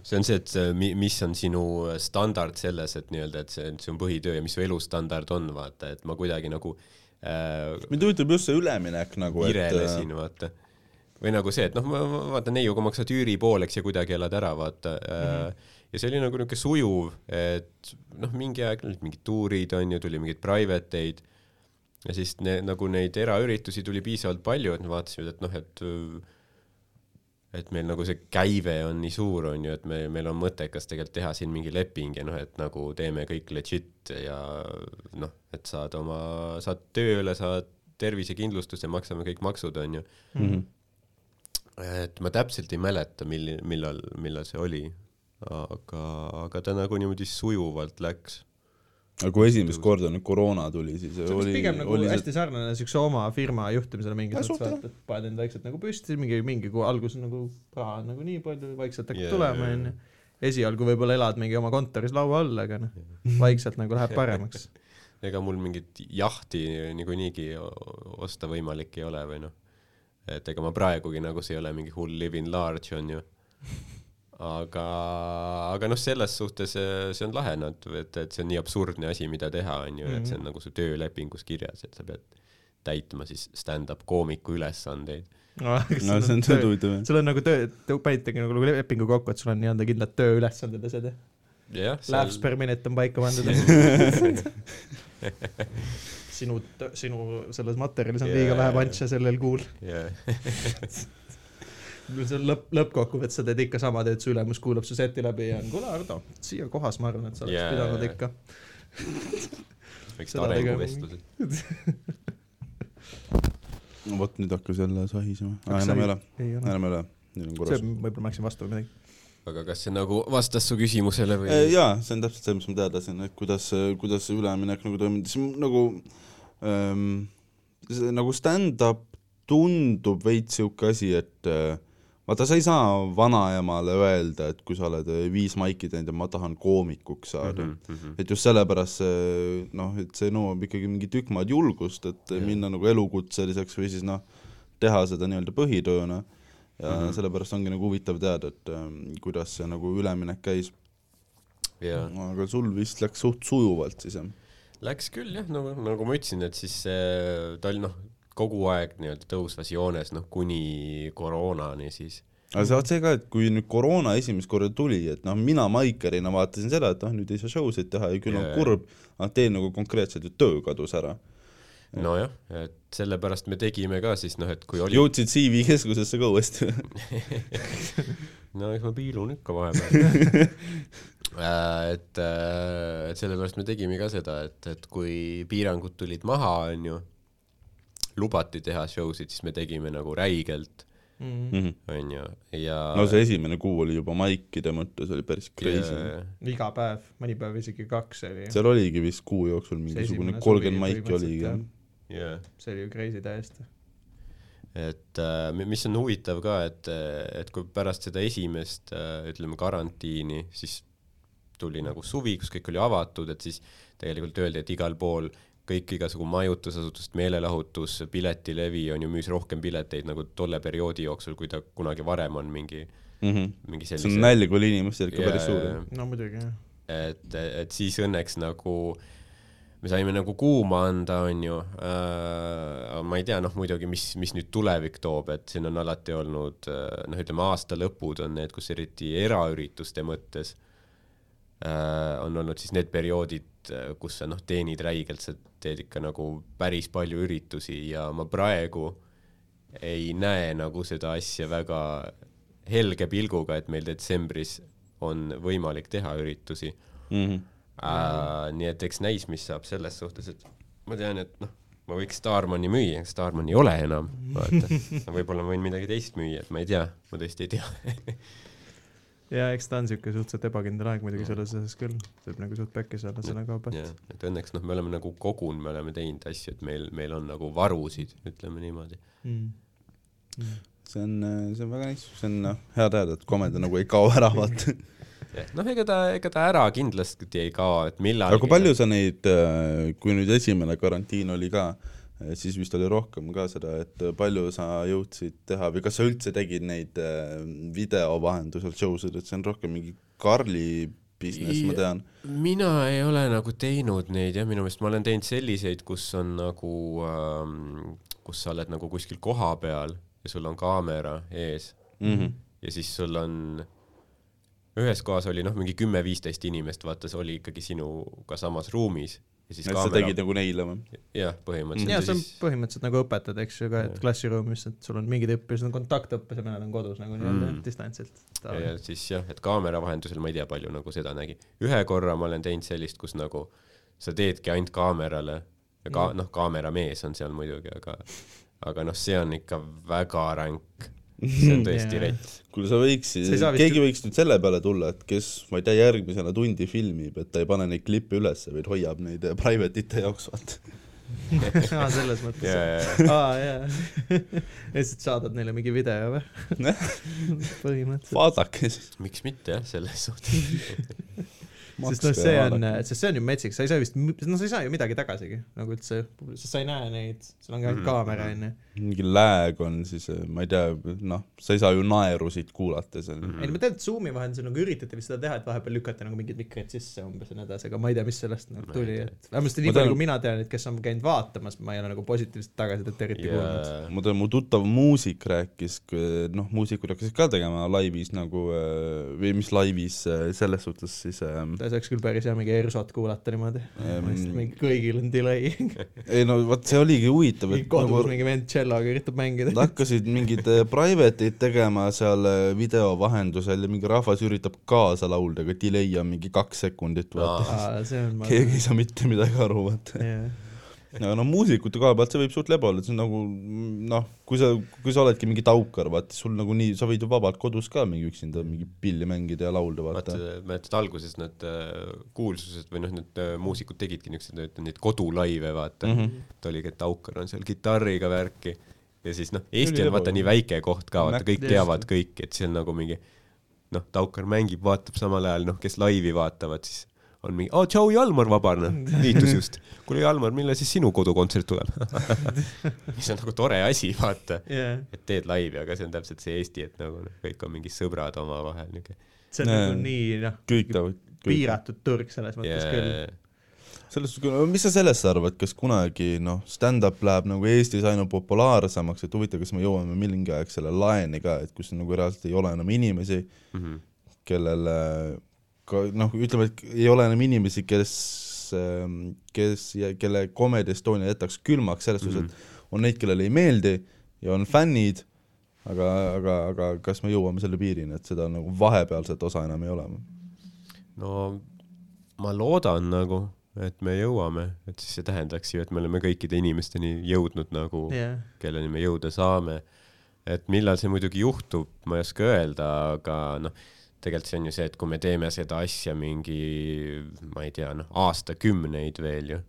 see on see, et mis on sinu standard selles, et nii-öelda, et see, see on põhitöö ja mis su elustandard on, vaata, et ma kuidagi nagu äh, mind huvitab just see üleminek nagu, et virelesin, vaata. või nagu see, et noh, vaata neiuga maksad üüri pooleks ja kuidagi elad ära, vaata mm. -hmm. ja see oli nagu niisugune sujuv, et noh, mingi aeg olid mingid tuurid on ju, tuli mingeid private eid ja siis ne, nagu neid eraüritusi tuli piisavalt palju, et me vaatasime, et noh, et et meil nagu see käive on nii suur, on ju, et me, meil on mõttekas tegelikult teha siin mingi leping ja noh, et nagu teeme kõik legit ja noh, et saad oma, saad tööle, saad tervisekindlustuse, maksame kõik maksud, on ju. mm -hmm. et ma täpselt ei mäleta, milli-, millal, millal see oli, aga, aga ta nagu niimoodi sujuvalt läks. Aga kui esimest korda nüüd koroona tuli, siis see on oli, pigem nagu oli see hästi sarnane siukse oma firma juhtimisele mingis mõttes et paned end vaikselt nagu püsti, mingi, mingi kui alguses nagu raha on nagu nii palju, vaikselt hakkab Jaa, tulema onju. esialgu võib-olla elad mingi oma kontoris laua all, aga noh, vaikselt nagu läheb paremaks. ega mul mingit jahti niikuinii osta võimalik ei ole või noh, et ega ma praegugi nagu see ei ole mingi hull living large on ju. aga, aga noh, selles suhtes eh, see on lahe, noh, et, et see on nii absurdne asi, mida teha, on ju, et see on nagu su töölepingus kirjas, et sa pead täitma siis stand-up koomiku ülesandeid. no see on, see on jah. sul on nagu töö, te panitegi nagu lepingu kokku, et sul on nii-öelda kindlad tööülesanded ja asjad jah? jah, Laughs per minute on paika pandud. sinu, sinu selles materjalis on liiga vähe punch'e sellel kuul. yeah.. See on lõpp, lõppkokkuvõttes sa teed ikka sama tööd, su ülemus kuulab su seti läbi ja on, kuule Ardo, siia kohas ma arvan, et sa oleks yeah. pidanud jaa, ikka. väiksed arenguvestlused. no vot, nüüd hakkas jälle sahisema. Hakkas enam ei ole, enam ei ole, nüüd on see korras. võib-olla ma läksin vastu või midagi. aga kas see nagu vastas su küsimusele või? jaa, see on täpselt see, mis ma teada tahtsin, et kuidas, kuidas see üleminek nagu toimub, see nagu ähm,, see nagu stand-up tundub veits sihuke asi, et äh, vaata, sa ei saa vanaemale öelda, et kui sa oled äh, viis maiki teinud ja ma tahan koomikuks saada mm. -hmm. et just sellepärast see noh, et see nõuab ikkagi mingi tükk maad julgust, et yeah. minna nagu elukutseliseks või siis noh, teha seda nii-öelda põhitööna ja mm. -hmm. sellepärast ongi nagu huvitav teada, et ähm, kuidas see nagu üleminek käis, jaa, aga sul vist läks suht sujuvalt siis jah? läks küll jah, no nagu ma ütlesin, et siis see, ta oli noh, kogu aeg nii-öelda tõusvas joones, noh kuni koroonani siis. aga sa oled see ka, et kui nüüd koroona esimest korda tuli, et noh, mina Maikerina vaatasin seda, et noh, nüüd ei saa show sid teha ja küll on kurb, aga teil nagu konkreetselt ju töö kadus ära. nojah, et sellepärast me tegime ka siis noh, et kui oli jõudsid CV keskusesse ka uuesti no eks ma piilun ikka vahepeal Äh, et, et sellepärast me tegime ka seda, et, et kui piirangud tulid maha, onju, lubati teha show sid, siis me tegime nagu räigelt, mm. -hmm. onju, ja no see esimene kuu oli juba maikide mõttes oli päris crazy. iga päev, mõni päev isegi kaks oli. seal oligi vist kuu jooksul mingisugune kolmkümmend maiki oligi jah. jah, see oli ju crazy täiesti. et äh, mi- mis on huvitav ka, et, et kui pärast seda esimest äh, ütleme karantiini, siis tuli nagu suvi, kus kõik oli avatud, et siis tegelikult öeldi, et igal pool kõik igasugu majutusasutused, meelelahutus, piletilevi on ju, müüs rohkem pileteid nagu tolle perioodi jooksul, kui ta kunagi varem on mingi, Mm -hmm. mingi see on sellise nalja, kui oli inimestel ikka päris suur no muidugi jah. et, et siis õnneks nagu me saime nagu kuuma anda, onju äh,. ma ei tea, noh muidugi, mis, mis nüüd tulevik toob, et siin on alati olnud äh, noh, ütleme aasta lõpud on need, kus eriti eraürituste mõttes äh, on olnud siis need perioodid, kus sa noh, teenid räigelt, sa teed ikka nagu päris palju üritusi ja ma praegu ei näe nagu seda asja väga helge pilguga, et meil detsembris on võimalik teha üritusi Mm -hmm. äh,. nii et eks näis, mis saab selles suhtes, et ma tean, et noh, ma võiks Starmani müüa, Starman ei ole enam, vaata. võib-olla ma võin midagi teist müüa, et ma ei tea, ma tõesti ei tea ja eks ta on siuke suhteliselt ebakindel aeg muidugi selles osas küll, võib nagu suht pekkis olla selle koha pealt et õnneks noh, me oleme nagu kogunud, me oleme teinud asju, et meil, meil on nagu varusid, ütleme niimoodi. mm.. see on, see on väga nice, see on noh, hea teada, et komedi nagu ei kao ära, vaata. noh, ega ta, ega ta ära kindlasti ei kao, et millal aga kui palju sa neid, kui nüüd esimene karantiin oli ka, siis vist oli rohkem ka seda, et palju sa jõudsid teha või kas sa üldse tegid neid äh, video vahendusel show sid, et see on rohkem mingi Karli business, ma tean. mina ei ole nagu teinud neid jah, minu meelest ma olen teinud selliseid, kus on nagu ähm,, kus sa oled nagu kuskil kohapeal ja sul on kaamera ees Mm -hmm. ja siis sul on, ühes kohas oli noh, mingi kümme-viisteist inimest, vaata, see oli ikkagi sinuga samas ruumis ja siis et sa tegid nagu neile või? jah, põhimõtteliselt ja ja see on põhimõtteliselt nagu õpetad, eks ju, ka et Jah. klassiruumis, et sul on mingid õpilased on kontaktõppes ja mõned on kodus nagu nii-öelda Mm. mm. distantsilt. ja, ja siis jah, et kaamera vahendusel ma ei tea, palju nagu seda nägi. ühe korra ma olen teinud sellist, kus nagu sa teedki ainult kaamerale ja ka Mm. noh, kaameramees on seal muidugi, aga aga noh, see on ikka väga ränk. See on tõesti Jaa. rets. kuule, sa võiksid saa, vist keegi võiks nüüd selle peale tulla, et kes, ma ei tea, järgmisena tundi filmib, et ta ei pane neid klippe ülesse, vaid hoiab neid äh, private ite jaoks, vaata. aa, selles mõttes ja, ja, ja aa jaa lihtsalt saadad neile mingi video või põhimõtteliselt vaadake siis. miks mitte jah, selles suhtes. Sest noh see on sest see on ju metsik sa ei saa vist no sa ei saa ju midagi tagasigi nagu üldse sest sa ei näe neid sul on ka ainult Mhm. kaamera onju mingi lag on siis, ma ei tea, noh, sa ei saa ju naerusid kuulata seal. Mm. ei no ma tean et Zoomi vahendusel nagu üritati vist seda teha et vahepeal lükata nagu mingid mikrid sisse umbes ja nii edasi aga ma ei tea mis sellest nagu tuli et vähemasti Ma nii palju kui mina tean et kes on käinud vaatamas ma ei ole nagu positiivset tagasisidet eriti kuulnud. Ja ma tean, mu tuttav muusik rääkis, noh, muusikud hakkasid ka tegema laivis nagu äh, või mis laivis äh, selles suhtes siis äh, ta see oleks küll päris hea mingi ERSO-t kuulata niimoodi. Ehm, mingi kõigil on delay. Ei no vot see oligi huvitav, et kodus nagu mingi vend tšelloga üritab mängida. Nad hakkasid mingeid eh, private eid tegema seal eh, video vahendusel ja mingi rahvas üritab kaasa laulda, aga delay on mingi kaks sekundit, vaata. Keegi ei saa mitte midagi aru, vaata. jah aga no muusikute koha pealt see võib suht lebe olla, see on nagu noh, kui sa, kui sa oledki mingi taukar, vaata, sul nagu nii, sa võid ju vabalt kodus ka mingi üksinda mingi pilli mängida ja laulda, vaata mäletad alguses need äh, kuulsused või noh, need äh, muusikud tegidki niisuguseid neid kodulaive, vaata mm. -hmm. et oligi, et Aukar on seal kitarriga värki ja siis noh, Eesti on vaata nii väike koht ka, vaata kõik teavad kõiki, et see on nagu mingi noh, Taukar mängib, vaatab samal ajal, noh, kes laivi vaatavad, siis on mingi, aa, tšau, Jalmar Vabarna, liitus just. kuule, Jalmar, millal siis sinu kodukontsert tuleb? mis on nagu tore asi, vaata, jah et teed laivi, aga see on täpselt see Eesti, et nagu noh, kõik on mingid sõbrad omavahel, niuke see on nagu nii noh piiratud turg selles mõttes yeah. küll. selles suhtes, mis sa sellest arvad, kas kunagi noh, stand-up läheb nagu Eestis aina populaarsemaks, et huvitav, kas me jõuame mingi aeg selle laeni ka, et kus nagu reaalselt ei ole enam inimesi, mm. -hmm. kellele noh, ütleme, et ei ole enam inimesi, kes, kes, kelle Comedy Estonia jätaks külmaks selles suhtes mm, -hmm. et on neid, kellele ei meeldi ja on fännid, aga, aga, aga kas me jõuame selle piirini, et seda nagu vahepealset osa enam ei ole? no ma loodan nagu, et me jõuame, et siis see tähendaks ju, et me oleme kõikide inimesteni jõudnud nagu yeah., kelleni me jõuda saame. et millal see muidugi juhtub, ma ei oska öelda, aga noh, tegelikult see on ju see, et kui me teeme seda asja mingi, ma ei tea, noh, aastakümneid veel ju,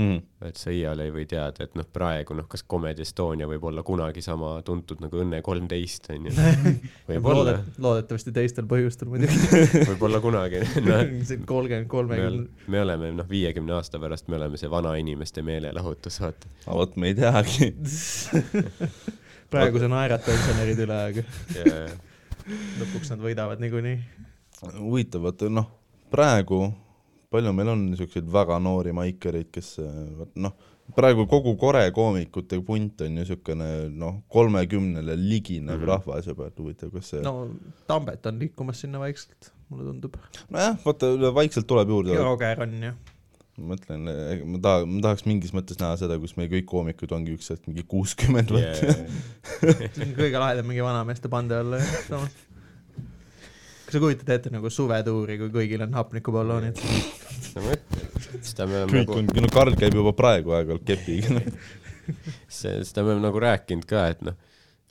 Mm. et sa iial ei või teada, et noh, praegu noh, kas Comedy Estonia võib olla kunagi sama tuntud nagu Õnne kolmteist onju, võib-olla loodet-, loodetavasti teistel põhjustel muidugi võib-olla kunagi siin kolmkümmend, me, kolmekümne, me oleme noh, viiekümne aasta pärast me oleme see vanainimeste meelelahutus, vaata. aga vot me ei teagi. praegu see naeratab pensionärid üle, aga lõpuks nad võidavad niikuinii. huvitav, vaata noh, praegu palju meil on niisuguseid väga noori maikereid, kes noh, praegu kogu Kore koomikute punt on ju niisugune noh, kolmekümnele liginev mm Mhm. -hmm. rahvas juba, et huvitav, kas see no. no Tambet on liikumas sinna vaikselt, mulle tundub. nojah, vaata vaikselt tuleb juurde, Roger on ju. Ma mõtlen, ma taha-, ma tahaks mingis mõttes näha seda, kus meie kõik koomikud ongi üks hetk mingi kuuskümmend yeah., see on kõige lahedam mingi vanameeste pande olla ju, samas. kas sa kujutad ette nagu suvetuuri, kui kõigil on hapnikuballoonid? no ma ütlen, seda me oleme kõik nagu on, no Karl käib juba praegu aeg-ajalt kepiga, noh. see, seda me oleme nagu rääkinud ka, et noh,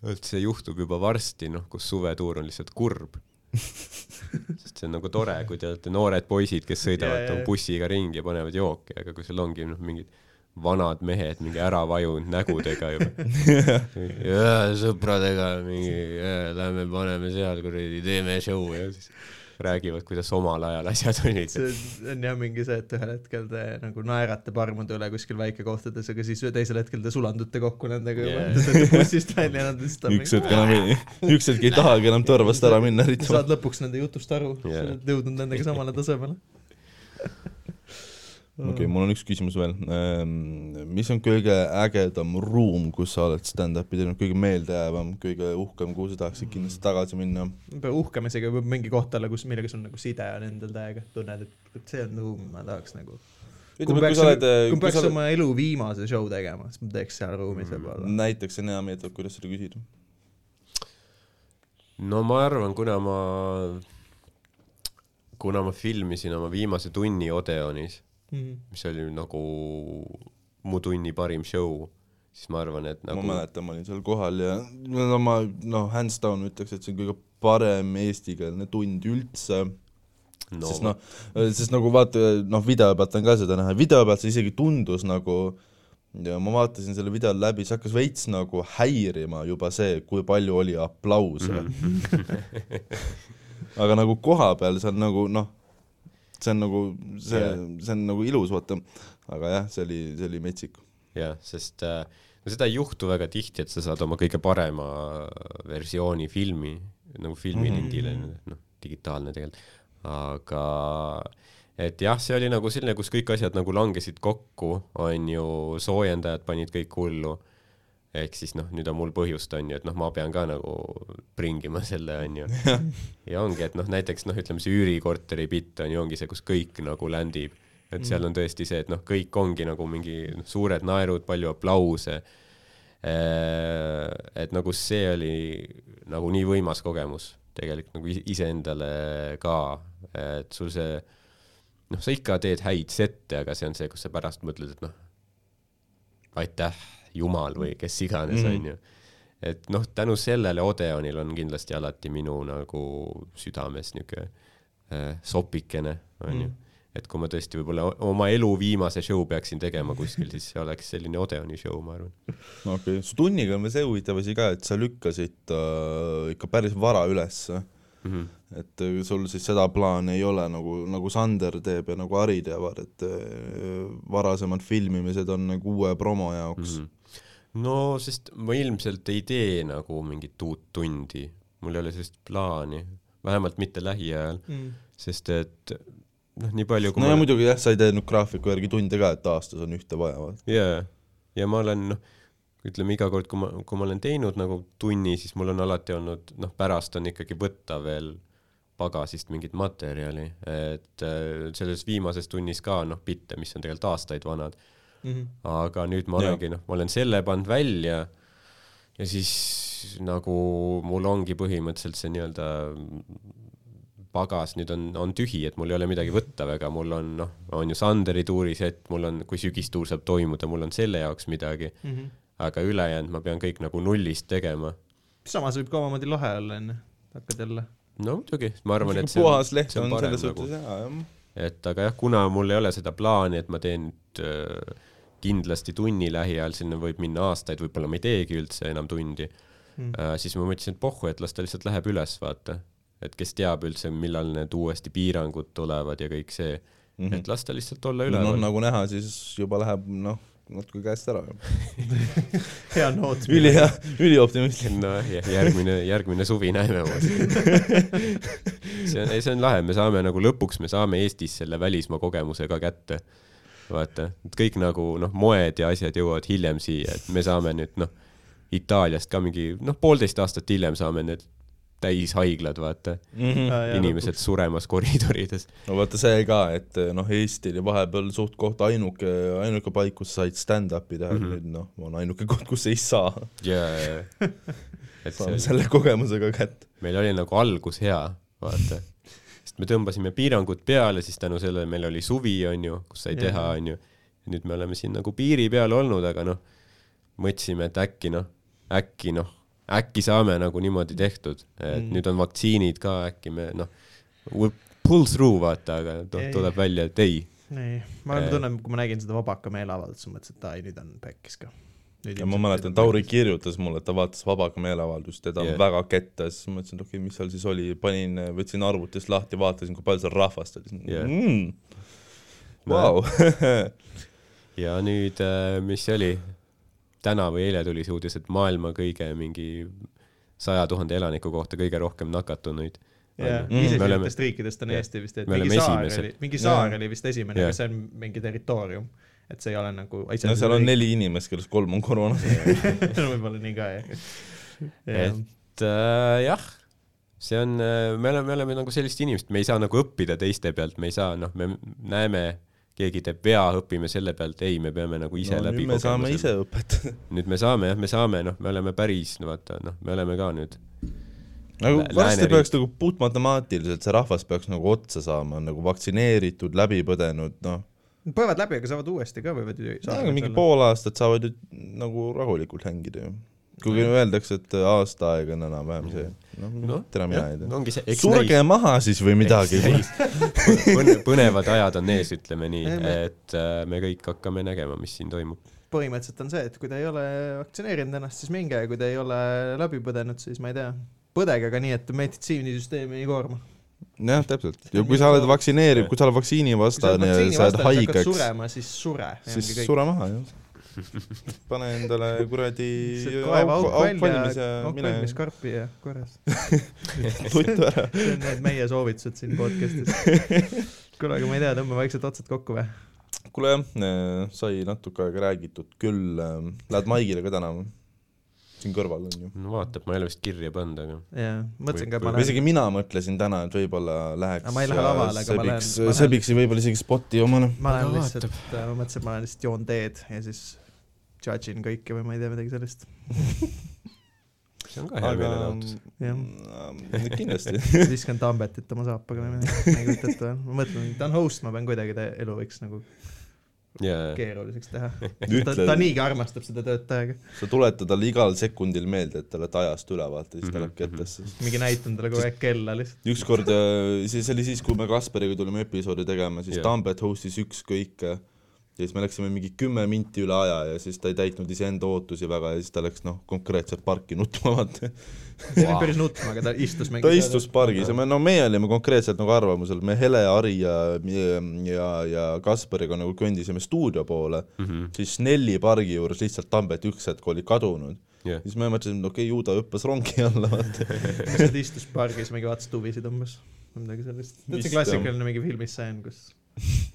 et see juhtub juba varsti, noh, kus suvetuur on lihtsalt kurb. sest see on nagu tore, kui te olete noored poisid, kes sõidavad jaa. yeah, bussiga ringi ja panevad jooki, aga kui seal ongi noh, mingid vanad mehed mingi ära vajunud nägudega juba. sõpradega mingi, lähme paneme seal kuradi, teeme show ja siis räägivad, kuidas omal ajal asjad olid. see on jah mingi see, et ühel hetkel te nagu naerate parmude üle kuskil väikekohtades, aga siis teisel hetkel te sulandute kokku nendega juba Yeah. yeah., te saate bussist välja, nad lihtsalt on üks hetk enam ei, üks hetk ei tahagi enam tõrvast ära minna saad lõpuks nende jutust aru yeah., sa oled jõudnud nendega samale tasemele. okei okay,, mul on üks küsimus veel. mis on kõige ägedam ruum, kus sa oled stand-up'i teinud, kõige meeldejäävam, kõige uhkem, kuhu sa tahaksid kindlasti tagasi minna? uhkemisega võib mingi koht olla, kus, millega sul nagu side on endal täiega, tunned, et see on ruum, ma tahaks nagu. kui ma peaks kui peaks sa oled, oma elu viimase show tegema, siis ma teeks seal ruumis võib-olla. näiteks on hea meeldib, kuidas seda küsida. no ma arvan, kuna ma, kuna ma filmisin oma viimase tunni Odeonis, Mhm. mis oli nagu mu tunni parim show, siis ma arvan, et nagu... nagu ma mäletan, ma olin seal kohal ja no ma noh, hands down ütleks, et see on kõige parem eestikeelne tund üldse no., sest noh, sest nagu vaata, noh video pealt on ka seda näha, video pealt see isegi tundus nagu ja ma vaatasin selle video läbi, see hakkas veits nagu häirima juba see, kui palju oli aplause mm. -hmm. aga nagu koha peal see on nagu noh, see on nagu see yeah., see on nagu ilus, vaata, aga jah, see oli, see oli metsik. jah, sest äh, no seda ei juhtu väga tihti, et sa saad oma kõige parema versiooni filmi nagu filmilindile mm, -hmm. noh, digitaalne tegelikult, aga et jah, see oli nagu selline, kus kõik asjad nagu langesid kokku, on ju, soojendajad panid kõik hullu ehk siis noh, nüüd on mul põhjust, on ju, et noh, ma pean ka nagu pringima selle, on ju. ja ongi, et noh, näiteks noh, ütleme see üürikorteri bitt on ju, ongi see, kus kõik nagu ländib. et seal on tõesti see, et noh, kõik ongi nagu mingi noh, suured naerud, palju aplause. et nagu see oli nagu nii võimas kogemus tegelikult nagu is- iseendale ka, et sul see noh, sa ikka teed häid sette, aga see on see, kus sa pärast mõtled, et noh, aitäh, jumal või kes iganes, Mhm. onju. et noh, tänu sellele Odeonil on kindlasti alati minu nagu südames niuke äh, sopikene, onju Mhm. et kui ma tõesti võib-olla oma elu viimase show peaksin tegema kuskil, siis see oleks selline Odeoni show, ma arvan. okei okay., su tunniga on veel see huvitav asi ka, et sa lükkasid äh, ikka päris vara ülesse. Mm -hmm. et äh, sul siis seda plaani ei ole nagu, nagu Sander teeb ja nagu Ari teevad, et äh, varasemad filmimised on nagu uue promo jaoks Mhm. No sest ma ilmselt ei tee nagu mingit uut tundi, mul ei ole sellist plaani, vähemalt mitte lähiajal, mm.. sest et noh, nii palju kui no ja ma muidugi jah, sa ei tee nüüd graafiku järgi tunde ka, et aastas on ühte vaja, jaa, ja ma olen noh, ütleme iga kord, kui ma, kui ma olen teinud nagu tunni, siis mul on alati olnud noh, pärast on ikkagi võtta veel pagasist mingit materjali, et äh, selles viimases tunnis ka noh, bitte, mis on tegelikult aastaid vanad, Mm -hmm. aga nüüd ma olengi noh, ma olen selle pannud välja ja siis nagu mul ongi põhimõtteliselt see nii-öelda pagas nüüd on, on tühi, et mul ei ole midagi võtta väga, mul on noh, on ju Sanderi tuurisett, mul on, kui sügistuur saab toimuda, mul on selle jaoks midagi, Mm -hmm. aga ülejäänud ma pean kõik nagu nullist tegema. samas võib ka omamoodi lahe olla, onju, hakkad jälle. no muidugi, ma arvan, et see puhas on, leht see on on selles nagu suhtes, hea, jah. Et aga jah, kuna mul ei ole seda plaani, et ma teen nüüd äh, kindlasti tunni lähiajal, sinna võib minna aastaid, võib-olla ma ei teegi üldse enam tundi Mm. äh,, siis ma mõtlesin, et pohhu, et las ta lihtsalt läheb üles, vaata. et kes teab üldse, millal need uuesti piirangud tulevad ja kõik see mm, -hmm. et las ta lihtsalt olla noh, üleval. nagu näha, siis juba läheb noh, natuke käest ära. hea noot. ülihea, ülioptimistlik. noh, järgmine, järgmine suvi näeme uuesti. see on, ei see on lahe, me saame nagu lõpuks, me saame Eestis selle välismaa kogemuse ka kätte. vaata, kõik nagu noh, moed ja asjad jõuavad hiljem siia, et me saame nüüd noh, Itaaliast ka mingi noh, poolteist aastat hiljem saame need täishaiglad, vaata, inimesed suremas koridorides. no vaata see ka, et noh, Eesti oli vahepeal suht-koht ainuke, ainuke paik, kus sa said stand-up'i teha mm, Mhm. -hmm. nüüd noh, on ainuke koht, kus ei saa. ja, et saame see, selle kogemusega kätte. meil oli nagu algus hea, vaata. sest me tõmbasime piirangud peale, siis tänu sellele meil oli suvi, onju, kus sai Jaa. teha, onju. ja nüüd me oleme siin nagu piiri peal olnud, aga noh, mõtlesime, et äkki noh, äkki noh, äkki saame nagu niimoodi tehtud, et Mm. nüüd on vaktsiinid ka, äkki me noh, pull through vaata, aga Ei., tuleb välja, et ei. nii, ma Eh. tunnen, kui ma nägin seda Vabaka meeleavaldust, siis mõtlesin, et ai, nüüd on pekkis ka. ja ma mäletan, Tauri kirjutas mulle, et ta vaatas Vabaka meeleavaldust ja ta on yeah. väga ketta, siis ma mõtlesin, et okei okay,, mis seal siis oli, panin, võtsin arvutist lahti, vaatasin, kui palju seal rahvast oli Jah. mm.. Vau, ja nüüd, mis see oli, täna või eile tuli see uudis, et maailma kõige mingi saja tuhande elaniku kohta kõige rohkem nakatunuid. jah, Mm. iseseisvatest riikidest on. Eesti vist, et mingi saar esimesed. oli, mingi saar Jah. oli vist esimene, aga see on mingi territoorium. et see ei ole nagu. no seal on neli inimest, kellest kolm on koroona. võib-olla nii ka, jah. et äh, jah, see on, me oleme, me oleme nagu sellist inimest, me ei saa nagu õppida teiste pealt, me ei saa, noh, me näeme, keegi teeb vea, õpime selle pealt, ei, me peame nagu ise no, läbi nüüd me saame ise õpetada. nüüd me saame jah, me saame, noh, me oleme päris, no vaata, noh, me oleme ka nüüd, nagu varsti peaks nagu puhtmatemaatiliselt see rahvas peaks nagu otsa saama, nagu vaktsineeritud, läbi põdenud, noh. põevad läbi, aga saavad uuesti ka võivad ju aga mingi pool aastat saavad ju nagu rahulikult hängida ju. kuigi öeldakse, et aasta aega on enam-vähem see, noh noh, tere mina ei tea. surge maha siis või midagi. põne, põnevad ajad on ees, ütleme nii et äh, me kõik hakkame nägema, mis siin toimub. põhimõtteliselt on see, et kui te ei ole vaktsineerinud ennast, siis minge, kui te ei ole läbi põdenud, siis ma ei tea, põdege aga nii, et meditsiinisüsteemi ei koorma. jah, täpselt. ja kui sa oled vaktsineeritud, kui sa oled vaktsiinivastane ja sa oled haigeks, surema, siis sure. siis sure maha, jah. Pane endale kuradi auk auk välja valmis ja, auk mine valmis, karpi ja korras. tuttu ära. see on need meie soovitused siin podcast'is. kuule, aga ma ei tea, tõmbame vaikselt otsad kokku või? kuule jah, sai natuke aega räägitud küll, lähed Maigile ka täna või? siin kõrval on ju. no vaatab, ma ei ole vist kirja pannud, aga jaa, mõtlesin ka, et ma lähen, isegi mina mõtlesin täna, et võib-olla läheks Aga ma ei lähe lavale, aga ma lähen- sebiks ma, lähen- sebiks võib-olla isegi spoti omale. ma lähen lihtsalt, ma mõtlesin, et ma lähen lihtsalt joon teed ja siis judge in kõike või ma ei tea midagi sellist. see on ka hea aga meelelahutus. mm, kindlasti. viskan Tambetit oma saapaga või midagi, ma ei kujuta ette, ma mõtlen, ta on host, ma pean kuidagi ta elu võiks nagu jaa, keeruliseks teha. ta, ta, niigi armastab seda tööd täiega. sa tuletad talle igal sekundil meelde, et te olete ajast üle, vaata, siis ta Mhm, läheb kettesse. mingi näitan talle kogu aeg kella lihtsalt. ükskord, see see oli siis, kui me Kaspariga tulime episoodi tegema, siis Jah. yeah. Tambet host'is ükskõike ja siis me läksime mingi kümme minti üle aja ja siis ta ei täitnud iseenda ootusi väga ja siis ta läks noh, konkreetselt parki nutma, vaata. see oli päris nutma, aga ta istus mingi ta istus pargis ja me, no meie olime konkreetselt nagu arvamusel, me Hele, Ari ja, ja, ja Kaspariga nagu kõndisime stuudio poole, Mhm. siis Snelli pargi juures lihtsalt Tambet üks hetk oli kadunud. jah, siis me mõtlesime, et okei okay,, ju ta hüppas rongi alla, vaata. lihtsalt istus pargis, mingi vaatas tuvisid umbes midagi sellist. Vist, täitsa klassikaline mingi filmisseen, kus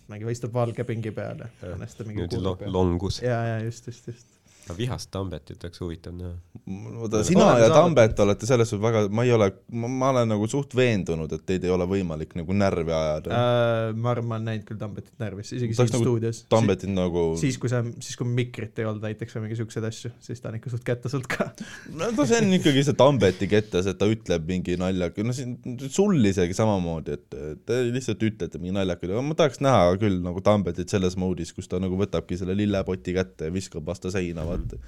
mingi istub valge pingi peal ja Jah. on hästi mingi niimoodi kulmu lo- peal. longus. ja, ja just, just, just. Aga vihast Tambetit oleks huvitav näha. sina ja Tambet olete selles suhtes väga, ma ei ole, ma olen nagu suht veendunud, et teid ei ole võimalik nagu närvi ajada äh,. Ma arvan, ma olen näinud küll Tambetit närvis, isegi Tahaks siin nagu stuudios. Tambetit nagu, siis, kui sa, siis kui mikrit ei olnud näiteks või mingi siukseid asju, siis ta on ikka suht kätte sult ka. no ta- see on ikkagi see Tambeti kettes, et ta ütleb mingi naljaka, no siin sul isegi samamoodi, et et te lihtsalt ütlete mingi naljakaid, aga ma tahaks näha küll nagu Tambetit selles moodis, kus ta nagu võtabki selle lillepoti kätte ja viskab vastu seina, vaata.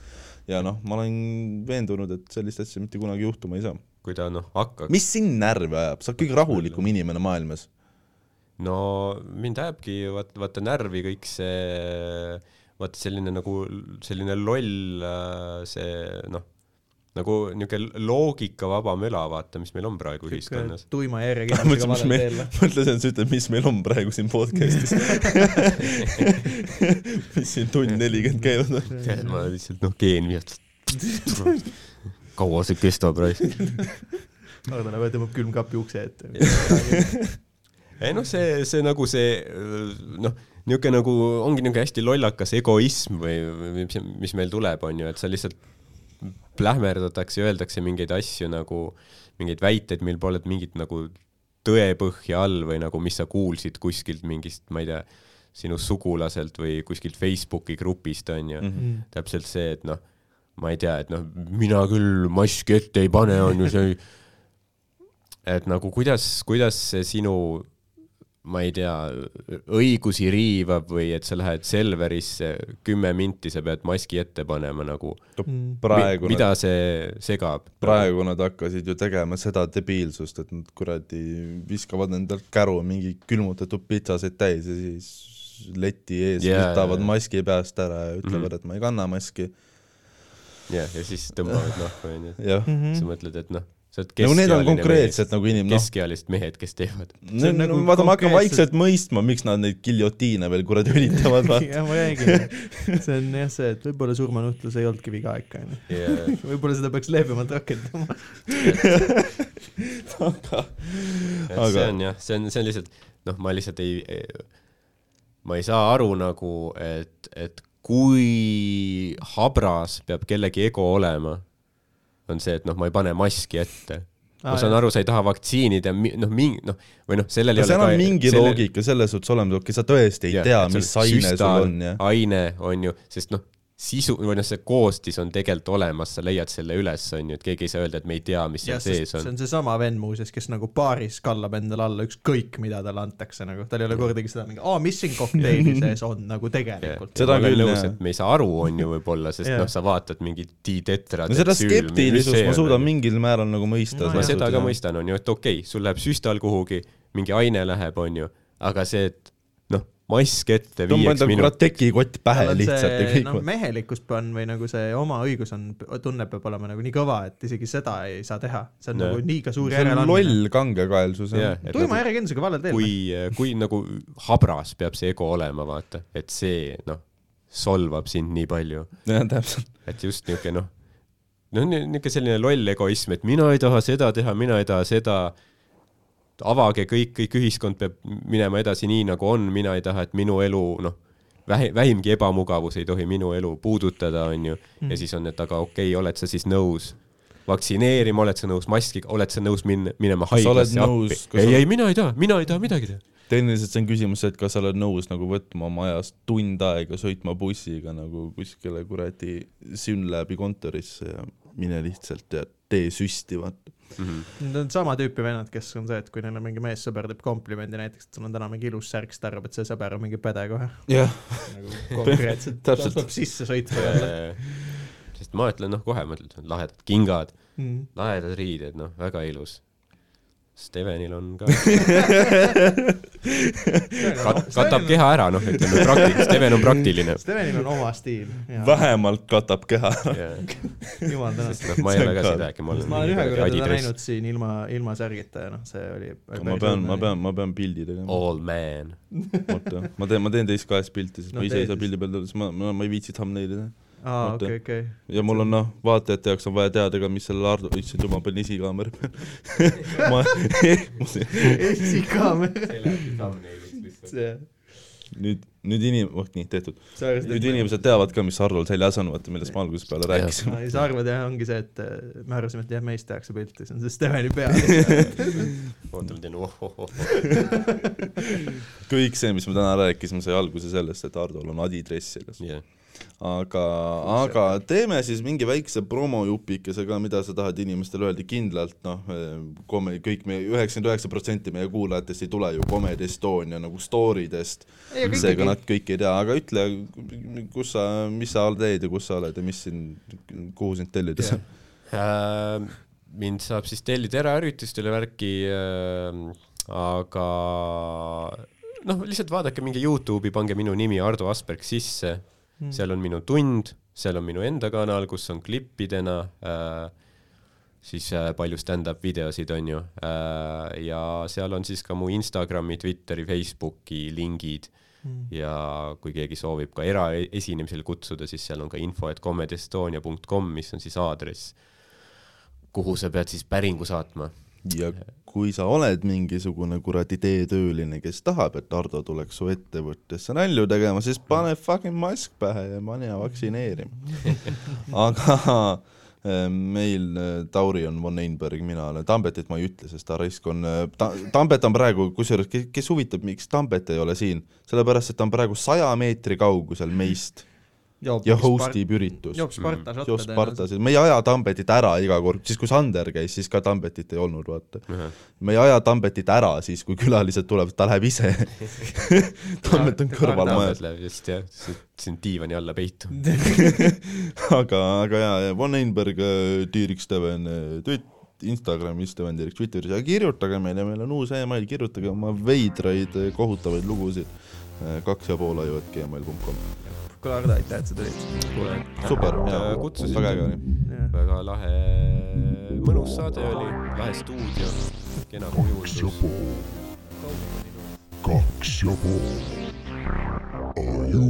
ja noh, ma olen veendunud, et sellist asja mitte kunagi juhtuma ei saa. kui ta noh hakkaks, mis sind närvi ajab, sa oled kõige rahulikum inimene maailmas. no mind ajabki vaata, vaata närvi kõik see, vaata selline nagu selline loll äh, see noh, nagu niisugune loogikavaba möla, vaata, mis meil on praegu ühiskonnas. tuima ma järjekindlusega mis valel teel., mõtlesin, et sa ütled, mis meil on praegu siin podcast'is. mis siin tund nelikümmend käinud on. tead, ma lihtsalt noh, geen vihast. kaua see kestab, raisk? Läheb ja tõmbab külmkapi ukse ette. ei noh, see, see nagu see noh, niisugune nagu ongi niisugune hästi lollakas egoism või, või mis, mis meil tuleb, on ju, et sa lihtsalt plähmerdatakse ja öeldakse mingeid asju nagu, mingeid väiteid, mil pole mingit nagu tõepõhja all või nagu, mis sa kuulsid kuskilt mingist, ma ei tea, sinu sugulaselt või kuskilt Facebooki grupist, on ju. täpselt see, et noh, ma ei tea, et noh, mina küll maski ette ei pane, on ju see, et nagu kuidas, kuidas see sinu ma ei tea, õigusi riivab või et sa lähed Selverisse kümme minti, sa pead maski ette panema nagu. praegu mida nad, see segab? praegu nad hakkasid ju tegema seda debiilsust, et nad kuradi viskavad endalt käru mingi külmutatud pitsasid täis ja siis leti ees Jaa, võtavad jaa. maski peast ära ja ütlevad, Mhm. et ma ei kanna maski. jah, ja siis tõmbavad nahku, onju. jah, sa mõtled, et noh, no need on konkreetselt nagu inim-, noh, keskealised mehed, kes teevad. See on nagu vaata, ma hakkan vaikselt mõistma, miks nad neid giljotiine veel kuradi õlitavad, vaata. jah, ma räägin. see on jah see, et võib-olla surmanuhtlus ei olnudki viga ikka, onju. ja, võib-olla seda peaks leebemalt rakendama. aga Aga- see on jah, see on, see on lihtsalt, noh, ma lihtsalt ei, ei, ma ei saa aru nagu, et, et kui habras peab kellegi ego olema, on see, et noh, ma ei pane maski ette. ma Aa, saan jah. aru, sa ei taha vaktsiinida, noh, mingi, noh, või noh, sellel no ei ole seal on mingi selle... loogika selles suhtes olemas, okei, sa tõesti ei Jah, tea, mis aine sul on ja aine on ju, sest noh, sisu või noh, see koostis on tegelikult olemas, sa leiad selle üles, on ju, et keegi ei saa öelda, et me ei tea, mis seal sees see on. on seesama vend muuseas, kes nagu baaris kallab endale alla ükskõik, mida talle antakse nagu, tal ei ole kordagi seda mingi, aa, mis siin kokteili sees on nagu tegelikult. Seda ma olen küll, nõus, jah. et me ei saa aru, on ju võib-olla, sest noh, sa vaatad mingit ditetrat. no seda skeptilisust ma suudan mingil määral nagu mõista No ma seda ka. mõistan, on ju, et okei okay,, sul läheb süstal kuhugi, mingi aine läheb, on ju, aga see, et mask ette tõmba viieks endale kurat minutiks, tekikott pähe lihtsalt ja kõik noh, mehelikkus on või nagu see oma õigus on, tunne peab olema nagu nii kõva, et isegi seda ei saa teha. see on Jah. nagu liiga suur see on järeleandmine. loll kangekaelsus et tuima nagu, järjekindlusega valel teel. kui, kui nagu habras peab see ego olema, vaata, et see noh, solvab sind nii palju jah, täpselt. et just niisugune noh, no niisugune selline loll egoism, et mina ei taha seda teha, mina ei taha seda, avage kõik, kõik ühiskond peab minema edasi nii, nagu on, mina ei taha, et minu elu noh, vähi-, vähimgi ebamugavus ei tohi minu elu puudutada, onju. ja siis on, et aga okei okay,, oled sa siis nõus vaktsineerima, oled sa nõus maskiga, oled sa nõus min-, minema haiglasse appi? ei ei, mina ei taha, mina ei taha midagi teha. tehniliselt see on küsimus, et kas sa oled nõus nagu võtma oma ajast tund aega sõitma bussiga nagu kuskile kuradi Synlabi kontorisse ja mine lihtsalt ja tee süsti, vaata. Need on sama tüüpi vennad, kes on see, et kui neile mingi meessõber teeb komplimendi näiteks, et sul on täna mingi ilus särk, siis ta arvab, et see sõber on mingi pede kohe. jah, nagu konkreetselt, ta tuleb sisse sõitma jälle. sest ma ütlen, noh, kohe mõtled, lahedad kingad, Mm. lahedad riided, noh, väga ilus. Stevenil on ka Kat,, katab keha ära, noh, ütleme praktiline, Steven on praktiline. Stevenil on oma stiil. vähemalt katab keha. jumal tänatud. sest noh, ma ei ole ka seda äkki, ma olen ma olen ühe korra teda näinud siin ilma, ilma särgita ja noh, see oli. ma pean, ma pean, ma pean pildi tegema. all man. oota, ma teen, ma teen teist kahest pilti, sest No ma ise ei saa siis. pildi peal teha, sest ma, ma, ma ei viitsi thumbnaili teha. aa, okei, okei. ja mul on noh, vaatajate jaoks on vaja teada ka, mis sellel Ardo, issand jumal, panin esikaamera peal. ma, esikaamera. see, nüüd, nüüd inim-, oh nii, tehtud. nüüd inimesed teavad ka, mis Hardol seljas on, vaata, millest ma algusest peale rääkisin. ei, sa arvad jah, ongi see, et äh, me arvasime, et jah, meist tehakse pilti, see on see Steveni pea. oota, ma teen ohohoh. kõik see, mis me täna rääkisime, sai alguse sellest, et Hardol on adidress seljas. jah, aga, aga teeme siis mingi väikse promojupikese ka, mida sa tahad inimestele öelda kindlalt, noh, komme-, kõik meie, üheksakümmend üheksa protsenti meie kuulajatest ei tule ju Comedy Estonia nagu story dest, seega nad kõik ei tea, aga ütle, kus sa, mis sa teed ja kus sa oled ja mis siin, kuhu sind tellida saab? Äh, mind saab siis tellida eraüritustele värki, aga noh, lihtsalt vaadake mingi Youtube'i, pange minu nimi Ardo Asperg sisse, seal on minu tund, seal on minu enda kanal, kus on klippidena äh, siis äh, palju stand-up videosid on ju. Äh, ja seal on siis ka mu Instagrami, Twitteri, Facebooki lingid. Ja kui keegi soovib ka eraesinemisel kutsuda, siis seal on ka info, et comedyestonia.com, mis on siis aadress, kuhu sa pead siis päringu saatma. Ja kui sa oled mingisugune kuradi teetööline, kes tahab, et Ardo tuleks su ettevõttesse nalju tegema, siis pane fucking mask pähe ja mine vaktsineerima. aga äh, meil äh, Tauri on von Einberg, mina olen, Tambetit ma ei ütle, sest ta raisk on ta,, Tambet on praegu, kusjuures kes huvitab, miks Tambet ei ole siin, sellepärast et ta on praegu saja meetri kaugusel meist ja host ib üritust. joob Sparta šotte Spartas, me ei aja Tambetit ära iga kord, siis kui Sander käis, siis ka Tambetit ei olnud, vaata. me ei aja Tambetit ära siis, kui külalised tulevad, ta läheb ise. Tambet on kõrval majas. just jah, siin diivani alla peitu. aga, aga jaa, Von Einberg, Tiirik Steven, Twitt-, Instagramis, Steven Tiirik Twitteris ja kirjutage meile, meil on uus email, kirjutage oma veidraid, kohutavaid lugusid. Kaks ja pool aju, et gmail.com. kuule, Ardo, aitäh, et sa tulid. super, Äh, kutsusid. väga äge oli. väga lahe, mõnus saade oli, lahe stuudio, kena kujundus. kaks ja pool aju.